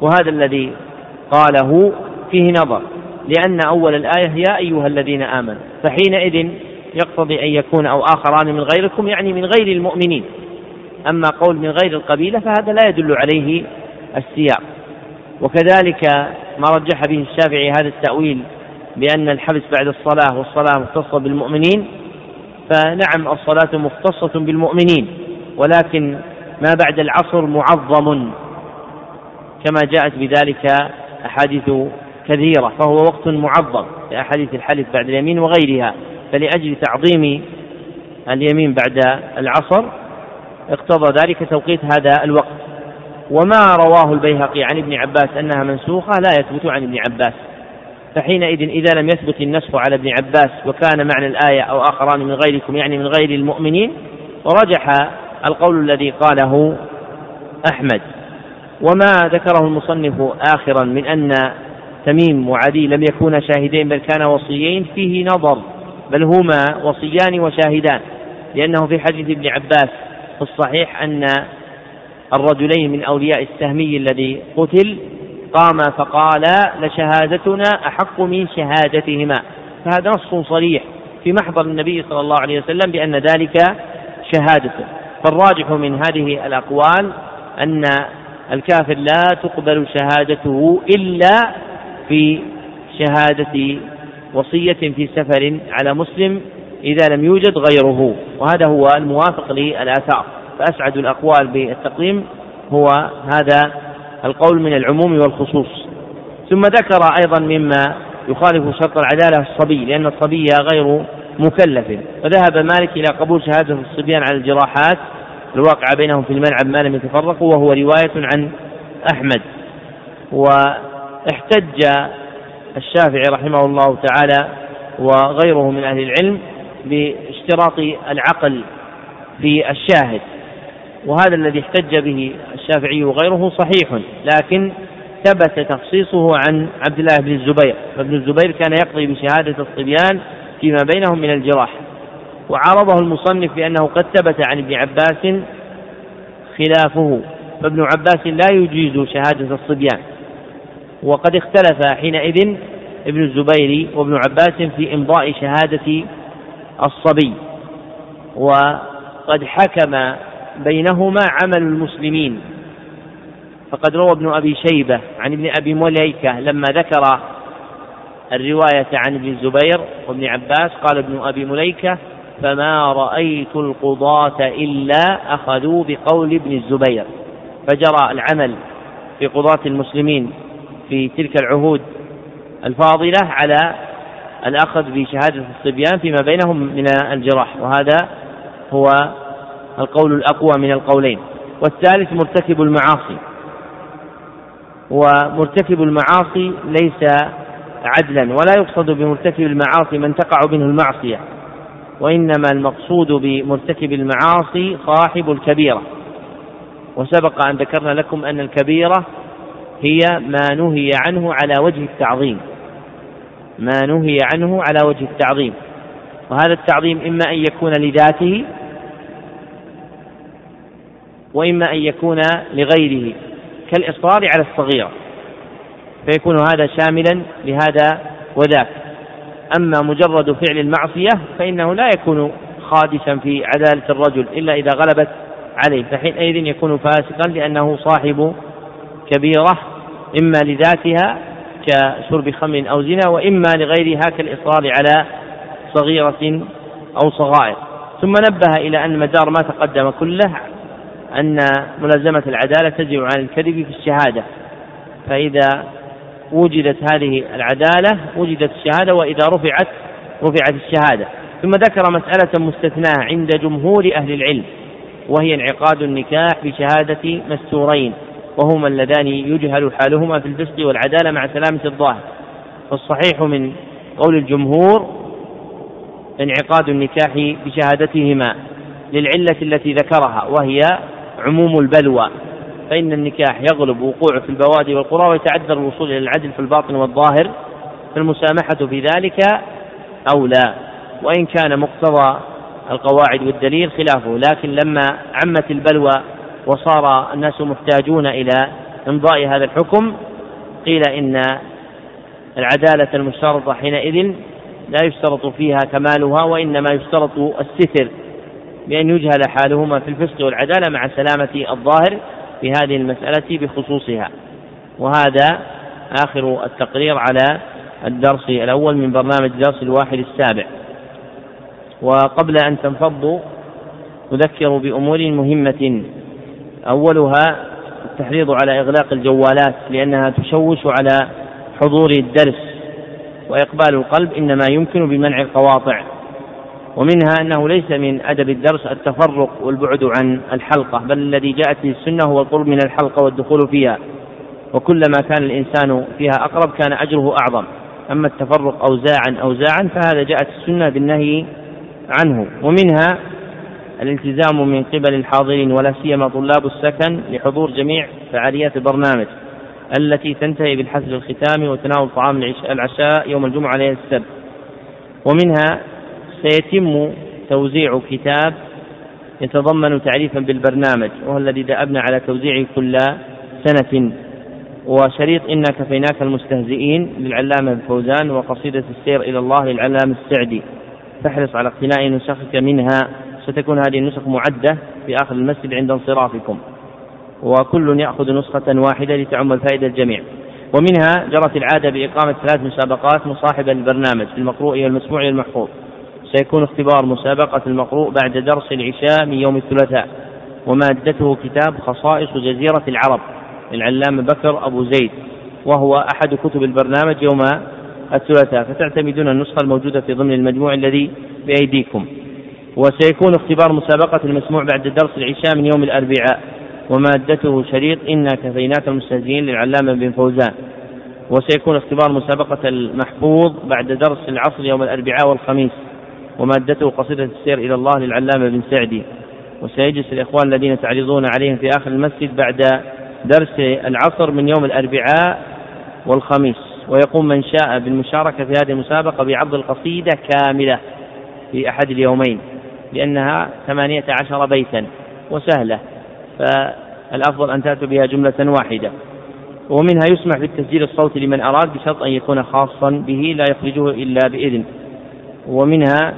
وهذا الذي قاله فيه نظر لأن أول الآية يا أيها الذين آمنوا فحينئذ يقتضي أن يكون أو آخران من غيركم يعني من غير المؤمنين أما قول من غير القبيلة فهذا لا يدل عليه السياق وكذلك ما رجح به الشافعي هذا التأويل بأن الحبس بعد الصلاة والصلاة مختصة بالمؤمنين فنعم الصلاة مختصة بالمؤمنين ولكن ما بعد العصر معظم كما جاءت بذلك أحاديث كثيرة فهو وقت معظم لأحاديث الحلف بعد اليمين وغيرها فلأجل تعظيم اليمين بعد العصر اقتضى ذلك توقيت هذا الوقت وما رواه البيهقي عن ابن عباس أنها منسوخة لا يثبت عن ابن عباس فحينئذ إذا لم يثبت النسخ على ابن عباس وكان معنى الآية أو آخران من غيركم يعني من غير المؤمنين رجح القول الذي قاله أحمد وما ذكره المصنف آخرا من أن تميم وعدي لم يكونا شاهدين بل كانا وصيين فيه نظر بل هما وصيان وشاهدان لأنه في حديث ابن عباس في الصحيح أن الرجلين من أولياء السهمي الذي قتل قام فقال لشهادتنا أحق من شهادتهما فهذا نص صريح في محضر النبي صلى الله عليه وسلم بأن ذلك شهادته فالراجح من هذه الأقوال أن الكافر لا تقبل شهادته إلا في شهادة وصية في سفر على مسلم إذا لم يوجد غيره وهذا هو الموافق للآثار فأسعد الأقوال بالتقييم هو هذا القول من العموم والخصوص ثم ذكر أيضا مما يخالف شرط العدالة الصبي لأن الصبي غير مكلف فذهب مالك إلى قبول شهادة الصبيان على الجراحات الواقعة بينهم في الملعب ما لم يتفرقوا وهو رواية عن أحمد واحتج الشافعي رحمه الله تعالى وغيره من أهل العلم باشتراط العقل في الشاهد وهذا الذي احتج به الشافعي وغيره صحيح لكن ثبت تخصيصه عن عبد الله بن الزبير فابن الزبير كان يقضي بشهادة الصبيان فيما بينهم من الجراح وعارضه المصنف بأنه قد ثبت عن ابن عباس خلافه فابن عباس لا يجيز شهادة الصبيان وقد اختلف حينئذ ابن الزبير وابن عباس في إمضاء شهادة الصبي وقد حكم بينهما عمل المسلمين فقد روى ابن ابي شيبه عن ابن ابي مليكه لما ذكر الروايه عن ابن الزبير وابن عباس قال ابن ابي مليكه فما رايت القضاه الا اخذوا بقول ابن الزبير فجرى العمل في قضاه المسلمين في تلك العهود الفاضله على الأخذ بشهادة الصبيان فيما بينهم من الجراح وهذا هو القول الأقوى من القولين والثالث مرتكب المعاصي ومرتكب المعاصي ليس عدلا ولا يقصد بمرتكب المعاصي من تقع منه المعصية وإنما المقصود بمرتكب المعاصي صاحب الكبيرة وسبق أن ذكرنا لكم أن الكبيرة هي ما نهي عنه على وجه التعظيم ما نهي عنه على وجه التعظيم وهذا التعظيم إما أن يكون لذاته وإما أن يكون لغيره كالإصرار على الصغيرة فيكون هذا شاملا لهذا وذاك أما مجرد فعل المعصية فإنه لا يكون خادشا في عدالة الرجل إلا إذا غلبت عليه فحينئذ يكون فاسقا لأنه صاحب كبيرة إما لذاتها كشرب خمر أو زنا وإما لغيرها كالإصرار على صغيرة أو صغائر ثم نبه إلى أن مدار ما تقدم كله أن ملازمة العدالة تجب عن الكذب في الشهادة فإذا وجدت هذه العدالة وجدت الشهادة وإذا رفعت رفعت الشهادة ثم ذكر مسألة مستثناة عند جمهور أهل العلم وهي انعقاد النكاح بشهادة مستورين وهما اللذان يجهل حالهما في الفسق والعدالة مع سلامة الظاهر فالصحيح من قول الجمهور انعقاد النكاح بشهادتهما للعلة التي ذكرها وهي عموم البلوى فإن النكاح يغلب وقوعه في البوادي والقرى ويتعذر الوصول إلى العدل في الباطن والظاهر فالمسامحة في ذلك أولى وإن كان مقتضى القواعد والدليل خلافه لكن لما عمت البلوى وصار الناس محتاجون إلى إمضاء هذا الحكم قيل إن العدالة المشترطة حينئذ لا يشترط فيها كمالها وإنما يشترط الستر بأن يجهل حالهما في الفسق والعدالة مع سلامة الظاهر في هذه المسألة بخصوصها وهذا آخر التقرير على الدرس الأول من برنامج درس الواحد السابع وقبل أن تنفضوا أذكر بأمور مهمة أولها التحريض على إغلاق الجوالات لأنها تشوش على حضور الدرس وإقبال القلب إنما يمكن بمنع القواطع ومنها أنه ليس من أدب الدرس التفرق والبعد عن الحلقة بل الذي جاءت به السنة هو القرب من الحلقة والدخول فيها وكلما كان الإنسان فيها أقرب كان أجره أعظم أما التفرق أوزاعا أوزاعا فهذا جاءت السنة بالنهي عنه ومنها الالتزام من قبل الحاضرين ولا سيما طلاب السكن لحضور جميع فعاليات البرنامج التي تنتهي بالحفل الختامي وتناول طعام العشاء يوم الجمعة ليلة السبت ومنها سيتم توزيع كتاب يتضمن تعريفا بالبرنامج وهو الذي دأبنا على توزيعه كل سنة وشريط إنا كفيناك المستهزئين للعلامة الفوزان وقصيدة السير إلى الله للعلامة السعدي فاحرص على اقتناء نسخك منها ستكون هذه النسخ معدة في آخر المسجد عند انصرافكم وكل يأخذ نسخة واحدة لتعم الفائدة الجميع ومنها جرت العادة بإقامة ثلاث مسابقات مصاحبة للبرنامج المقروء والمسموع والمحفوظ سيكون اختبار مسابقة المقروء بعد درس العشاء من يوم الثلاثاء ومادته كتاب خصائص جزيرة العرب للعلامة بكر أبو زيد وهو أحد كتب البرنامج يوم الثلاثاء فتعتمدون النسخة الموجودة في ضمن المجموع الذي بأيديكم وسيكون اختبار مسابقة المسموع بعد درس العشاء من يوم الأربعاء ومادته شريط إنا كفيناك المستهزئين للعلامة بن فوزان وسيكون اختبار مسابقة المحفوظ بعد درس العصر يوم الأربعاء والخميس ومادته قصيدة السير إلى الله للعلامة بن سعدي وسيجلس الإخوان الذين تعرضون عليهم في آخر المسجد بعد درس العصر من يوم الأربعاء والخميس ويقوم من شاء بالمشاركة في هذه المسابقة بعرض القصيدة كاملة في أحد اليومين لأنها ثمانية عشر بيتا وسهلة فالأفضل أن تأتوا بها جملة واحدة ومنها يسمح بالتسجيل الصوتي لمن أراد بشرط أن يكون خاصا به لا يخرجه إلا بإذن ومنها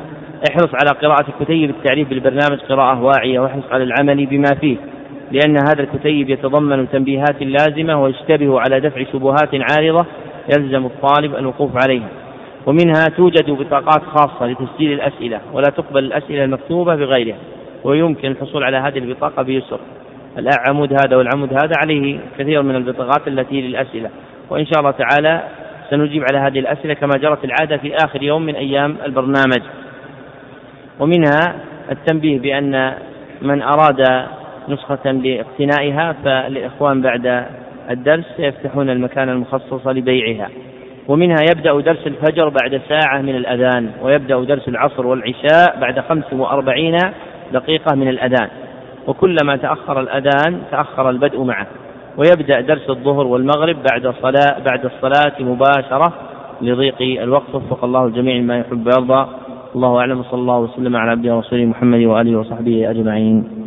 احرص على قراءة الكتيب التعريف بالبرنامج قراءة واعية واحرص على العمل بما فيه لأن هذا الكتيب يتضمن تنبيهات لازمة ويشتبه على دفع شبهات عارضة يلزم الطالب الوقوف عليها ومنها توجد بطاقات خاصة لتسجيل الأسئلة ولا تقبل الأسئلة المكتوبة بغيرها ويمكن الحصول على هذه البطاقة بيسر العمود هذا والعمود هذا عليه كثير من البطاقات التي للأسئلة وإن شاء الله تعالى سنجيب على هذه الأسئلة كما جرت العادة في آخر يوم من أيام البرنامج ومنها التنبيه بأن من أراد نسخة لاقتنائها فالإخوان بعد الدرس سيفتحون المكان المخصص لبيعها ومنها يبدأ درس الفجر بعد ساعة من الأذان ويبدأ درس العصر والعشاء بعد خمس وأربعين دقيقة من الأذان وكلما تأخر الأذان تأخر البدء معه ويبدأ درس الظهر والمغرب بعد صلاة بعد الصلاة مباشرة لضيق الوقت وفق الله الجميع لما يحب ويرضى الله أعلم وصلى الله وسلم على عبده ورسوله محمد وآله وصحبه أجمعين